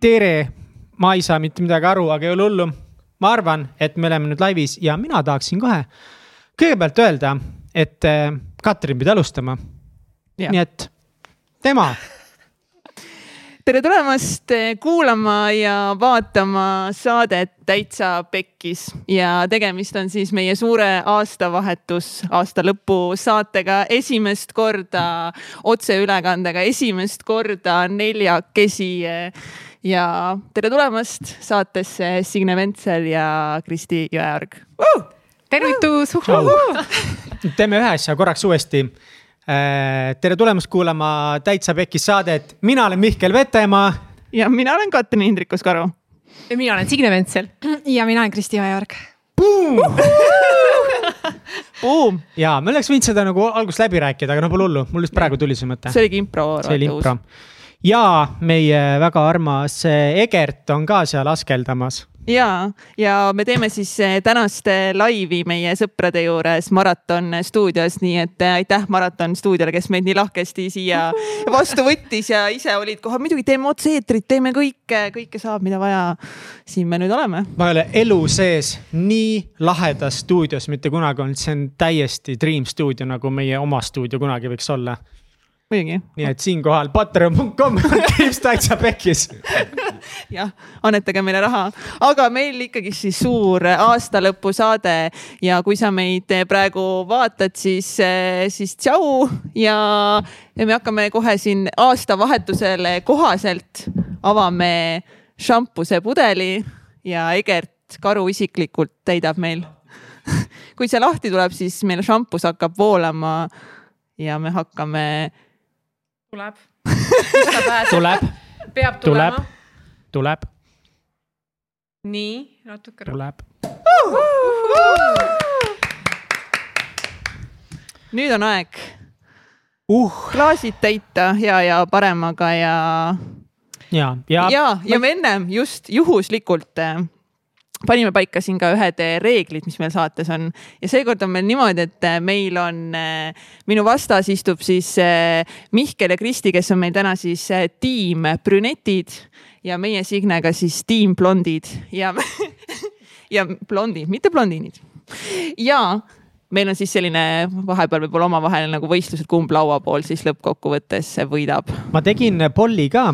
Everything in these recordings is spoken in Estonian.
tere, ma ei saa mitte midagi aru, aga ei ole hullu. ma arvan, et me oleme nüüd laivis ja mina tahaksin kohe kõigepealt öelda, et äh, Katrin pidi alustama. nii et tema tere tulemast kuulama ja vaatama saadet Täitsa Pekkis ja tegemist on siis meie suure aastavahetus, aasta lõpu saatega esimest korda otseülekandega, esimest korda neljakesi. Ja tere tulemast saatesse Signe Ventsel ja Kristi Jõeorg uh!. tervitus. teeme ühe asja korraks uuesti Äh, tere tulemast kuulama Täitsa Pekkis saadet, mina olen Mihkel Vetemaa. ja mina olen Katrin Hindrikus-Karu. ja mina olen Signe Ventsel. ja mina olen Kristi Ojajärg. Buum. ja me oleks võinud seda nagu alguses läbi rääkida, aga no pole hullu, mul just praegu tuli see mõte. see oligi impro. see oli impro. Ja meie väga armas Egert on ka seal askeldamas ja, ja me teeme siis eh, tänast eh, laivi meie sõprade juures Maraton stuudios, nii et eh, aitäh Maraton stuudiole, kes meid nii lahkesti siia vastu võttis ja ise olid kohal. muidugi teeme otse-eetrit, teeme kõike, kõike saab, mida vaja. siin me nüüd oleme. ma ei ole elu sees nii lahedas stuudios mitte kunagi olnud, see on täiesti dream stuudio, nagu meie oma stuudio kunagi võiks olla muidugi. nii et siinkohal patreon.com kriips täitsa pekkis jah, annetage meile raha, aga meil ikkagi siis suur aastalõpusaade ja kui sa meid praegu vaatad, siis, siis tšau ja, ja me hakkame kohe siin aastavahetusele kohaselt avame šampuse pudeli ja Egert Karu isiklikult täidab meil. Kui see lahti tuleb, siis meil šampus hakkab voolama ja me hakkame tuleb tuleb. peab tulema. tuleb. nii, natuke. tuleb. nüüd on aeg uh. klaasid täita hea ja paremaga ja. ja, ja. ja, ja me ennem just juhuslikult panime paika siin ka ühed eh, reeglid, mis meil saates on ja seekord on meil niimoodi, et eh, meil on, eh, minu vastas istub siis Mihkel ja Kristi, kes on meil täna siis tiim brünetid ja meie Signega siis tiim blondid ja ja blondid, mitte blondiinid. ja meil on siis selline vahepeal võib-olla omavahel nagu võistlus, et kumb lauapool siis lõppkokkuvõttes võidab. ma tegin polli ka,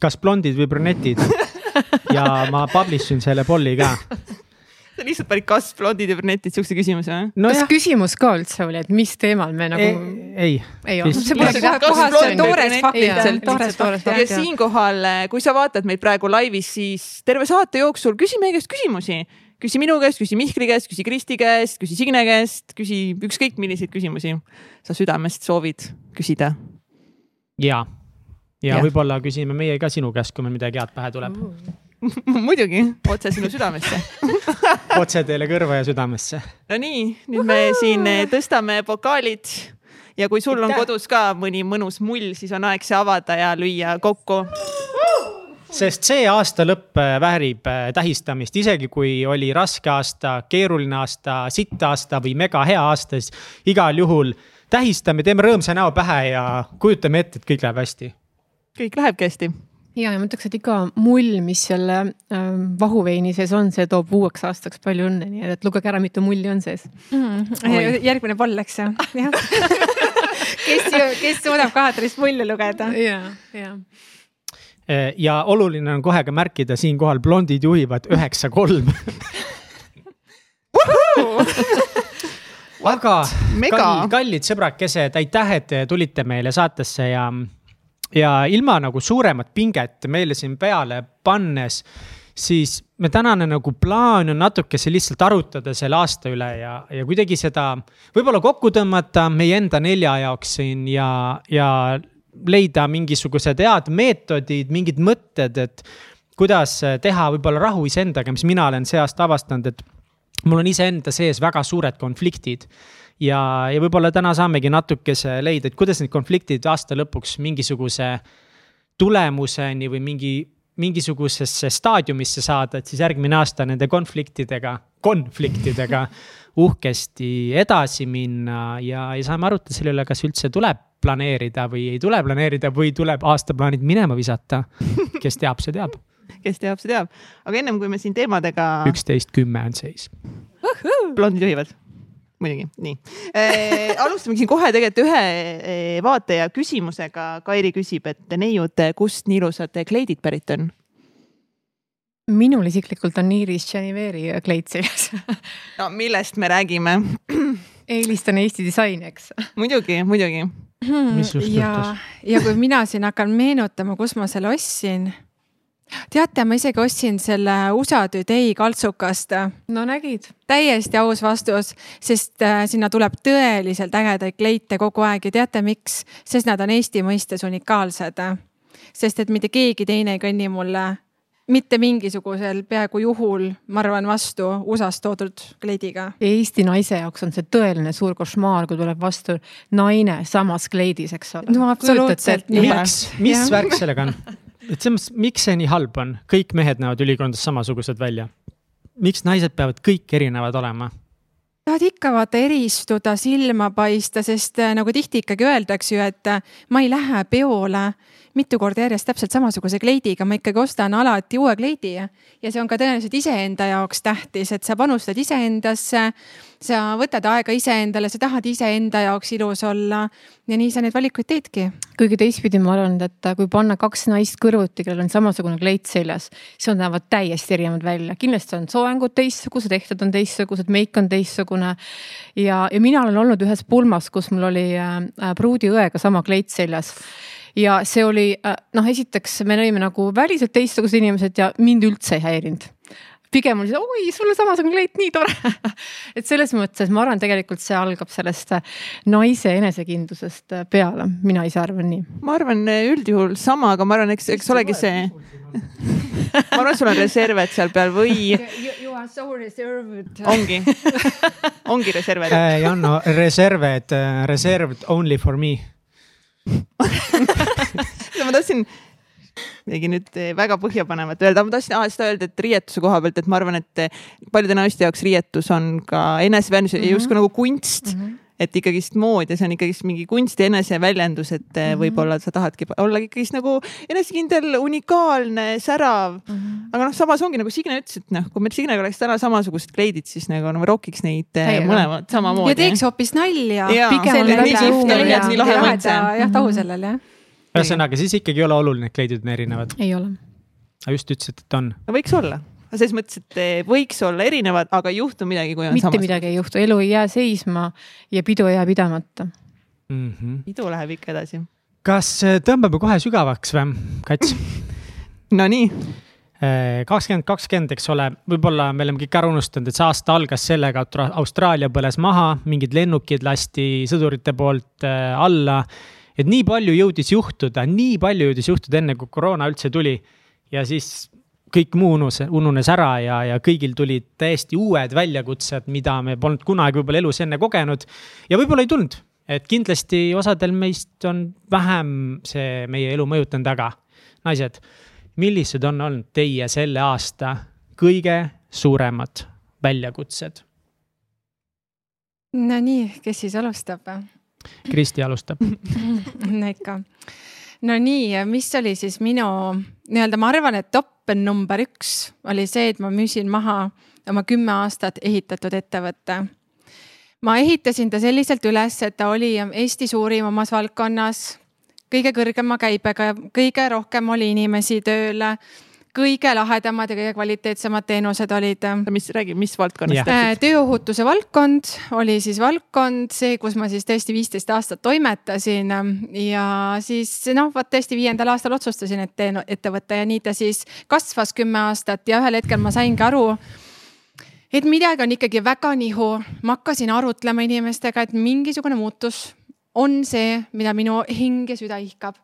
kas blondid või brünetid ja ma publish in selle polli ka sa lihtsalt panid kas blondid ja brünetid siukse küsimuse või no? kas jah. küsimus ka üldse oli, et mis teemal me nagu? ei. ei ja siinkohal, kui sa vaatad meid praegu laivis, siis terve saate jooksul küsi meie käest küsimusi küsi minu käest, küsi Mihkli käest, küsi Kristi käest, küsi Signe käest, küsi ükskõik milliseid küsimusi sa südamest soovid küsida. ja ja, ja. võib-olla küsime meie ka sinu käest, kui meil midagi head pähe tuleb. Muidugi, otse sinu südamesse. Otse teile kõrva ja südamesse. Nonii, nüüd me siin eh, tõstame pokaalid. Ja kui sul on kodus ka mõni mõnus mull, siis on aeg see avada ja lüüa kokku. Sest see aasta lõpp eh, väärib eh, tähistamist, isegi kui oli raske aasta, keeruline aasta, sitt aasta või mega hea aasta, siis igal juhul tähistame, teeme rõõmsa näo pähe ja kujutame ette, et kõik läheb hästi kõik lähebki hästi ja, ja ma ütleks, et iga mull, mis selle ähm, vahuveini sees on, see toob uueks aastaks palju õnne, nii et lugege ära, mitu mulli on sees. Mm,. järgmine poll, eks ju, jah. Kes, kes suudab kaheteist mulli lugeda. ja, ja äh, ja oluline on kohe ka märkida siinkohal, blondid juhivad üheksa, kolm. aga kallid, kallid sõbrakesed, aitäh, et tulite meile saatesse ja ja ilma nagu suuremat pinget meile siin peale pannes, siis me tänane nagu plaan on natukese lihtsalt arutada selle aasta üle ja, ja kuidagi seda võib-olla kokku tõmmata meie enda nelja jaoks siin ja, ja leida mingisugused head meetodid, mingid mõtted, et kuidas teha võib-olla rahu iseendaga, mis mina olen see aasta avastanud, et mul on iseenda sees väga suured konfliktid ja, ja võib-olla täna saamegi natukese leida, et kuidas need konfliktid aasta lõpuks mingisuguse tulemuseni või mingi, mingisugusesse staadiumisse saada, et siis järgmine aasta nende konfliktidega, konfliktidega uhkesti edasi minna ja, ja saame arutada selle üle, kas üldse tuleb planeerida või ei tule planeerida või tuleb aastaplaanid minema visata. kes teab, see teab kes teab, see teab. aga ennem kui me siin teemadega. üksteist kümme on seis. blondid juhivad muidugi, nii e,. alustame siin kohe tegelikult ühe e, vaataja küsimusega. Kairi küsib, et neiud, kust nii ilusad kleidid pärit on? minul isiklikult on Iiris Geneveri kleit seljas no millest me räägime? eelistan Eesti disaini, eks. muidugi, muidugi ja, ja kui mina siin hakkan meenutama, kus ma selle ostsin. Teate, ma isegi ostsin selle USA Today kaltsukast. no nägid. täiesti aus vastus, sest äh, sinna tuleb tõeliselt ägedaid kleite kogu aeg ja teate, miks? sest nad on Eesti mõistes unikaalsed. sest et mitte keegi teine ei kõnni mulle mitte mingisugusel peaaegu juhul, ma arvan, vastu USA-st toodud kleidiga. Eesti naise jaoks on see tõeline suur košmaar, kui tuleb vastu naine samas kleidis, eks ole. no absoluutselt. miks, mis värk sellega on? et selles mõttes, miks see nii halb on, kõik mehed näevad ülikonnas samasugused välja. miks naised peavad kõik erinevad olema? tahad ikka vaata eristuda, silma paista, sest äh, nagu tihti ikkagi öeldakse ju, et äh, ma ei lähe peole mitu korda järjest täpselt samasuguse kleidiga, ma ikkagi ostan alati uue kleidi ja see on ka tõenäoliselt iseenda jaoks tähtis, et sa panustad iseendasse. sa võtad aega iseendale, sa tahad iseenda jaoks ilus olla ja nii sa neid valikuid teedki. kuigi teistpidi ma arvan, et kui panna kaks naist kõrvuti, kellel on samasugune kleit seljas, siis nad näevad täiesti erinevad välja, kindlasti on soengud teistsugused, ehted on teistsugused, meik on teistsugune. ja, ja mina olen olnud ühes pulmas, kus mul oli äh, pruudiõega sama kleit seljas ja see oli äh, noh, esiteks me olime nagu väliselt teistsugused inimesed ja mind üldse ei häirinud pigem oli see, oi, sul on samasugune kleit, nii tore et selles mõttes ma arvan, tegelikult see algab sellest äh, naise enesekindlusest äh, peale, mina ise arvan nii. ma arvan üldjuhul sama, aga ma arvan, eks, eks olegi see ma arvan, et sul on reserved seal peal või You are so reserved. ongi, ongi reserved. Janno, reserved, reserved only for me ma tahtsin midagi nüüd eh, väga põhjapanevat öelda, ma tahtsin ah, seda öelda, et riietuse koha pealt, et ma arvan, et eh, paljude naiste jaoks riietus on ka eneseväärtus mm -hmm. justkui nagu kunst mm. -hmm et ikkagist mood ja see on ikkagist mingi kunst ja eneseväljendus, et mm -hmm. võib-olla sa tahadki olla ikkagist nagu enesekindel, unikaalne, särav mm. -hmm. aga noh, samas ongi nagu Signe ütles, et noh, kui meil Signega oleks täna samasugused kleidid, siis nagu no, rokiks neid Täiega. mõlemad samamoodi. ja teeks hoopis nalja. jah, tahu sellele jah ühesõnaga, siis ikkagi ei ole oluline, et kleidid on erinevad? ei ole. aga just ütlesid, et on. võiks olla selles mõttes, et eh, võiks olla erinevad, aga ei juhtu midagi, kui on mitte samas. midagi ei juhtu, elu ei jää seisma ja pidu ei jää pidamata mm. -hmm. pidu läheb ikka edasi. kas eh, tõmbame kohe sügavaks või, Kats Nonii eh, kakskümmend kakskümmend, eks ole, võib-olla me oleme kõik ära unustanud, et see aasta algas sellega, et Austraalia põles maha, mingid lennukid lasti sõdurite poolt alla et nii palju jõudis juhtuda, nii palju jõudis juhtuda enne, kui koroona üldse tuli. ja siis kõik muu unus, ununes ära ja, ja kõigil tulid täiesti uued väljakutsed, mida me polnud kunagi võib-olla elus enne kogenud. ja võib-olla ei tulnud, et kindlasti osadel meist on vähem see meie elu mõjutanud, aga naised, millised on olnud teie selle aasta kõige suuremad väljakutsed? Nonii, kes siis alustab? Kristi alustab no ikka. No nii, mis oli siis minu nii-öelda, ma arvan, et top number üks oli see, et ma müüsin maha oma kümme aastat ehitatud ettevõtte. ma ehitasin ta selliselt üles, et ta oli Eesti suurim omas valdkonnas, kõige kõrgema käibega, kõige rohkem oli inimesi tööl kõige lahedamad ja kõige kvaliteetsemad teenused olid. mis, räägi, mis valdkonnast yeah.? tööohutuse valdkond oli siis valdkond, see, kus ma siis tõesti viisteist aastat toimetasin ja siis noh, vot tõesti viiendal aastal otsustasin, et teen ettevõtte ja nii ta siis kasvas kümme aastat ja ühel hetkel ma saingi aru et midagi on ikkagi väga nihu, ma hakkasin arutlema inimestega, et mingisugune muutus on see, mida minu hing ja süda ihkab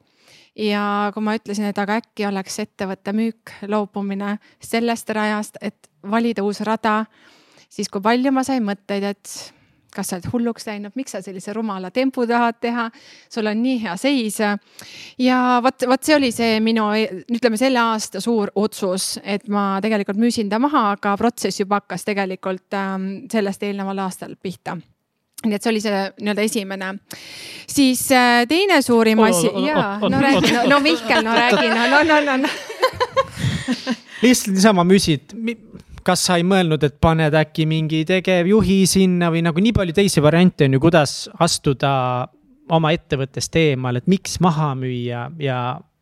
ja kui ma ütlesin, et aga äkki oleks ettevõtte müük, loobumine sellest rajast, et valida uus rada, siis kui palju ma sain mõtteid, et kas sa oled hulluks läinud, miks sa sellise rumala tempu tahad teha, sul on nii hea seis. ja vot, vot see oli see minu, ütleme selle aasta suur otsus, et ma tegelikult müüsin ta maha, aga protsess juba hakkas tegelikult ähm, sellest eelneval aastal pihta nii et see oli see nii-öelda esimene. siis äh, teine suurim asi, jaa, no räägi, no, no Mihkel, no räägi, no, no, no, no, no. lihtsalt niisama müüsid, kas sa ei mõelnud, et paned äkki mingi tegevjuhi sinna või nagu nii palju teisi variante on ju, kuidas astuda oma ettevõttest eemale, et miks maha müüa ja,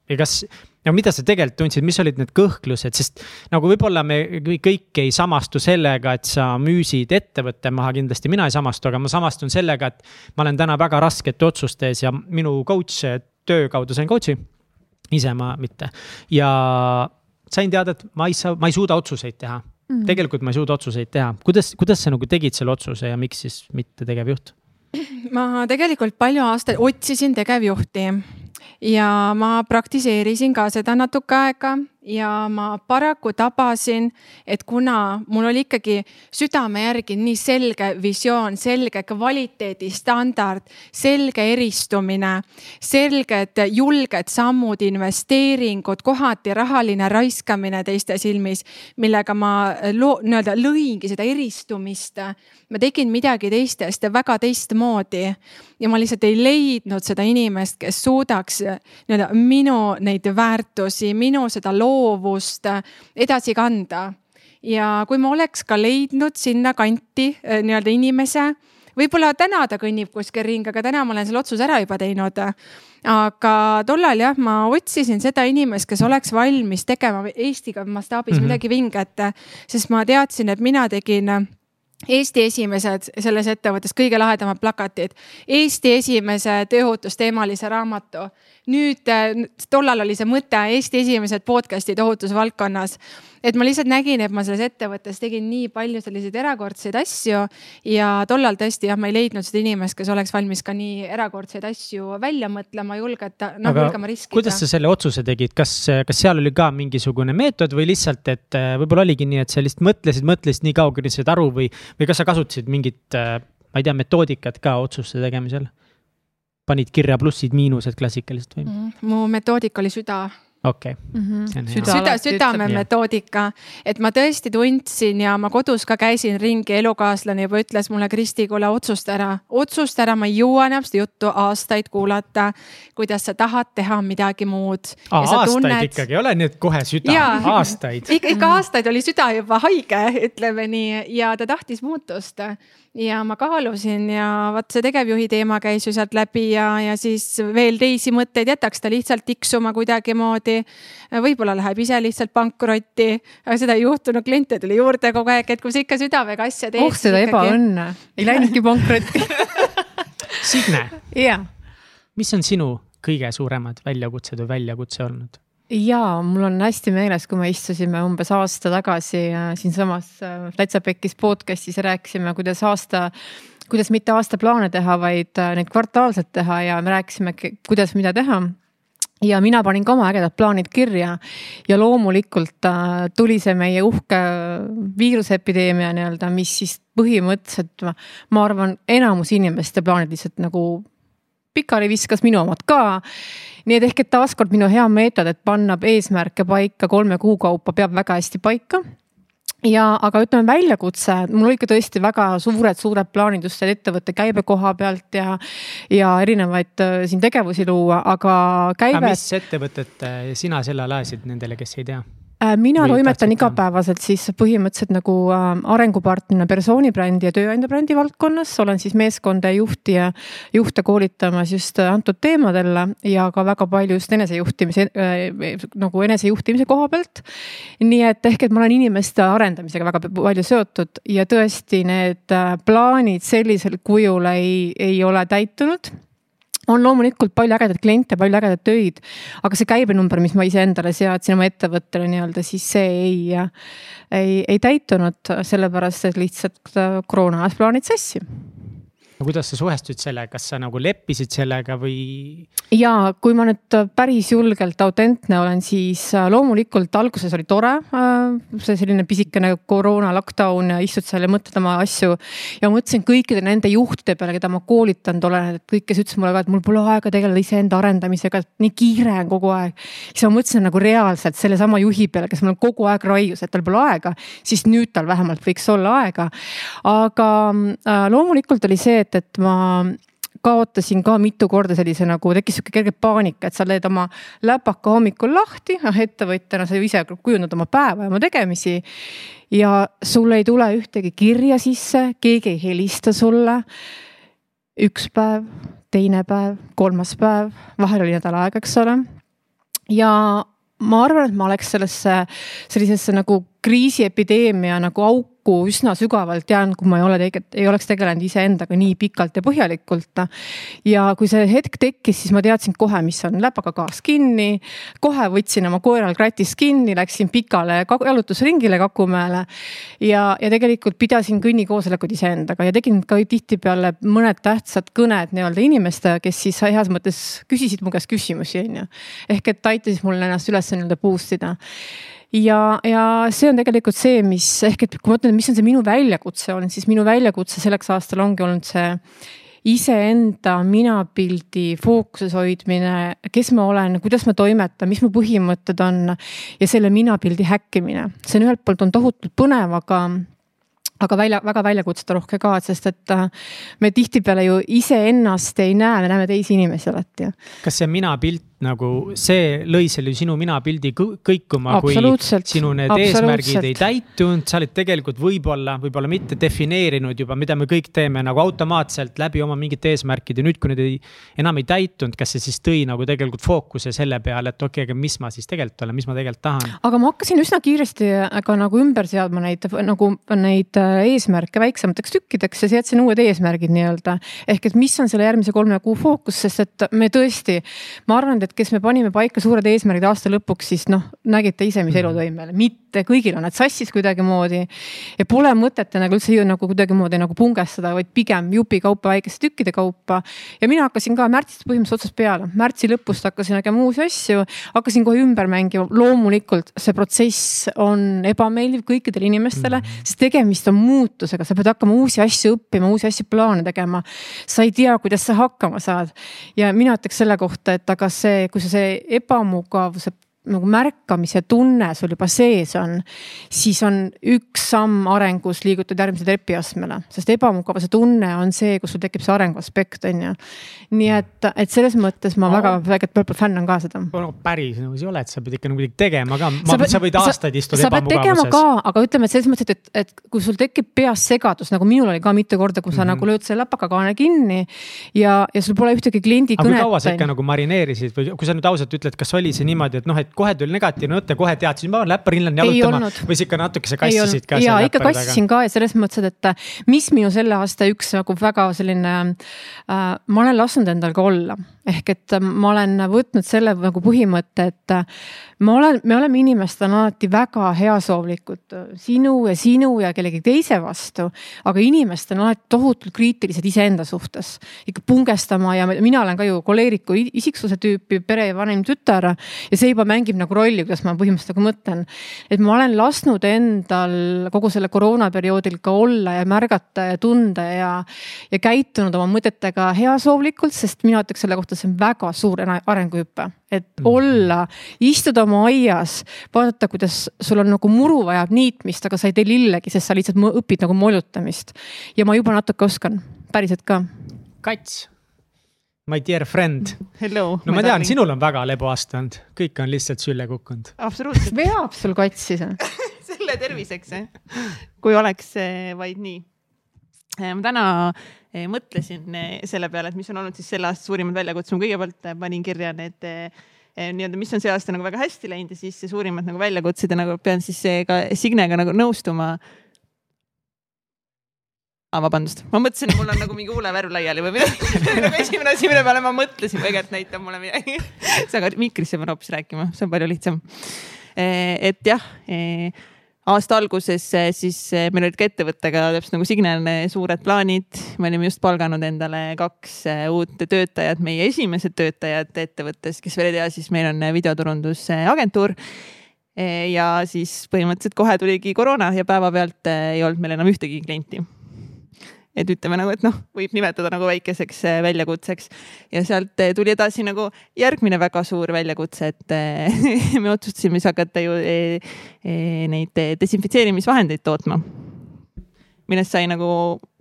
ja kas ja mida sa tegelikult tundsid, mis olid need kõhklused, sest nagu võib-olla me kõik ei samastu sellega, et sa müüsid ettevõtte maha, kindlasti mina ei samastu, aga ma samastun sellega, et. ma olen täna väga raskete otsuste ees ja minu coach töö kaudu sain coach'i, ise ma mitte ja sain teada, et ma ei saa, ma ei suuda otsuseid teha mm. -hmm. tegelikult ma ei suuda otsuseid teha, kuidas, kuidas sa nagu tegid selle otsuse ja miks siis mitte tegevjuht? ma tegelikult palju aastaid otsisin tegevjuhti ja ma praktiseerisin ka seda natuke aega ja ma paraku tabasin, et kuna mul oli ikkagi südame järgi nii selge visioon, selge kvaliteedistandard, selge eristumine, selged julged sammud, investeeringud, kohati rahaline raiskamine teiste silmis, millega ma loo-, nii-öelda lõingi seda eristumist. ma tegin midagi teistest väga teistmoodi ja ma lihtsalt ei leidnud seda inimest, kes suudaks nii-öelda minu neid väärtusi, minu seda loo loovust äh, edasi kanda. ja kui ma oleks ka leidnud sinnakanti äh, nii-öelda inimese, võib-olla täna ta kõnnib kuskil ringi, aga täna ma olen selle otsuse ära juba teinud. aga tollal jah, ma otsisin seda inimest, kes oleks valmis tegema Eestiga mastaabis mm -hmm. midagi vinget, sest ma teadsin, et mina tegin Eesti esimesed selles ettevõttes kõige lahedamad plakatid, Eesti esimese tööohutusteemalise raamatu. Nüüd tollal oli see mõte Eesti esimesed podcast'id ohutusvaldkonnas et ma lihtsalt nägin, et ma selles ettevõttes tegin nii palju selliseid erakordseid asju ja tollal tõesti jah, ma ei leidnud seda inimest, kes oleks valmis ka nii erakordseid asju välja mõtlema, julgeta, noh julgema riskida. kuidas sa selle otsuse tegid, kas, kas seal oli ka mingisugune meetod või lihtsalt, et äh, võib-olla oligi nii, et sa lihtsalt mõtlesid, mõtlesid nii kaugele, said aru või, või kas sa kasutasid mingit, äh, ma ei tea, metoodikat ka otsuste tegemisel? Panid kirja plussid-miinused klassikaliselt või mm? -hmm. mu metoodika oli süda okei okay. mm -hmm. süda, süda, südame metoodika, et ma tõesti tundsin ja ma kodus ka käisin ringi, elukaaslane juba ütles mulle, Kristi, kuule otsusta ära, otsusta ära, ma ei jõua enam seda juttu aastaid kuulata. kuidas sa tahad teha midagi muud. aastaid tunned... ikkagi ei ole et kohe süda, aastaid. ikka, ikka aastaid oli süda juba haige, ütleme nii, ja ta tahtis muutust ja ma kaalusin ja vaat see tegevjuhi teema käis ju sealt läbi ja, ja siis veel teisi mõtteid, jätaks ta lihtsalt tiksuma kuidagimoodi. Võib-olla läheb ise lihtsalt pankrotti, aga seda ei juhtunud, kliente tuli juurde kogu aeg, et kui sa ikka südamega asja teed. oh seda ebaõnne, ei läinudki pankrotti Signe. jah. mis on sinu kõige suuremad väljakutsed või väljakutse olnud? ja mul on hästi meeles, kui me istusime umbes aasta tagasi äh, siinsamas äh, Täitsa Pekkis podcast'is ja rääkisime, kuidas aasta, kuidas mitte aastaplaane teha, vaid äh, neid kvartaalselt teha ja me rääkisime, kuidas mida teha ja mina panin ka oma ägedad plaanid kirja ja loomulikult tuli see meie uhke viiruseepideemia nii-öelda, mis siis põhimõtteliselt ma arvan, enamus inimeste plaanid lihtsalt nagu pikali viskas minu omad ka. nii et ehk, et taaskord minu hea meetod, et panna eesmärke paika kolme kuu kaupa, peab väga hästi paika ja, aga ütleme väljakutse, mul olid ka tõesti väga suured-suured plaanid just selle ettevõtte käibe koha pealt ja, ja erinevaid äh, siin tegevusi luua, aga käive. mis ettevõtet äh, sina selle all ajasid nendele, kes ei tea? Äh, mina toimetan igapäevaselt siis põhimõtteliselt nagu äh, arengupartnerina persoonibrändi ja tööandja brändi valdkonnas, olen siis meeskonda juhti ja juhte koolitamas just äh, antud teemadel ja ka väga palju just enesejuhtimise äh, nagu enesejuhtimise koha pealt. nii et ehk, et ma olen inimeste arendamisega väga palju seotud ja tõesti need plaanid sellisel kujul ei, ei ole täitunud on loomulikult palju ägedaid kliente, palju ägedaid töid, aga see käibenumber, mis ma iseendale seadsin oma ettevõttele nii-öelda, siis see ei, ei, ei täitunud, sellepärast et lihtsalt äh, koroona ajas plaanid sassi no kuidas sa suhestusid sellega, kas sa nagu leppisid sellega või? ja kui ma nüüd päris julgelt autentne olen, siis äh, loomulikult alguses oli tore. Äh, see selline pisikene koroona lockdown ja istud seal ja mõtled oma asju. ja mõtlesin kõikide nende juhtide peale, keda ma koolitanud olen, et kõik, kes ütlesid mulle ka, et mul pole aega tegeleda iseenda arendamisega, et nii kiire on kogu aeg. siis ma mõtlesin nagu reaalselt sellesama juhi peale, kes mul kogu aeg raius, et tal pole aega, siis nüüd tal vähemalt võiks olla aega. aga äh, loomulikult oli see, et, et ma kaotasin ka mitu korda sellise nagu tekkis sihuke kerge paanika, et sa teed oma läpaka hommikul lahti, noh ettevõtjana sa ju ise kujundad oma päeva ja oma tegemisi. ja sul ei tule ühtegi kirja sisse, keegi ei helista sulle. üks päev, teine päev, kolmas päev, vahel oli nädal aega, eks ole. ja ma arvan, et ma oleks sellesse, sellisesse nagu kriisiepideemia nagu auku üsna sügavalt jäänud, kui ma ei ole tegelikult, ei oleks tegelenud iseendaga nii pikalt ja põhjalikult. ja kui see hetk tekkis, siis ma teadsin kohe, mis on läpaga gaas kinni. kohe võtsin oma koeral kratist kinni, läksin pikale jalutusringile Kakumäele. ja, ja tegelikult pidasin kõnnikoosolekuid iseendaga ja tegin ka tihtipeale mõned tähtsad kõned nii-öelda inimestega, kes siis heas mõttes küsisid mu käest küsimusi, on ju. ehk et aitasid mul ennast üles nii-öelda boost ida ja, ja see on tegelikult see, mis ehk et kui ma ütlen, mis on see minu väljakutse on, siis minu väljakutse selleks aastal ongi olnud see iseenda minapildi fookuses hoidmine, kes ma olen, kuidas ma toimetan, mis mu põhimõtted on ja selle minapildi häkkimine. see on ühelt poolt on tohutult põnev, aga aga välja, väga väljakutseterohke ka, sest et äh, me tihtipeale ju iseennast ei näe, me näeme teisi inimesi alati. kas see minapilt nagu see lõi selle sinu minapildi kõikuma, kui sinu need eesmärgid ei täitunud, sa olid tegelikult võib-olla, võib-olla mitte defineerinud juba, mida me kõik teeme nagu automaatselt läbi oma mingite eesmärkide. nüüd, kui need ei, enam ei täitunud, kas see siis tõi nagu tegelikult fookuse selle peale, et okei okay,, aga mis ma siis tegelikult olen, mis ma tegelikult tahan? aga ma hakkasin üsna kiiresti ka nagu ümber seadma neid nagu neid äh, eesmärke väiksemateks tükkideks ja seadsin uued eesmärgid nii-öelda. ehk et mis on selle järgmise kolme kuu fookus, sest et me tõesti, ma arvan, et kes me panime paika suured eesmärgid aasta lõpuks, siis noh, nägite ise, mis elu tõi meile, mitte kõigil on nad sassis kuidagimoodi. ja pole mõtet nagu üldse nagu kuidagimoodi nagu pungestada, vaid pigem jupikaupa, väikeste tükkide kaupa. ja mina hakkasin ka märtsist põhimõtteliselt otsast peale, märtsi lõpust hakkasin nägema uusi asju, hakkasin kohe ümber mängima, loomulikult see protsess on ebameeldiv kõikidele inimestele mm, -hmm. sest tegemist on muutusega, sa pead hakkama uusi asju õppima, uusi asju plaane tegema. sa ei tea, kuidas sa hakkama saad ja mina ütleks selle kohta, et aga see kui sa see ebamugavuse nagu märkamise tunne sul juba sees on, siis on üks samm arengus liigutud järgmise trepiastmele, sest ebamugavuse tunne on see, kus sul tekib see arengu aspekt, on ju. nii et, et selles mõttes ma no. väga, väga Purple fänn on ka seda. no päris nagu ei ole, et sa pead ikka nagu midagi tegema ka, sa, sa võid aastaid istuda ebamugavuses. ka, aga ütleme, et selles mõttes, et, et, et kui sul tekib peas segadus, nagu minul oli ka mitu korda, kui sa mm -hmm. nagu lööd selle läpakakaane kinni ja, ja sul pole ühtegi kliendi kõnet. aga kui kaua sa ikka nagu marineerisid või kui sa nüüd ausalt ütled, kas oli see niimoodi, et noh, et kohe tuli negatiivne mõte, kohe teadsid, ma läpparin lähen jalutama. või sa ikka natukese kassisid ka? ja ikka kassisin ka ja selles mõttes, et mis minu selle aasta üks nagu väga selline äh,, ma olen lasknud endal ka olla ehk et ma olen võtnud selle nagu põhimõtte, et ma olen, me oleme inimestena alati väga heasoovlikud sinu ja sinu ja kellegi teise vastu. aga inimesed on alati tohutult kriitilised iseenda suhtes, ikka pungestama ja mina olen ka ju koleeriku isiksuse tüüpi perevanem tütar ja see juba mängib nagu rolli, kuidas ma põhimõtteliselt nagu mõtlen. et ma olen lasknud endal kogu selle koroonaperioodil ka olla ja märgata ja tunda ja, ja käitunud oma mõtetega heasoovlikult, sest mina ütleks selle kohta, see on väga suur arenguhüpe et mm. olla, istuda oma aias, vaadata, kuidas sul on nagu muru vajab niitmist, aga sa ei tee lillegi, sest sa lihtsalt õpid nagu molutamist. ja ma juba natuke oskan, päriselt ka. Kats, my dear friend. Hello. no ma tean, sinul on väga lebo aasta olnud, kõik on lihtsalt sülle kukkunud. absoluutselt. veab sul kats siis või selle terviseks, kui oleks vaid nii. Ma täna Eh, mõtlesin eh, selle peale, et mis on olnud siis selle aasta suurimad väljakutsed, ma kõigepealt eh, panin kirja need nii-öelda, mis on see aasta nagu väga hästi läinud ja siis suurimad nagu väljakutsed ja nagu pean siis ka Signega nagu nõustuma. Ah,. vabandust, ma mõtlesin, et mul on nagu mingi huulevärv laiali või midagi. Nagu esimene asi, mille peale ma mõtlesin, tegelikult näitab mulle midagi. Sa aga mikrisse pean hoopis rääkima, see on palju lihtsam. et jah aasta alguses eh, siis eh, meil olid ka ettevõttega täpselt nagu Signal suured plaanid. me olime just palganud endale kaks eh, uut töötajat, meie esimesed töötajad ettevõttes, kes veel ei tea, siis meil on videoturundusagentuur. ja siis põhimõtteliselt kohe tuligi koroona ja päevapealt ei olnud meil enam ühtegi klienti et ütleme nagu, et noh, võib nimetada nagu väikeseks äh, väljakutseks. ja sealt äh, tuli edasi nagu järgmine väga suur väljakutse, et äh, me otsustasime siis hakata ju neid desinfitseerimisvahendeid tootma millest sai nagu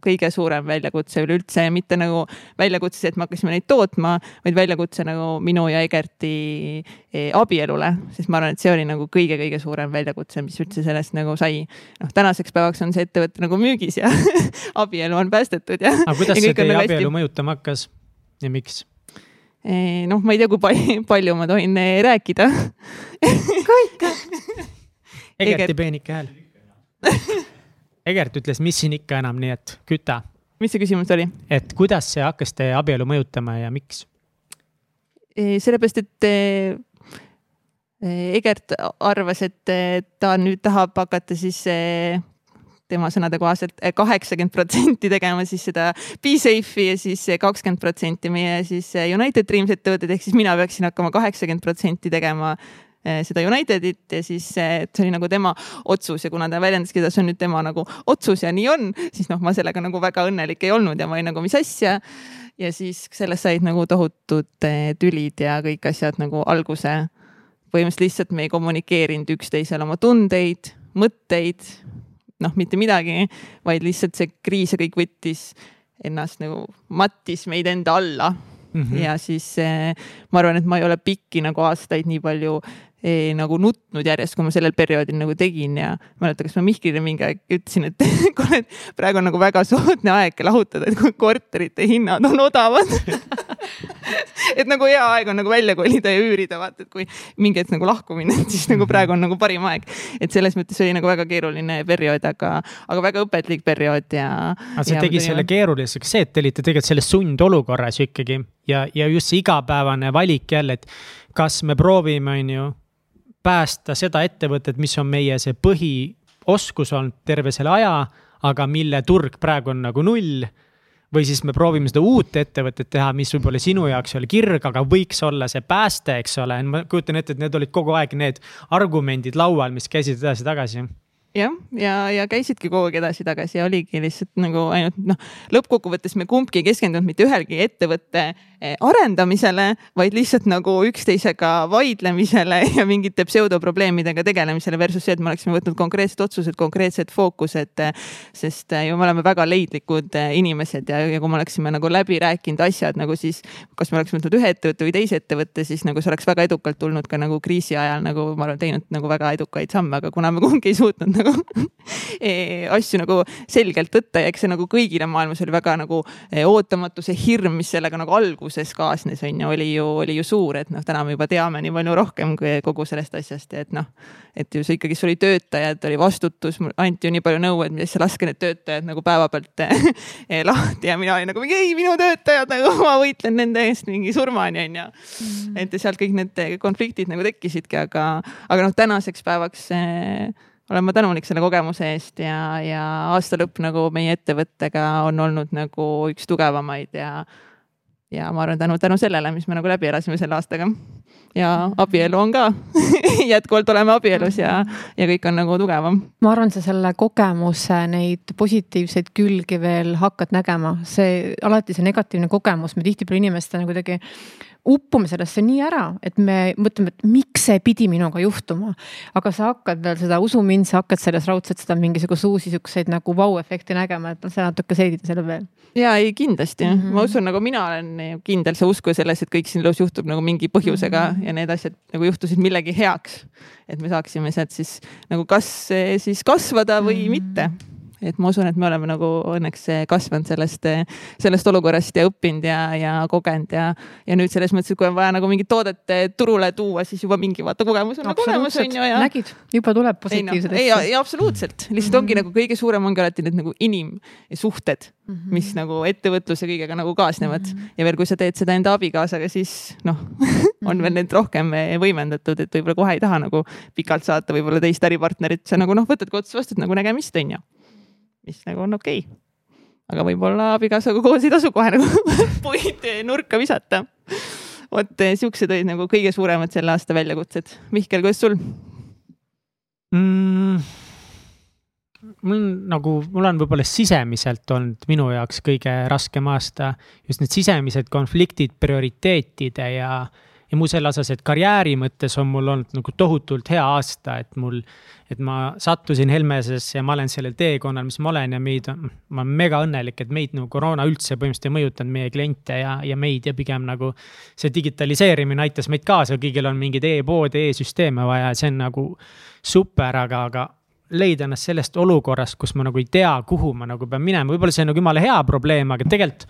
kõige suurem väljakutse üleüldse ja mitte nagu väljakutse, et me hakkasime neid tootma, vaid väljakutse nagu minu ja Egerti eh, abielule, sest ma arvan, et see oli nagu kõige-kõige suurem väljakutse, mis üldse sellest nagu sai. noh, tänaseks päevaks on see ettevõte nagu müügis ja abielu on päästetud ja. aga kuidas see teie nagu abielu hästi... mõjutama hakkas ja miks? Eh, noh, ma ei tea, kui palju, palju ma tohin eh, rääkida kõik Egerti peenike hääl Egert ütles, mis siin ikka enam, nii et küta. mis see küsimus oli? et kuidas see hakkas teie abielu mõjutama ja miks? sellepärast, et Egert arvas, et ta nüüd tahab hakata siis tema sõnade kohaselt kaheksakümmend protsenti tegema siis seda Be Safe'i ja siis kakskümmend protsenti meie siis United Dreams ettevõtted, ehk siis mina peaksin hakkama kaheksakümmend protsenti tegema seda Unitedit ja siis eh, see oli nagu tema otsus ja kuna ta väljendaski, et see on nüüd tema nagu otsus ja nii on, siis noh, ma sellega nagu väga õnnelik ei olnud ja ma olin nagu, mis asja. ja siis sellest said nagu tohutud eh, tülid ja kõik asjad nagu alguse. põhimõtteliselt lihtsalt me ei kommunikeerinud üksteisele oma tundeid, mõtteid, noh, mitte midagi, vaid lihtsalt see kriis ja kõik võttis ennast nagu mattis meid enda alla Mm -hmm. ja siis eh, ma arvan, et ma ei ole pikki nagu aastaid nii palju eh, nagu nutnud järjest, kui ma sellel perioodil nagu tegin ja mäletan, kas ma Mihklile mingi aeg ütlesin, et kuule, et praegu on nagu väga soodne aeg lahutada, et korterite hinnad on odavad et nagu hea aeg on nagu välja kolida ja üürida, vaata, et kui mingi hetk nagu lahku minna, et siis nagu praegu on nagu parim aeg. et selles mõttes oli nagu väga keeruline periood, aga, aga väga õpetlik periood ja. aga see tegi selle keeruliseks see, et te olite tegelikult selles sundolukorras ikkagi ja, ja just see igapäevane valik jälle, et kas me proovime, on ju päästa seda ettevõtet, mis on meie see põhioskus olnud terve selle aja, aga mille turg praegu on nagu null. või siis me proovime seda uut ettevõtet teha, mis võib-olla sinu jaoks oli kirg, aga võiks olla see pääste, eks ole, ma kujutan ette, et need olid kogu aeg need argumendid laual, mis käisid edasi-tagasi jah, ja, ja, ja käisidki kogu aeg edasi-tagasi ja oligi lihtsalt nagu ainult noh, lõppkokkuvõttes me kumbki ei keskendunud mitte ühelgi ettevõtte eh, arendamisele, vaid lihtsalt nagu üksteisega vaidlemisele ja mingite pseudoprobleemidega tegelemisele versus see, et me oleksime võtnud konkreetsed otsused, konkreetsed fookused. sest eh, ju me oleme väga leidlikud eh, inimesed ja, ja kui me oleksime nagu läbi rääkinud asjad nagu siis, kas me oleksime võtnud ühe ettevõtte või teise ettevõtte, siis nagu see oleks väga edukalt tulnud ka nagu kriisi ajal nagu ma olen teinud nagu väga edukaid samme, aga kuna me kumbki ei suutnud nagu e, asju nagu selgelt võtta ja eks see nagu kõigile maailmas oli väga nagu e, ootamatu, see hirm, mis sellega nagu alguses kaasnes, on ju, oli ju, oli ju suur, et noh, täna me juba teame nii palju rohkem kui kogu sellest asjast ja et noh, et ju see ikkagi, sul oli töötajad, oli vastutus, anti ju nii palju nõu, et mis laske need töötajad nagu päevapealt e, lahti ja mina olin nagu mingi ei, minu töötajad nagu ma võitlen nende eest mingi surmani on ju. Mm.. et sealt kõik need konfliktid nagu tekkisidki, aga, aga noh, tänaseks päevaks olen ma tänulik selle kogemuse eest ja, ja aasta lõpp nagu meie ettevõttega on olnud nagu üks tugevamaid ja, ja ma arvan, tänu, tänu sellele, mis me nagu läbi elasime selle aastaga. Ja abielu on ka jätkuvalt oleme abielus ja, ja kõik on nagu tugevam. ma arvan, sa selle kogemuse neid positiivseid külgi veel hakkad nägema, see alati see negatiivne kogemus, me tihtipeale inimestena kuidagi uppume sellesse nii ära, et me mõtleme, et miks see pidi minuga juhtuma. aga sa hakkad veel seda, usu mind, sa hakkad selles raudselt seda mingisugust uusi siukseid nagu vau-efekti nägema, et sa natuke seedida selle peal. ja ei kindlasti mm, -hmm. ma usun, nagu mina olen kindel, sa usku selles, et kõik siin elus juhtub nagu mingi põhjusega mm -hmm. ja need asjad nagu juhtusid millegi heaks. et me saaksime sealt siis nagu kas siis kasvada või mm -hmm. mitte et ma usun, et me oleme nagu õnneks kasvanud sellest, sellest olukorrast ja õppinud ja, ja kogenud ja, ja nüüd selles mõttes, et kui on vaja nagu mingit toodet turule tuua, siis juba mingi vaata kogemus on nagu olemas on ju ja. nägid, juba tuleb positiivseid asju. ei, ei absoluutselt, lihtsalt mm -hmm. ongi nagu kõige suurem ongi alati need nagu inimsuhted mm, -hmm. mis nagu ettevõtluse kõigega nagu kaasnevad mm -hmm. ja veel, kui sa teed seda enda abikaasaga, siis noh on veel need rohkem võimendatud, et võib-olla kohe ei taha nagu pikalt saata võib-olla teist äripartnerit, sa nagu noh, võtadki otsa vastu, et nagu nägemist on ju mis nagu on okei okay. aga võib-olla abikaasaga koos ei tasu kohe nagu puid nurka visata. vot eh, siuksed olid nagu kõige suuremad selle aasta väljakutsed. Mihkel, kuidas sul mm,? mul on nagu, mul on võib-olla sisemiselt olnud minu jaoks kõige raskem aasta just need sisemised konfliktid prioriteetide ja, ja mu selles osas, et karjääri mõttes on mul olnud nagu tohutult hea aasta, et mul. et ma sattusin Helmesesse ja ma olen sellel teekonnal, mis ma olen ja meid, ma olen mega õnnelik, et meid nagu koroona üldse põhimõtteliselt ei mõjutanud, meie kliente ja, ja meid ja pigem nagu. see digitaliseerimine aitas meid kaasa, kõigil on mingeid e-poode e, e-süsteeme vaja ja see on nagu super, aga, aga leida ennast sellest olukorrast, kus ma nagu ei tea, kuhu ma nagu pean minema, võib-olla see on nagu jumala hea probleem, aga tegelikult.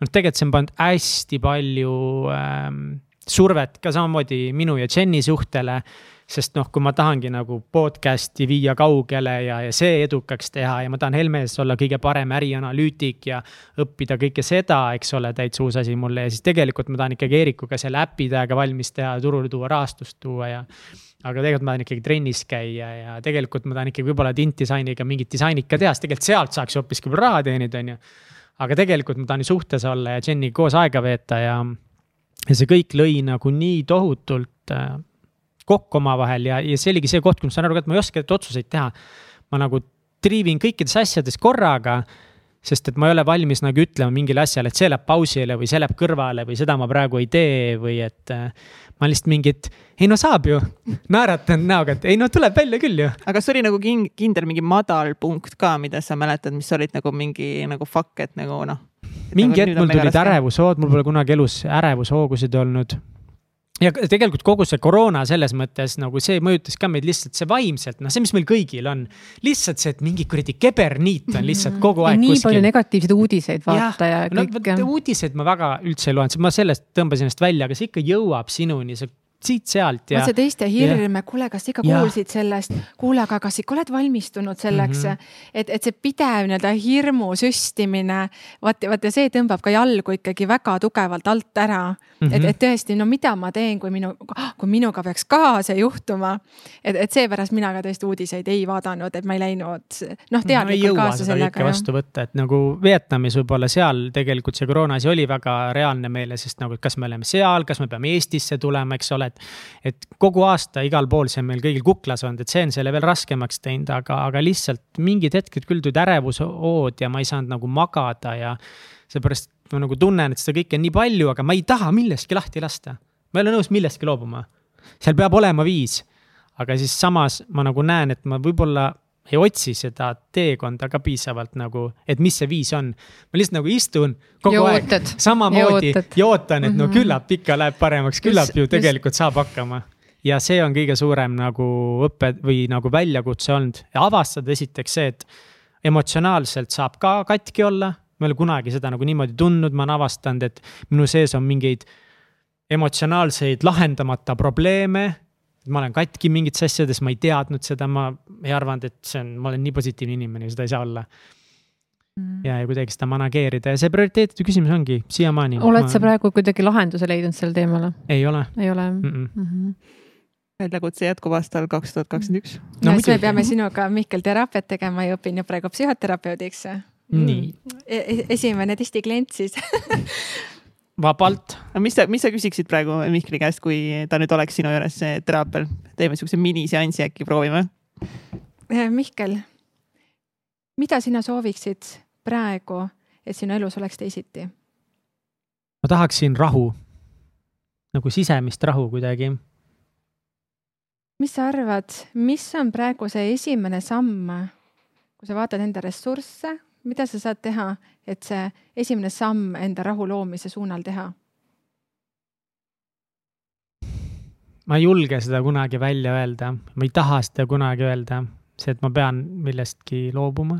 noh, tegelikult see on pannud hästi palju ähm, survet ka samamoodi minu ja Jenny suhtele. sest noh, kui ma tahangi nagu podcast'i viia kaugele ja, ja see edukaks teha ja ma tahan Helmes olla kõige parem ärianalüütik ja õppida kõike seda, eks ole, täitsa uus asi mulle ja siis tegelikult ma tahan ikkagi Eerikuga selle äpi täiega valmis teha, turule tuua, rahastust tuua ja aga tegelikult ma tahan ikkagi trennis käia ja tegelikult ma tahan ikkagi võib-olla tintdisainiga mingit disaini ikka teha, sest tegelikult sealt saaks hoopiski raha teenida, on ju. aga tegelikult ma tahan ju suhtes olla ja Jenniga koos aega veeta ja ja see kõik lõi nagu nii tohutult äh, kokku omavahel ja, ja see oligi see koht, kus ma saan aru et ma ei oska otsuseid teha. ma nagu triivin kõikides asjades korraga sest et ma ei ole valmis nagu ütlema mingile asjale, et see läheb pausile või see läheb kõrvale või seda ma praegu ei tee või et. Äh, ma lihtsalt mingit, ei no saab ju, naeratan näoga, et ei no tuleb välja küll ju. aga kas oli nagu kindel mingi madal punkt ka, mida sa mäletad, mis olid nagu mingi nagu fuck, et nagu noh mingi hetk mul tulid ärevushood, mul pole kunagi elus ärevushoogusid olnud ja tegelikult kogu see koroona selles mõttes nagu see mõjutas ka meid lihtsalt see vaimselt, noh, see, mis meil kõigil on. lihtsalt see, et mingi kuradi keberniit on lihtsalt kogu aeg. nii kuskil. palju negatiivseid uudiseid vaata ja, ja kõik no,. uudiseid ma väga üldse ei loenud, ma sellest tõmbasin ennast välja, aga see ikka jõuab sinuni, see siit-sealt ja. see teiste hirm, kuule, kas ikka ja. kuulsid sellest, kuule, aga kas ikka oled valmistunud selleks mm, -hmm. et, et see pidev nii-öelda hirmu süstimine, vaat, vaat ja see tõmbab ka jalgu ikkagi väga tugevalt alt ära mm. -hmm. et, mhm. et tõesti, no mida ma teen, kui minu, kui minuga peaks ka see juhtuma. et, et seepärast mina ka tõesti uudiseid ei vaadanud, et ma ei läinud noh, teadlikult no, kaasa sellega. vastu võtta, et nagu Vietnamis võib-olla seal tegelikult see koroona asi oli väga reaalne meile, sest nagu, et kas me oleme seal, kas me peame Eestisse tulema, eks ole, et. et kogu aasta igal pool see on meil kõigil kuklas olnud, et see on selle veel raskemaks teinud, aga, aga lihtsalt mingid hetked küll tulid ärevushood ja ma ei saanud nagu magada ja. seepärast ma nagu tunnen, et seda kõike on nii palju, aga ma ei taha millestki lahti lasta. ma ei ole nõus millestki loobuma. seal peab olema viis. aga siis samas ma nagu näen, et ma võib-olla ei otsi seda teekonda ka piisavalt nagu, et mis see viis on. ma lihtsalt nagu istun kogu Jootad. aeg samamoodi ja ootan, et no mhm. küllap ikka läheb paremaks, küllap just, ju tegelikult just. saab hakkama. ja see on kõige suurem nagu õppe või nagu väljakutse olnud ja avastada esiteks see, et emotsionaalselt saab ka katki olla. ma ei ole kunagi seda nagu niimoodi tundnud, ma olen avastanud, et minu sees on mingeid emotsionaalseid lahendamata probleeme ma olen katki mingites asjades, ma ei teadnud seda, ma ei arvanud, et see on, ma olen nii positiivne inimene, seda ei saa olla mm.. ja, ja kuidagi seda manageerida ja see prioriteetide küsimus ongi siiamaani. oled ma... sa praegu kuidagi lahenduse leidnud sellele teemale? ei ole. ei ole mm? -mm. Mm -hmm väljakutse jätkub aastal kaks tuhat kakskümmend üks. no siis me peame sinuga, Mihkel, teraapiat tegema ja õpin ju praegu psühhoterapeudiks. nii e. e esimene testiklient siis vabalt. mis sa, mis sa küsiksid praegu Mihkli käest, kui ta nüüd oleks sinu juures teraapial? teeme siukse miniseansi äkki, proovime. Eh, Mihkel, mida sina sooviksid praegu, et sinu elus oleks teisiti? ma tahaksin rahu, nagu sisemist rahu kuidagi. mis sa arvad, mis on praegu see esimene samm, kui sa vaatad enda ressursse, mida sa saad teha, et see esimene samm enda rahu loomise suunal teha? ma ei julge seda kunagi välja öelda, ma ei taha seda kunagi öelda, see, et ma pean millestki loobuma.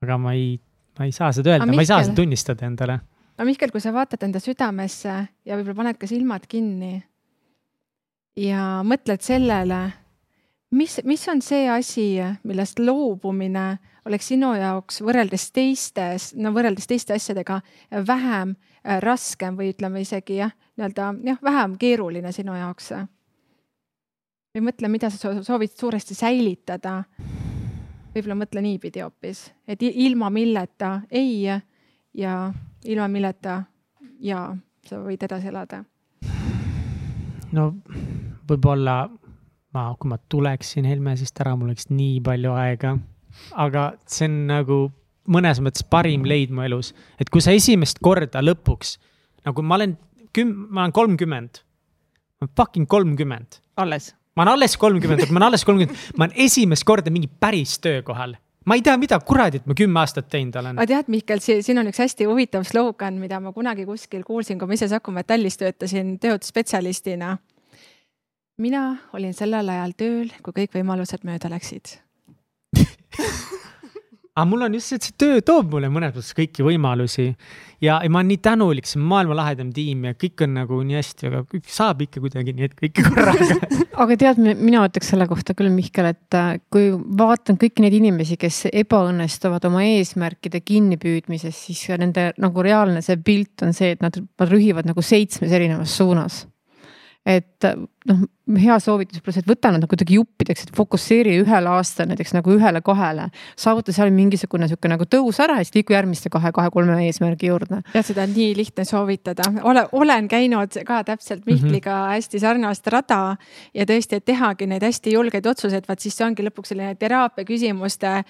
aga ma ei, ma ei saa seda öelda, ma ei saa seda tunnistada endale. aga Mihkel, kui sa vaatad enda südamesse ja võib-olla paned ka silmad kinni ja mõtled sellele, mis, mis on see asi, millest loobumine oleks sinu jaoks võrreldes teistes, no võrreldes teiste asjadega vähem äh, raskem või ütleme isegi jah, nii-öelda jah, vähem keeruline sinu jaoks? või mõtle, mida sa soovid suuresti säilitada. võib-olla mõtle niipidi hoopis, et ilma milleta ei ja ilma milleta ja sa võid edasi elada. no võib-olla ma, kui ma tuleksin Helmesist ära, mul oleks nii palju aega. Aga see on nagu mõnes mõttes parim leid mu elus, et kui sa esimest korda lõpuks, nagu ma olen küm-, ma olen kolmkümmend ma olen fucking kolmkümmend alles. ma olen alles kolmkümmend, ma olen alles kolmkümmend, ma olen esimest korda mingi päris töökohal ma ei tea, mida kuradit ma kümme aastat teinud olen. aga tead, Mihkel, siin on üks hästi huvitav slogan, mida ma kunagi kuskil kuulsin, kui ma ise Saku Metallis töötasin töötusspetsialistina. mina olin sellel ajal tööl, kui kõik võimalused mööda läksid aga mul on just see, et see töö toob mulle mõnes mõttes kõiki võimalusi. Ja, ma olen nii tänulik, see on maailma lahedam tiim ja kõik on nagu nii hästi, aga saab ikka kuidagi nii, et kõike korraga. Aga tead, mina ütleks selle kohta küll, Mihkel, et äh, kui vaatan kõiki neid inimesi, kes ebaõnnestuvad oma eesmärkide kinnipüüdmises, siis nende nagu reaalne see pilt on see, et nad, nad rühivad nagu seitsmes erinevas suunas. Et noh, hea soovitus pluss, et võta nad nagu kuidagi juppideks, et fokusseeri ühel aastal näiteks nagu ühele-kahele. saavuta seal mingisugune sihuke nagu tõus ära ja siis liigu järgmiste kahe-kahe-kolme eesmärgi juurde. tead, seda on nii lihtne soovitada, ole, olen käinud ka täpselt Mihkliga mm -hmm. hästi sarnast rada ja tõesti, et tehagi neid hästi julgeid otsuseid, vaat siis see ongi lõpuks selline teraapia küsimuste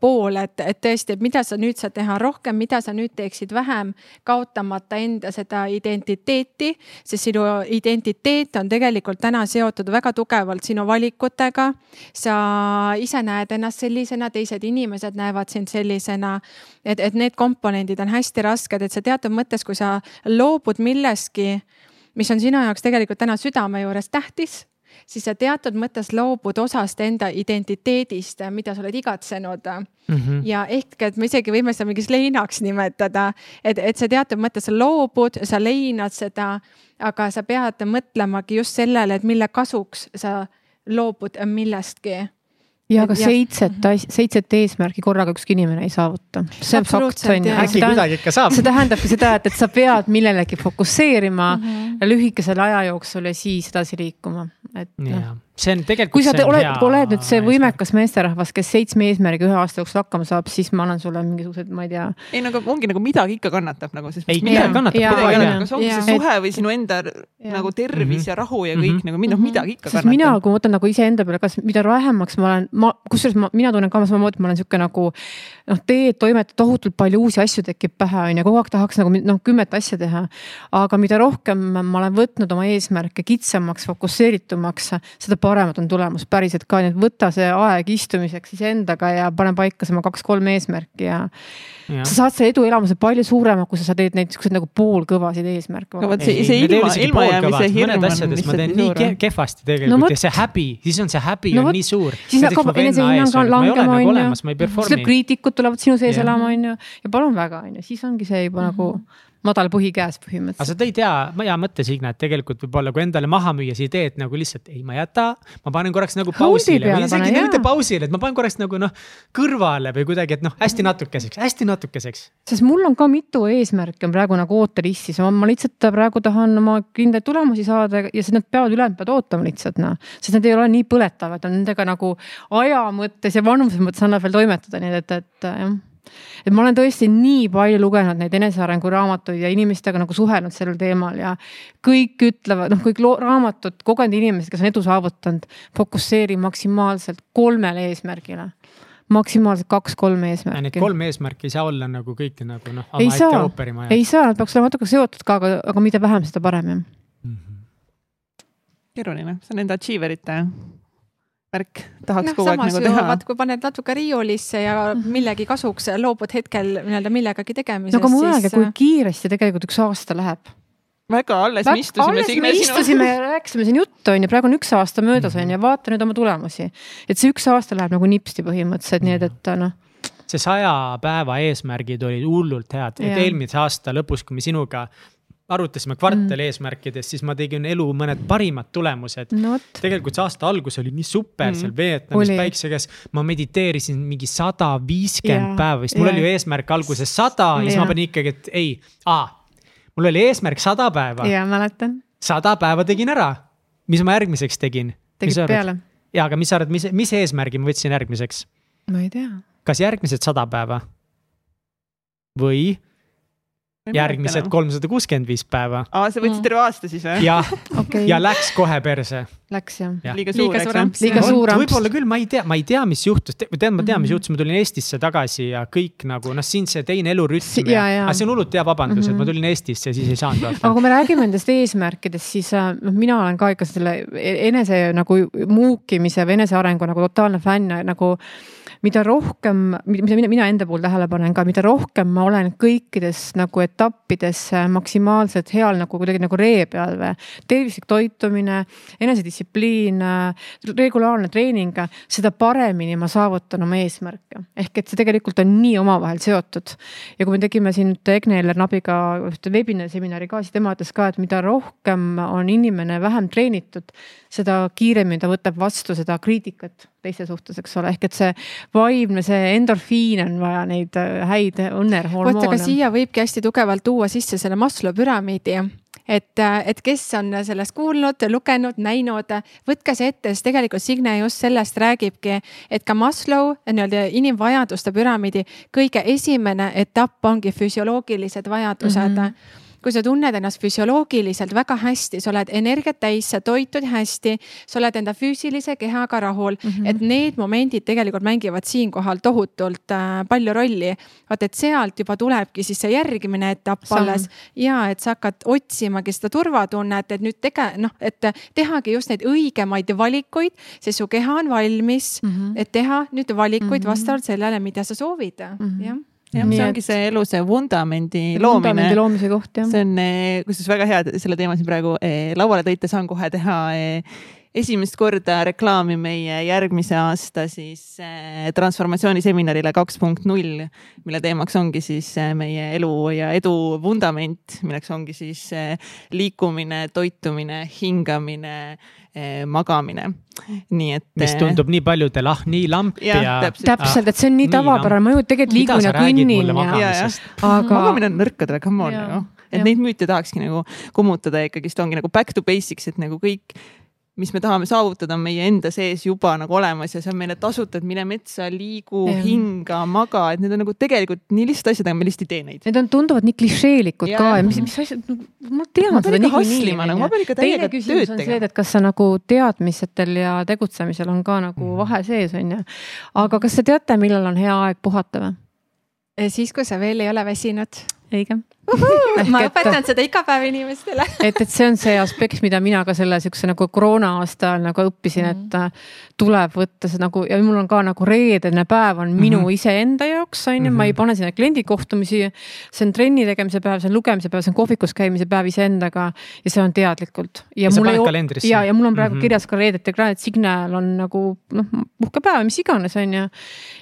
pool, et, et tõesti, et mida sa nüüd saad teha rohkem, mida sa nüüd teeksid vähem, kaotamata enda seda identiteeti, sest sinu identiteet on tegelikult täna seotud väga tugevalt sinu valikutega. sa ise näed ennast sellisena, teised inimesed näevad sind sellisena. et, et need komponendid on hästi rasked, et sa teatud mõttes, kui sa loobud millestki, mis on sinu jaoks tegelikult täna südame juures tähtis siis sa teatud mõttes loobud osast enda identiteedist, mida sa oled igatsenud mm. -hmm. ja ehk, et me isegi võime seda mingiks leinaks nimetada, et, et sa teatud mõttes sa loobud, sa leinad seda aga sa pead mõtlemagi just sellele, et mille kasuks sa loobud millestki ja aga seitset, seitset eesmärki korraga ükski inimene ei saavuta. see on fakt, on ju. äkki kuidagi ikka saab. see tähendabki seda, et, et sa pead millelegi fokusseerima mm -hmm. lühikesel aja jooksul ja siis edasi liikuma, et noh see on tegelikult. kui sa oled, oled nüüd see võimekas meesterahvas, kes seitsme eesmärgiga ühe aasta jooksul hakkama saab, siis ma annan sulle mingisugused, ma ei tea. ei no aga ongi nagu midagi ikka kannatab nagu. ei, midagi kannatab. midagi kannatab, kas ongi see suhe või sinu enda ja. nagu tervis mm -hmm. ja rahu ja kõik mm -hmm. nagu noh, midagi ikka kannatab. mina, kui ma mõtlen nagu iseenda peale, kas mida vähemaks ma olen, ma, kusjuures ma, mina tunnen ka samamoodi, ma olen sihuke nagu noh, teed, toimetad, tohutult palju uusi asju tekib pähe, on ju, kogu aeg tahaks nagu noh, kümmet asja teha. aga mida rohkem ma olen võtnud oma eesmärke kitsamaks, fokusseeritumaks, seda paremad on tulemus päriselt ka, nii et võta see aeg istumiseks iseendaga ja pane paika sama kaks-kolm eesmärki ja, ja. sa saad selle eduelamuse palju suurema, kui sa teed neid siukseid nagu poolkõvasid eesmärke. aga vot see, see ilma, ilmajäämise hirm on lihtsalt nii suur. kehvasti tegelikult no, ja see häbi, siis on see häbi no, on nii suur. siis hakkab enesehinnang langema, on ju. siis kriitikud tulevad sinu sees elama, on ju, ja palun väga, on ju, siis ongi see juba nagu madal põhi käes põhimõtteliselt. aga sa tõid hea, hea mõtte, Signe, et tegelikult võib-olla kui endale maha müüa see idee, et nagu lihtsalt ei, ma ei jäta. ma panen korraks nagu pausile või isegi pane, mitte pausile, et ma panen korraks nagu noh, kõrvale või kuidagi, et noh, hästi natukeseks, hästi natukeseks. sest mul on ka mitu eesmärki on praegu nagu ootelistis, ma lihtsalt praegu tahan oma kindlaid tulemusi saada ja siis nad peavad, ülejäänud peavad ootama lihtsalt noh. sest nad ei ole nii põletavad, nendega nagu aja mõttes ja vanuse mõttes annab veel toimetada, nii et, et jah et ma olen tõesti nii palju lugenud neid enesearengu raamatuid ja inimestega nagu suhelnud sellel teemal ja kõik ütlevad, noh, kõik raamatud, kogenud inimesed, kes on edu saavutanud, fokusseeri maksimaalselt kolmele eesmärgile. Maksimaalselt kaks-kolm eesmärki. Need kolm eesmärki ei saa olla nagu kõik nagu noh. ei saa, ei saa, nad peaks olema natuke seotud ka, aga, aga mida vähem, seda parem jah. Mm -hmm.. keeruline, see on enda achiever'ite värk tahaks no, kogu aeg nagu teha. vaat kui paned natuke riiulisse ja mhm. millegi kasuks loobud hetkel nii-öelda millegagi tegemisest. no aga mõelge siis..., kui kiiresti tegelikult üks aasta läheb. väga, alles me istusime. alles me istusime ja rääkisime siin juttu on ju, praegu on üks aasta möödas on ju, vaata nüüd oma tulemusi. et see üks aasta läheb nagu nipsti põhimõtteliselt, nii et, et noh see saja päeva eesmärgid olid hullult head, et eelmise aasta lõpus, kui me sinuga arutasime kvartali mm. eesmärkidest, siis ma tegin elu mõned parimad tulemused no,. tegelikult see aasta algus oli nii super mm. seal Vietnamis päikse käes. ma mediteerisin mingi sada viiskümmend päeva vist, mul ja. oli ju eesmärk alguses sada ja siis ma panin ikkagi, et ei, mul oli eesmärk sada päeva. ja mäletan. sada päeva tegin ära. mis ma järgmiseks tegin? tegid peale? ja, aga mis sa arvad, mis, mis eesmärgi ma võtsin järgmiseks? ma ei tea. kas järgmised sada päeva? või järgmised kolmsada kuuskümmend viis päeva. aa, sa võtsid terve aasta siis või? jah okay., ja läks kohe perse. Läks jah ja.? liiga suur, eks ju? liiga suur amps. võib-olla küll, ma ei tea, ma ei tea, mis juhtus, tead, ma tean, mis mhm. juhtus, ma tulin Eestisse tagasi ja kõik nagu noh, siin see teine elurütm si. aga see on hullult hea vabandus mm, -hmm. et ma mhm. tulin Eestisse ja siis ei saanud vaata. aga kui me räägime nendest eesmärkidest, siis äh, noh, mina olen ka ikka selle e-, enese nagu muukimise või enesearengu nagu totaalne fänn nagu mida rohkem, mida mina, mina enda puhul tähele panen ka, mida rohkem ma olen kõikides nagu etappides maksimaalselt heal nagu kuidagi nagu ree peal või. tervislik toitumine, enesedistsipliin, regulaarne treening, seda paremini ma saavutan oma eesmärke. ehk et see tegelikult on nii omavahel seotud. ja kui me tegime siin nüüd Egne Eller-Nabiga ühte webinari seminari ka, siis tema ütles ka, et mida rohkem on inimene vähem treenitud, seda kiiremini ta võtab vastu seda kriitikat teiste suhtes, eks ole, ehk et see vaimne, see endorfiin on vaja neid äh, häid õnnerhormoone. vot, aga siia võibki hästi tugevalt tuua sisse selle Maslow püramiidi et, äh, et kes on sellest kuulnud, lugenud, näinud, võtke see ette, sest tegelikult Signe just sellest räägibki, et ka Maslow nii-öelda inimvajaduste püramiidi kõige esimene etapp ongi füsioloogilised vajadused mm. -hmm kui sa tunned ennast füsioloogiliselt väga hästi, sa oled energiat täis, sa toitud hästi, sa oled enda füüsilise kehaga rahul mm, -hmm. et need momendid tegelikult mängivad siinkohal tohutult äh, palju rolli. vaata, et sealt juba tulebki siis see järgmine etapp alles ja et sa hakkad otsimagi seda turvatunnet, et nüüd tege-, noh, et tehagi just neid õigemaid valikuid, sest su keha on valmis mm, -hmm. et teha nüüd valikuid mm -hmm. vastavalt sellele, mida sa soovid mm, -hmm. jah jah, see ongi see elu, see vundamendi loomine. vundamendi loomise koht jah. see on, eh, kusjuures väga hea, et selle teema siin praegu eh, lauale tõite, saan kohe teha eh, esimest korda reklaami meie järgmise aasta siis transformatsiooniseminarile kaks punkt null, mille teemaks ongi siis meie elu ja edu vundament, milleks ongi siis liikumine, toitumine, hingamine, magamine. nii et. mis tundub nii paljudele, ah nii lamp ja, ja.... täpselt, et see on nii tavapärane, ma ju tegelikult liigun ja kõnnin ja. aga. magamine on nõrkadele, come on, noh. et ja. neid müüte tahakski nagu kummutada ikkagist ongi nagu back to basics, et nagu kõik mis me tahame saavutada, on meie enda sees juba nagu olemas ja see on meile tasuta, et mine metsa, liigu, hinga, maga, et need on nagu tegelikult nii lihtsad asjad, aga me lihtsalt ei tee neid. Need on, tunduvad nii klišeelikud ja, ka ja mis, mis asjad no,, ma tean seda niikuinii. nagu ma pean ikka täiega tööd tegema. see, et kas sa nagu teadmistel ja tegutsemisel on ka nagu mm. vahe sees, on ju. aga kas te teate, millal on hea aeg puhata või? siis, kui sa veel ei ole väsinud. Õige ma õpetan seda iga päev inimestele et, et see on see aspekt, mida mina ka selle siukse nagu koroona aasta ajal nagu õppisin mm, -hmm. et äh, tuleb võtta see nagu ja mul on ka nagu reedene päev on minu mm -hmm. iseenda jaoks on ju ma ei mhm. pane sinna kliendi kohtumisi. see on trenni tegemise päev, see on lugemise päev, see on kohvikus käimise päev iseendaga ja see on teadlikult. ja, ja mul ja, ja mul on praegu mm -hmm. kirjas ka reedeti ekraan, et Signal on nagu noh, puhkepäev, mis iganes, on ju.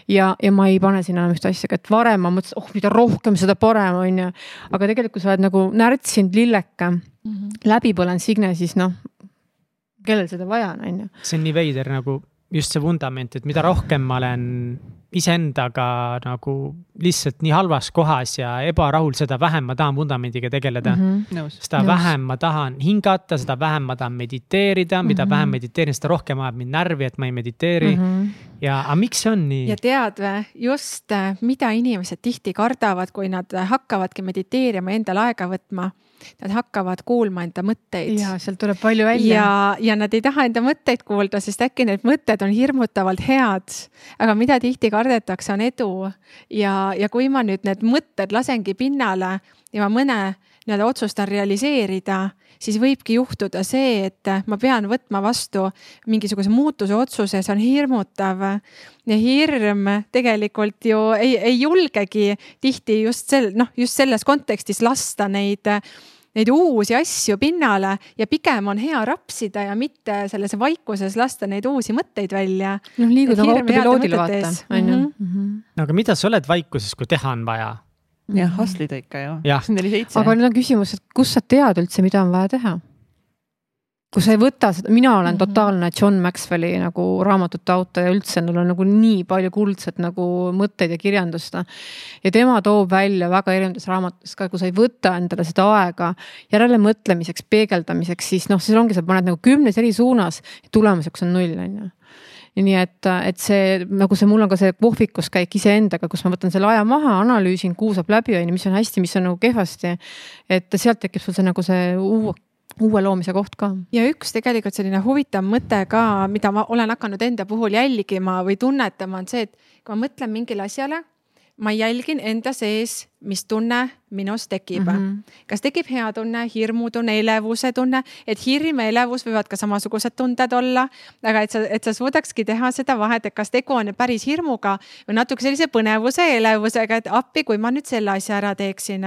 ja, ja ma ei pane sinna enam ühte asja, et varem ma mõtlesin, oh mida rohkem, seda parem on ju aga tegelikult, kui sa oled nagu närtsinud lilleke mm -hmm. läbi põlenud Signe, siis noh, kellel seda vaja on, on ju. see on nii veider nagu just see vundament, et mida rohkem ma olen iseendaga nagu lihtsalt nii halvas kohas ja ebarahul, seda vähem ma tahan vundamendiga tegeleda mm. -hmm. seda Nõus. vähem ma tahan hingata, seda vähem ma tahan mediteerida, mida mm -hmm. vähem mediteerin, seda rohkem ajab mind närvi, et ma ei mediteeri mm. -hmm. Ja, aga miks see on nii? ja tead või, just mida inimesed tihti kardavad, kui nad hakkavadki mediteerima, endale aega võtma nad hakkavad kuulma enda mõtteid. ja sealt tuleb palju välja. ja, ja nad ei taha enda mõtteid kuulda, sest äkki need mõtted on hirmutavalt head. aga mida tihti kardetakse, on edu. ja, ja kui ma nüüd need mõtted lasengi pinnale ja ma mõne nii-öelda otsustan realiseerida, siis võibki juhtuda see, et ma pean võtma vastu mingisuguse muutuse otsuse, see on hirmutav. ja hirm tegelikult ju ei, ei julgegi tihti just sel, noh, just selles kontekstis lasta neid neid uusi asju pinnale ja pigem on hea rapsida ja mitte selles vaikuses lasta neid uusi mõtteid välja. noh, liigud nagu autopiloodil vaata, on ju. Mhm. no aga mida sa oled vaikuses, kui teha on vaja? Jah, hustlida ikka ju. aga nüüd on küsimus, et kust sa tead üldse, mida on vaja teha? kui sa ei võta seda, mina olen mm -hmm. totaalne John Maxwelli nagu raamatute autor ja üldse tal on nagu nii palju kuldset nagu mõtteid ja kirjandust. ja tema toob välja väga erinevates raamatutes ka, kui sa ei võta endale seda aega järelemõtlemiseks, peegeldamiseks, siis noh, siis ongi, sa paned nagu kümnes eri suunas ja tulemuseks on null, on ju nii et, et see nagu see, mul on ka see kohvikuskäik iseendaga, kus ma võtan selle aja maha, analüüsin, kuu saab läbi, on ju, mis on hästi, mis on nagu kehvasti. et sealt tekib sul see nagu see uue uue loomise koht ka. ja üks tegelikult selline huvitav mõte ka, mida ma olen hakanud enda puhul jälgima või tunnetama, on see, et kui ma mõtlen mingile asjale ma jälgin enda sees, mis tunne minus tekib mm. -hmm. kas tekib hea tunne, hirmutunne, elevuse tunne, et hirm ja elevus võivad ka samasugused tunded olla. aga et sa, et sa suudakski teha seda vahet, et kas tegu on päris hirmuga või natuke sellise põnevuse, elevusega, et appi, kui ma nüüd selle asja ära teeksin.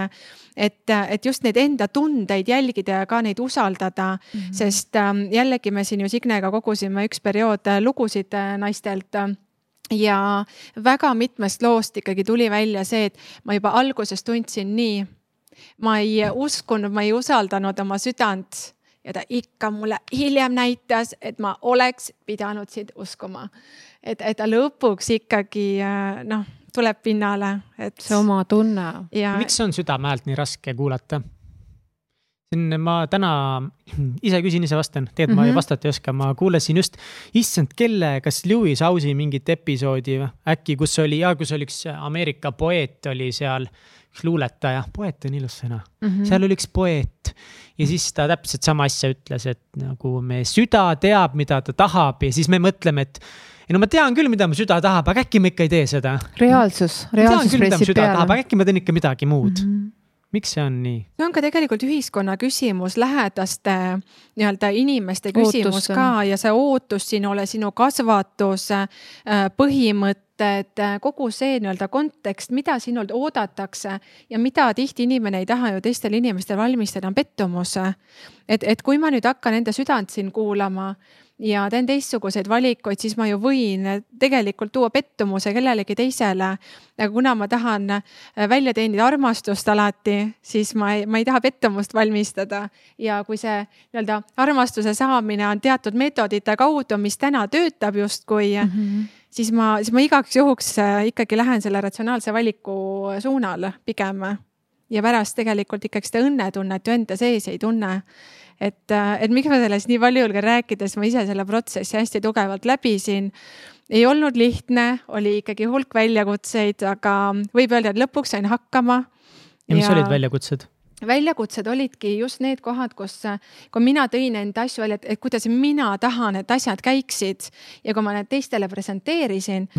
et, et just neid enda tundeid jälgida ja ka neid usaldada mm, -hmm. sest ähm, jällegi me siin ju Signega kogusime üks periood lugusid äh, naistelt ja väga mitmest loost ikkagi tuli välja see, et ma juba alguses tundsin nii. ma ei uskunud, ma ei usaldanud oma südant ja ta ikka mulle hiljem näitas, et ma oleks pidanud sind uskuma. et, et ta lõpuks ikkagi noh, tuleb pinnale, et. see oma tunne. miks on südame häält nii raske kuulata? Siin ma täna ise küsin, ise vastan, tegelikult mm -hmm. ma mhm. vastata ei oska, ma kuulasin just, issand, kelle, kas Lewis House'i mingit episoodi äkki, kus oli ja kus oli üks Ameerika poeet oli seal. üks luuletaja, poeet on ilus sõna mm, -hmm. seal oli üks poeet ja siis ta täpselt sama asja ütles, et nagu me süda teab, mida ta tahab ja siis me mõtleme, et ei no ma tean küll, mida mu süda tahab, aga äkki ma ikka ei tee seda. reaalsus, reaalsus pressib peale. aga äkki ma teen ikka midagi muud mm. -hmm miks see on nii? see on ka tegelikult ühiskonna küsimus, lähedaste nii-öelda inimeste küsimus ootus. ka ja see ootus sinule, sinu kasvatus, äh, põhimõtted, kogu see nii-öelda kontekst, mida sinult oodatakse ja mida tihti inimene ei taha ju teistel inimestel valmistada, on pettumus. et, et kui ma nüüd hakkan enda südant siin kuulama ja teen teistsuguseid valikuid, siis ma ju võin tegelikult tuua pettumuse kellelegi teisele. aga kuna ma tahan äh, välja teenida armastust alati, siis ma ei, ma ei taha pettumust valmistada. ja kui see nii-öelda armastuse saamine on teatud meetodite kaudu, mis täna töötab justkui mm, -hmm. siis ma, siis ma igaks juhuks äh, ikkagi lähen selle ratsionaalse valiku suunal pigem. ja pärast tegelikult ikkagi seda õnnetunnet ju enda sees ei tunne et, äh, et miks ma sellest nii palju julgen rääkida, sest ma ise selle protsessi hästi tugevalt läbisin. ei olnud lihtne, oli ikkagi hulk väljakutseid, aga võib öelda, et lõpuks sain hakkama. ja mis ja... olid väljakutsed? väljakutsed olidki just need kohad, kus, kui mina tõin enda asju välja, et kuidas mina tahan, et asjad käiksid ja kui ma need teistele presenteerisin,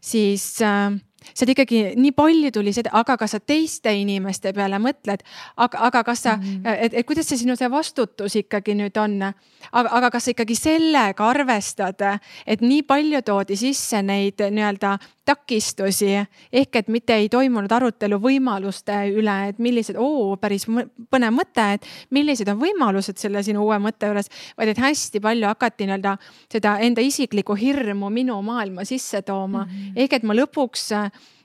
siis äh, sealt ikkagi nii palju tuli seda, aga kas sa teiste inimeste peale mõtled, aga, aga kas sa mm, -hmm. et, et kuidas see sinu see vastutus ikkagi nüüd on. aga, aga kas sa ikkagi sellega arvestad, et nii palju toodi sisse neid nii-öelda takistusi ehk et mitte ei toimunud arutelu võimaluste üle, et millised, oo, päris põnev mõte, et millised on võimalused selle sinu uue mõtte juures, vaid et hästi palju hakati nii-öelda seda enda isiklikku hirmu minu maailma sisse tooma mm. -hmm. ehk et ma lõpuks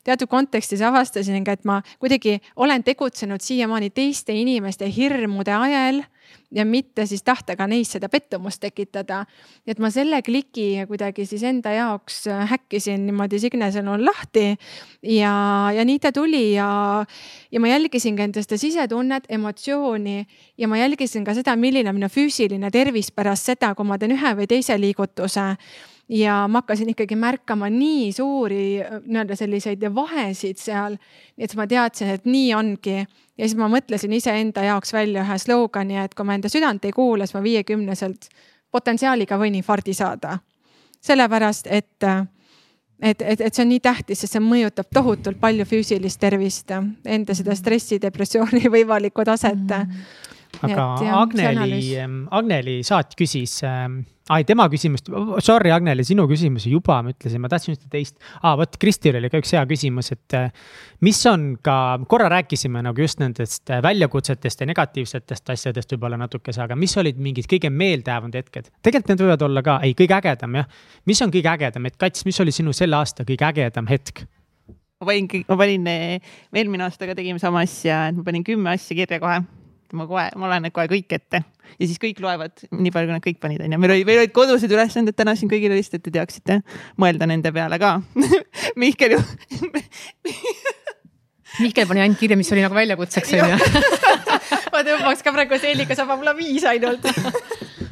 teatud kontekstis avastasin ka, et ma kuidagi olen tegutsenud siiamaani teiste inimeste hirmude ajel ja mitte siis tahtega neis seda pettumust tekitada. nii et ma selle kliki kuidagi siis enda jaoks häkkisin niimoodi Signe sõnul lahti ja, ja nii ta tuli ja, ja ma jälgisin ka enda seda sisetunnet, emotsiooni ja ma jälgisin ka seda, milline on minu füüsiline tervis pärast seda, kui ma teen ühe või teise liigutuse ja ma hakkasin ikkagi märkama nii suuri nii-öelda selliseid vahesid seal. nii et ma teadsin, et nii ongi ja siis ma mõtlesin iseenda jaoks välja ühe slogani, et kui ma enda südant ei kuula, siis ma viiekümneselt potentsiaaliga võin infardi saada. sellepärast, et et, et, et see on nii tähtis, sest see mõjutab tohutult palju füüsilist tervist, enda seda stressi, depressiooni võimalikku taset mm. -hmm aga jah, Agneli, Agneli saat küsis ähm,, ai tema küsimust, sorry Agneli, sinu küsimusi juba ma ütlesin, ma tahtsin ühte teist ah,. vot Kristil oli ka üks hea küsimus, et äh, mis on ka, korra rääkisime nagu just nendest äh, väljakutsetest ja negatiivsetest asjadest võib-olla natukese, aga mis olid mingid kõige meeldejäävamad hetked? tegelikult need võivad olla ka, ei, kõige ägedam jah. mis on kõige ägedam, et Kats, mis oli sinu selle aasta kõige ägedam hetk? ma panin, ma panin, eelmine aasta ka tegime sama asja, et ma panin kümme asja kirja kohe ma kohe, ma loen need kohe kõik ette ja siis kõik loevad nii palju, kui nad kõik panid, onju. meil oli, meil olid kodused ülesanded täna siin kõigile lihtsalt, et te teaksite mõelda nende peale ka Mihkel ju Mihkel pani ainult kirja, mis oli nagu väljakutseks onju ma tõmbaks ka praegu Seelika saba, mul on viis ainult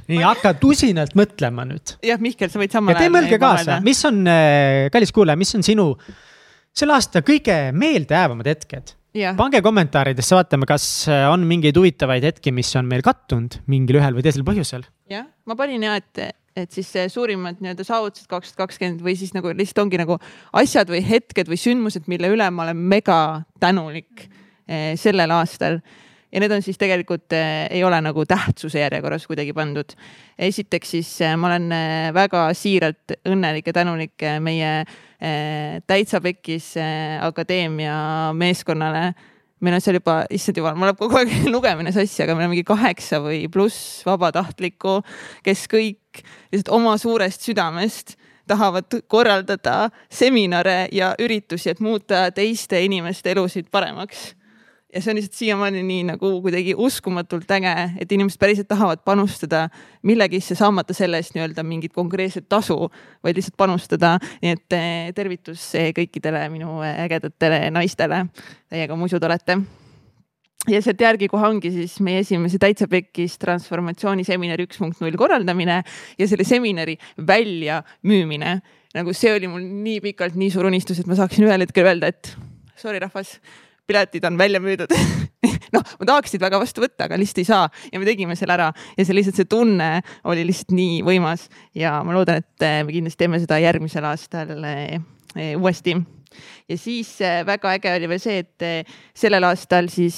nii hakka tusinalt mõtlema nüüd. jah, Mihkel, sa võid samal ajal. ja tee mõelge kaasa, mis on, äh, kallis kuulaja, mis on sinu selle aasta kõige meeldejäävamad hetked? Pange kommentaaridesse, vaatame, kas äh, on mingeid huvitavaid hetki, mis on meil kattunud mingil ühel või teisel põhjusel. jah, ma panin ja, et, et siis suurimad nii-öelda saavutused kaks tuhat kakskümmend või siis nagu lihtsalt ongi nagu asjad või hetked või sündmused, mille üle ma olen mega tänulik eh, sellel aastal ja need on siis tegelikult äh, ei ole nagu tähtsuse järjekorras kuidagi pandud. esiteks siis äh, ma olen äh, väga siiralt õnnelik ja tänulik meie äh, Täitsa Pekkis äh, akadeemia meeskonnale meil on seal juba, issand jumal, mul läheb kogu aeg lugemine sassi, aga meil on mingi kaheksa või pluss vabatahtlikku, kes kõik lihtsalt oma suurest südamest tahavad korraldada seminare ja üritusi, et muuta teiste inimeste elusid paremaks ja see on lihtsalt siiamaani nii nagu kuidagi uskumatult äge, et inimesed päriselt tahavad panustada millegisse, saamata selle eest nii-öelda mingit konkreetset tasu, vaid lihtsalt panustada. nii et eh, tervitus eh, kõikidele minu eh, ägedatele naistele. Teiega musud olete ja sealt järgi kohe ongi siis meie esimese Täitsa Pekkis transformatsiooniseminari üks punkt null korraldamine ja selle seminari väljamüümine. nagu see oli mul nii pikalt nii suur unistus, et ma saaksin ühel hetkel öelda, et sorry, rahvas piletid on välja müüdud noh, ma tahaksin väga vastu võtta, aga lihtsalt ei saa. Ja me tegime selle ära. Ja see lihtsalt see tunne oli lihtsalt nii võimas. Ja ma loodan, et eh, me kindlasti teeme seda järgmisel aastal eh, eh, uuesti. ja siis väga äge oli veel see, et sellel aastal siis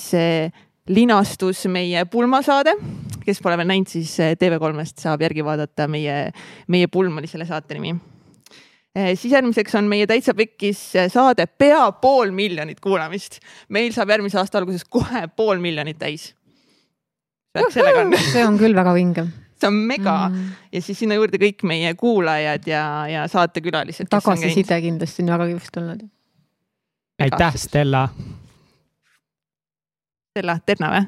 linastus meie pulmasaade, kes pole veel näinud, siis TV3-st saab järgi vaadata meie, meie pulm oli selle saate nimi siis järgmiseks on meie Täitsa Pekkis eh, saade pea pool miljonit kuulamist. meil saab järgmise aasta alguses kohe pool miljonit täis. sellega on. see on küll väga vinge see on mega mm. ja siis sinna juurde kõik meie kuulajad ja, ja saatekülalised. tagasiside kindlasti on väga kihvt olnud. aitäh, Stella. Stella, Terna või?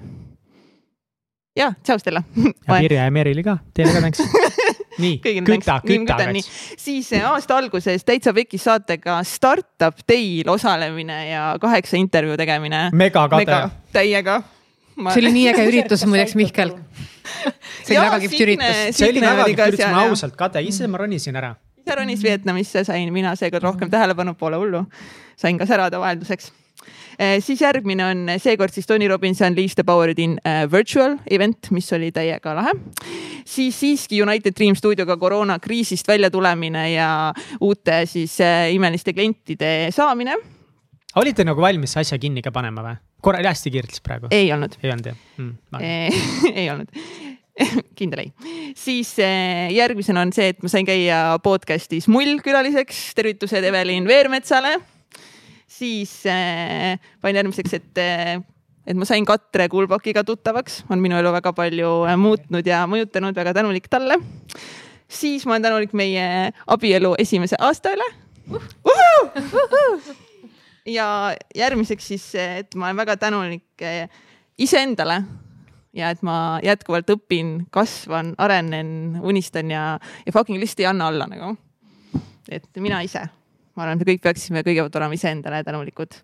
ja, tšau Stella. ja Pirje ja Merilile ka, teile ka tänks nii, küta, küta läks. siis aasta alguses Täitsa Pekis saatega Startup Day'l osalemine ja kaheksa intervjuu tegemine. megakade. täiega ma.... see oli nii äge üritus muideks, Mihkel. see oli väga kihvt üritus. see oli väga kihvt üritus, ma ausalt, Kade, ise ma ronisin ära. ise ronis Vietnamisse, sain mina seekord rohkem tähelepanu, pole hullu. sain ka särada vahelduseks Eh, siis järgmine on seekord siis Tony Robbins Unleash the Powered in uh, Virtual event, mis oli täiega lahe. siis siiski United Dream stuudioga koroonakriisist välja tulemine ja uute siis uh, imeliste klientide saamine. olite nagu valmis asja kinni ka panema või? korra, hästi kiirelt praegu. ei olnud. ei olnud jah mm,? ei olnud kindel ei. siis järgmisena on see, et ma sain käia podcast'is Mull külaliseks, tervitused Evelin Veermetsale siis äh, panin järgmiseks, et äh, et ma sain Katre Kulbakiga tuttavaks, on minu elu väga palju äh, muutnud ja mõjutanud, väga tänulik talle. siis ma olen tänulik meie abielu esimese aasta üle uh. -huh. ja järgmiseks siis, et ma olen väga tänulik äh, iseendale ja et ma jätkuvalt õpin, kasvan, arenen, unistan ja, ja fucking lihtsalt ei anna alla nagu. et mina ise ma arvan, et me kõik peaksime kõigepealt olema iseendale tänulikud.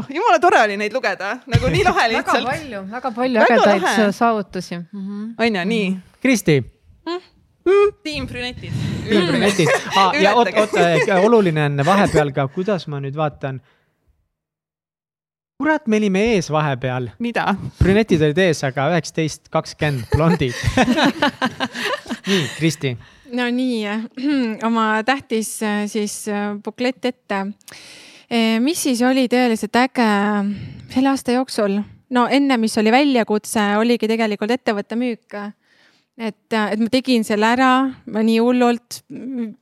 oh, jumala tore oli neid lugeda, nagu nii lahe lihtsalt. väga palju, väga palju ägedaid saavutusi mm. -hmm. on ju, nii? Kristi mm? Mm, tiim Brünetid. tiim Brünetid ah, ja oot, oot, oluline on vahepeal ka, kuidas ma nüüd vaatan. kurat, me olime ees vahepeal. mida? Brünetid olid ees, aga üheksateist, kakskümmend blondid nii, Kristi no nii, oma tähtis äh, siis äh, buklett ette. Äh, mis siis oli tõeliselt äge selle aasta jooksul? no enne, mis oli väljakutse, oligi tegelikult ettevõtte müük. et, et ma tegin selle ära, ma nii hullult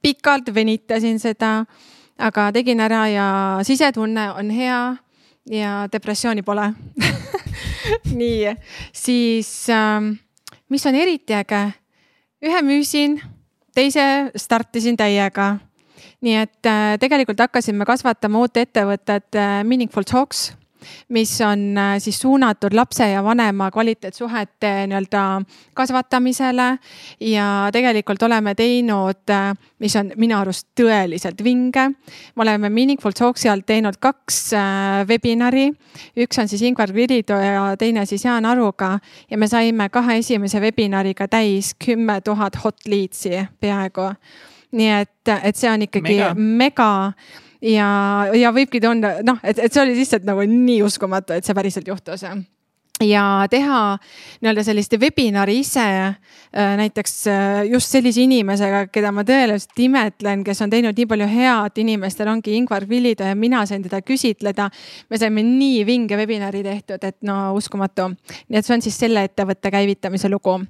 pikalt venitasin seda, aga tegin ära ja sisetunne on hea ja depressiooni pole nii, siis mis on eriti äge, ühe müüsin teise startisin täiega. nii et äh, tegelikult hakkasime kasvatama uut ettevõtet äh, Meaningful Talks mis on äh, siis suunatud lapse ja vanema kvaliteetsuhete nii-öelda kasvatamisele. ja tegelikult oleme teinud, äh, mis on minu arust tõeliselt vinge. me oleme Meaningful Talksi alt teinud kaks webinari. üks on siis Ingvar Virido ja teine siis Jaan Aruga ja me saime kahe esimese webinariga täis kümme tuhat hot leads'i peaaegu nii et, et see on ikkagi mega, mega ja, ja võibki tunda noh, et, et see oli lihtsalt nagu nii uskumatu, et see päriselt juhtus ja teha nii-öelda sellist webinari ise äh, näiteks äh, just sellise inimesega, keda ma tõeliselt imetlen, kes on teinud nii palju head, inimestel ongi Ingvar Villido ja mina sain teda küsitleda. me saime nii vinge webinari tehtud, et no uskumatu. nii et see on siis selle ettevõtte käivitamise lugu.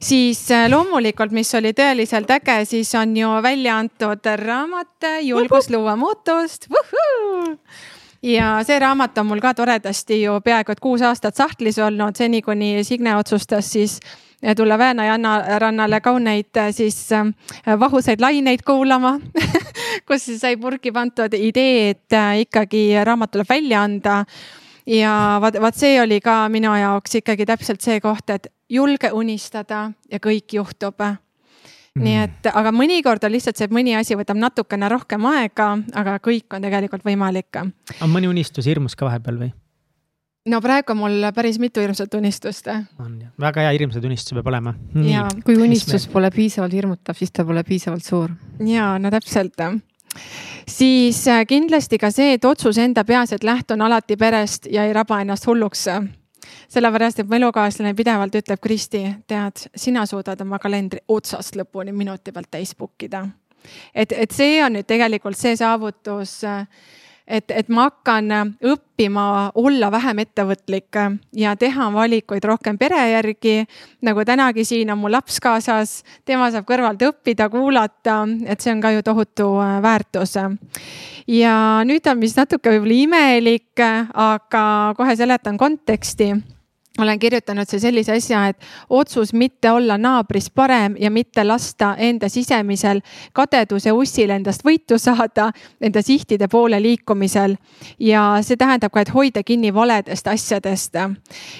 siis äh, loomulikult, mis oli tõeliselt äge, siis on ju välja antud raamat Julgus luua muutust ja see raamat on mul ka toredasti ju peaaegu et kuus aastat sahtlis olnud, seni kuni Signe otsustas siis tulla Väänajanna rannale kauneid siis äh, vahusaid laineid kuulama kus sai purgi pandud idee, et ikkagi raamat tuleb välja anda. ja vaat, vaat see oli ka minu jaoks ikkagi täpselt see koht, et julge unistada ja kõik juhtub nii mm. et, aga mõnikord on lihtsalt see, et mõni asi võtab natukene rohkem aega, aga kõik on tegelikult võimalik. on mõni unistus hirmus ka vahepeal või? no praegu on mul päris mitu hirmsat unistust. on jah, väga hea hirmsad unistused peab olema. kui unistus pole piisavalt hirmutav, siis ta pole piisavalt suur. ja no täpselt siis äh, kindlasti ka see, et otsus enda peas, et lähtun alati perest ja ei raba ennast hulluks sellepärast, et mu elukaaslane pidevalt ütleb, Kristi, tead, sina suudad oma kalendri otsast lõpuni minuti pealt täis book ida. et, et see on nüüd tegelikult see saavutus et, et ma hakkan õppima olla vähem ettevõtlik ja teha valikuid rohkem pere järgi. nagu tänagi siin on mu laps kaasas, tema saab kõrvalt õppida, kuulata, et see on ka ju tohutu äh, väärtus. ja nüüd on vist natuke võib-olla imelik, aga kohe seletan konteksti olen kirjutanud siia sellise asja, et otsus mitte olla naabrist parem ja mitte lasta enda sisemisel kadeduse ussil endast võitu saada enda sihtide poole liikumisel. ja see tähendab ka, et hoida kinni valedest asjadest.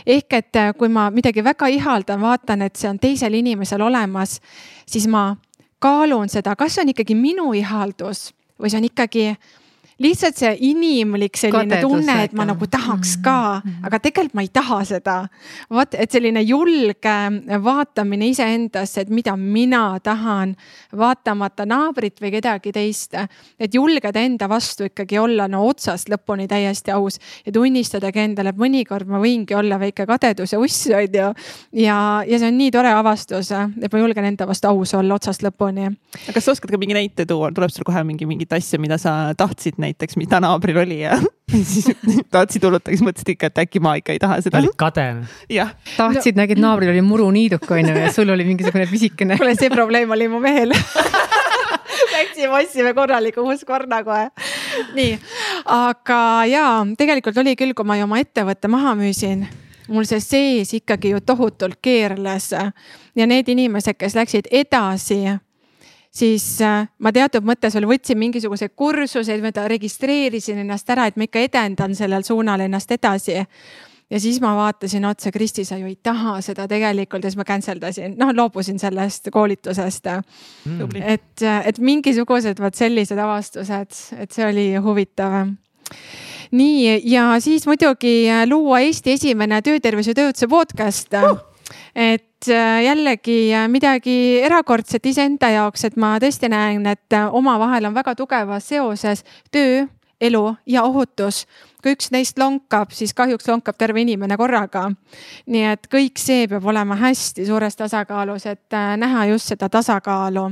ehk et kui ma midagi väga ihaldan, vaatan, et see on teisel inimesel olemas, siis ma kaalun seda, kas see on ikkagi minu ihaldus või see on ikkagi lihtsalt see inimlik selline Kadedus, tunne, et ma nagu tahaks ka mm, aga tegelikult ma ei taha seda. vot, et selline julge vaatamine iseendasse, et mida mina tahan, vaatamata naabrit või kedagi teist. et julgeda enda vastu ikkagi olla no otsast lõpuni täiesti aus ja tunnistadagi endale, et mõnikord ma võingi olla väike kadedus ja uss, on ju. ja, ja see on nii tore avastus, et ma julgen enda vastu aus olla otsast lõpuni. aga kas sa oskad ka mingi näite tuua, tuleb sul kohe mingi mingit asja, mida sa tahtsid näiteks, mida naabril oli ja siis tahtsid hulluta, siis mõtlesid ikka, et äkki ma ikka ei taha seda. olid kade. jah. tahtsid no., nägid naabril oli muruniiduk onju ja sul oli mingisugune pisikene. kuule, see probleem oli mu mehel Läksime, ostsime korraliku uuskorna kohe. nii, aga ja tegelikult oli küll, kui ma ju oma ettevõtte maha müüsin mul see sees ikkagi ju tohutult keerles ja need inimesed, kes läksid edasi siis äh, ma teatud mõttes veel võtsin mingisuguseid kursuseid, ma registreerisin ennast ära, et ma ikka edendan sellel suunal ennast edasi. Ja siis ma vaatasin otsa, Kristi, sa ju ei taha seda tegelikult. Ja siis ma cancel dasin, noh loobusin sellest koolitusest. Mm.. et, et mingisugused vot sellised avastused, et see oli huvitav. Nii, ja siis muidugi luua Eesti esimene töötervise töötuse podcast. Uh et äh, jällegi äh, midagi erakordset iseenda jaoks, et ma tõesti näen, et äh, omavahel on väga tugevas seoses töö, elu ja ohutus. kui üks neist lonkab, siis kahjuks lonkab terve inimene korraga. nii et kõik see peab olema hästi suures tasakaalus, et näha just seda tasakaalu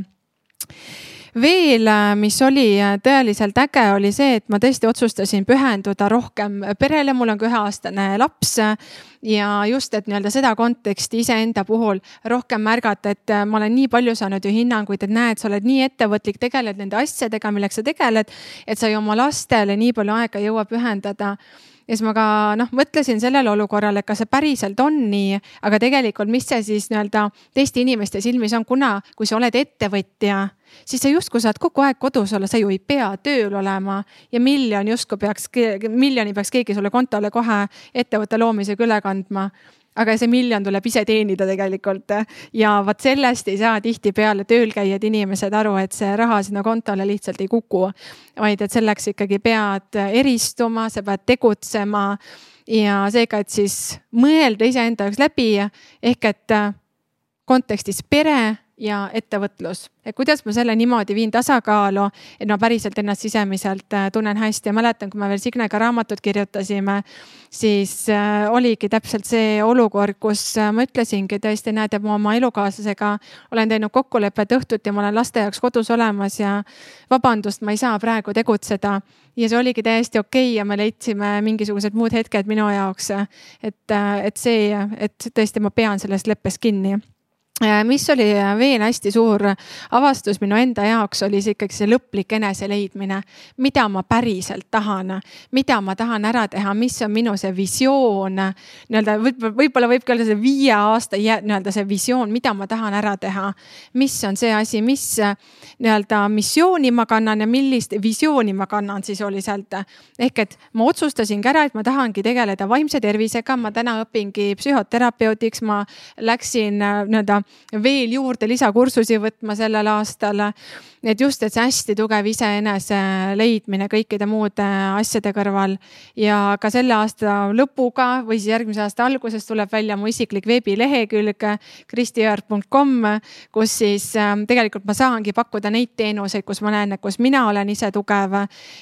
veel, äh, mis oli äh, tõeliselt äge, oli see, et ma tõesti otsustasin pühenduda rohkem perele, mul on ka üheaastane laps. ja just, et nii-öelda seda konteksti iseenda puhul rohkem märgata, et äh, ma olen nii palju saanud ju hinnanguid, et näed, sa oled nii ettevõtlik, tegeled nende asjadega, milleks sa tegeled. et sa ju oma lastele nii palju aega ei jõua pühendada ja siis ma ka noh, mõtlesin sellele olukorrale, kas see päriselt on nii, aga tegelikult, mis see siis nii-öelda teiste inimeste silmis on, kuna kui sa oled ettevõtja siis sa justkui saad kogu aeg kodus olla, sa ju ei pea tööl olema ja miljon justkui peaks, miljoni peaks keegi sulle kontole kohe ettevõtte loomisega üle kandma aga see miljon tuleb ise teenida tegelikult ja vot sellest ei saa tihtipeale tööl käijad inimesed aru, et see raha sinna kontole lihtsalt ei kuku. vaid et selleks ikkagi pead eristuma, sa pead tegutsema ja seega, et siis mõelda iseenda jaoks läbi ehk et kontekstis pere ja ettevõtlus, et kuidas ma selle niimoodi viin tasakaalu, et ma päriselt ennast sisemiselt äh, tunnen hästi. Ja mäletan, kui me veel Signega raamatut kirjutasime, siis äh, oligi täpselt see olukord, kus äh, ma ütlesingi tõesti, näed, et ma oma elukaaslasega olen teinud kokkulepet õhtuti ma olen laste jaoks kodus olemas ja vabandust, ma ei saa praegu tegutseda. ja see oligi täiesti okei okay ja me leidsime mingisugused muud hetked minu jaoks, et, et see, et tõesti, ma pean sellest leppest kinni mis oli äh, veel hästi suur avastus minu enda jaoks, oli see ikkagi see lõplik eneseleidmine. mida ma päriselt tahan, mida ma tahan ära teha, mis on minu see visioon. nii-öelda võib-olla, võib-olla võib ka olla see viie aasta nii-öelda see visioon, mida ma tahan ära teha. mis on see asi, mis nii-öelda missiooni ma kannan ja millist visiooni ma kannan, sealt. ehk et ma otsustasingi ära, et ma tahangi tegeleda vaimse tervisega, ma täna õpingi psühhoterapeutiks, ma läksin äh, nii-öelda veel juurde lisakursusi võtma sellel aastal. Et just, et see hästi tugev iseenese leidmine kõikide muude asjade kõrval. Ja ka selle aasta lõpuga või siis järgmise aasta alguses tuleb välja mu isiklik veebilehekülg kristijõerg.com, kus siis ähm, tegelikult ma saangi pakkuda neid teenuseid, kus ma näen, et kus mina olen ise tugev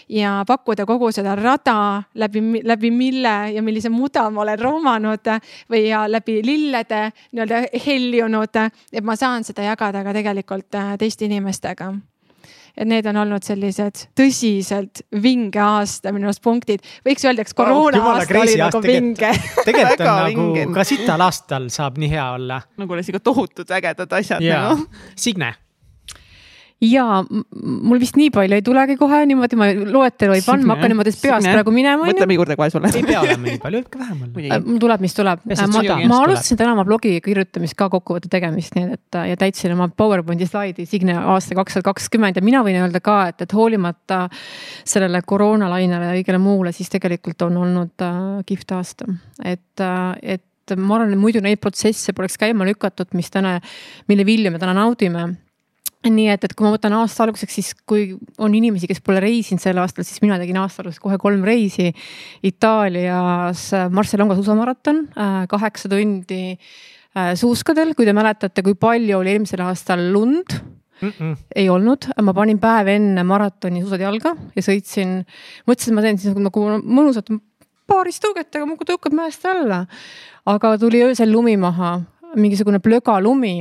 ja pakkuda kogu seda rada läbi, läbi mille ja millise muda ma olen roomanud või ja läbi lillede nii-öelda heljunud et ma saan seda jagada ka tegelikult äh, teiste inimestega et need on olnud sellised tõsiselt vinge aasta minu arust punktid. võiks öelda, eks koroona oh, aasta oli nagu vinge. tegelikult on nagu ka sital aastal saab nii hea olla. nagu oleksid ikka tohutult ägedad asjad nagu. Signe ja mul vist nii palju ei tulegi kohe niimoodi, ma loetelu ei panna, ma hakkan niimoodi peast Signe. praegu minema. mõtleme juurde kohe sulle. ei pea olema nii palju, ka vähem. Äh, mul tuleb, mis tuleb. ma, ma alustasin täna oma blogi kirjutamist ka kokkuvõtte tegemist, nii et ja täitsin oma PowerPointi slaidi Signe aasta kaks tuhat kakskümmend ja mina võin öelda ka, et, et hoolimata sellele koroonalainele ja kõigele muule, siis tegelikult on olnud äh, kihvt aasta, et äh,, et ma arvan, et muidu neid protsesse poleks käima lükatud, mis täna, mille vilju me täna naudime nii et, et kui ma võtan aasta alguseks, siis kui on inimesi, kes pole reisinud sel aastal, siis mina tegin aasta alguses kohe kolm reisi. Itaalias Marcialonga suusamaraton, äh, kaheksa tundi äh, suuskadel, kui te mäletate, kui palju oli eelmisel aastal lund mm. -mm. ei olnud, ma panin päev enne maratoni suusad jalga ja sõitsin, mõtlesin, et ma teen siis nagu mõnusat paarist tõuget, aga muudkui tõukab mäest alla. aga tuli öösel lumi maha, mingisugune plögalumi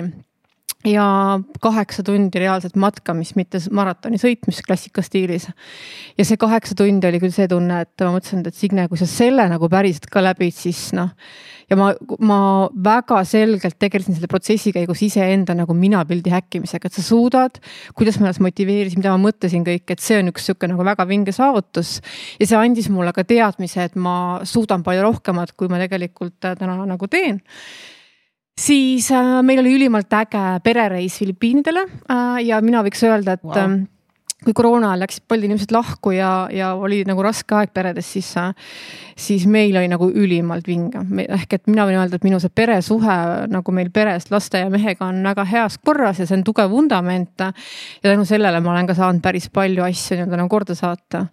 ja kaheksa tundi reaalset matkamist, mitte maratoni sõitmist klassika stiilis. ja see kaheksa tundi oli küll see tunne, et ma mõtlesin, et Signe, kui sa selle nagu päriselt ka läbid, siis noh. ja ma, ma väga selgelt tegelesin selle protsessi käigus iseenda nagu minapildi häkkimisega, et sa suudad, kuidas ma ennast motiveerisin, mida ma mõtlesin kõik, et see on üks sihuke nagu väga vinge saavutus. ja see andis mulle ka teadmise, et ma suudan palju rohkemat, kui ma tegelikult täna nagu teen siis äh, meil oli ülimalt äge perereis Filipiinidele äh, ja mina võiks öelda, et wow. äh, kui koroona ajal läksid paljud inimesed lahku ja, ja oli nagu raske aeg peredes, siis, äh, siis meil oli nagu ülimalt vinge. ehk et mina võin öelda, et minu see peresuhe nagu meil peres laste ja mehega on väga heas korras ja see on tugev vundament. ja tänu sellele ma olen ka saanud päris palju asju nii-öelda nagu korda saata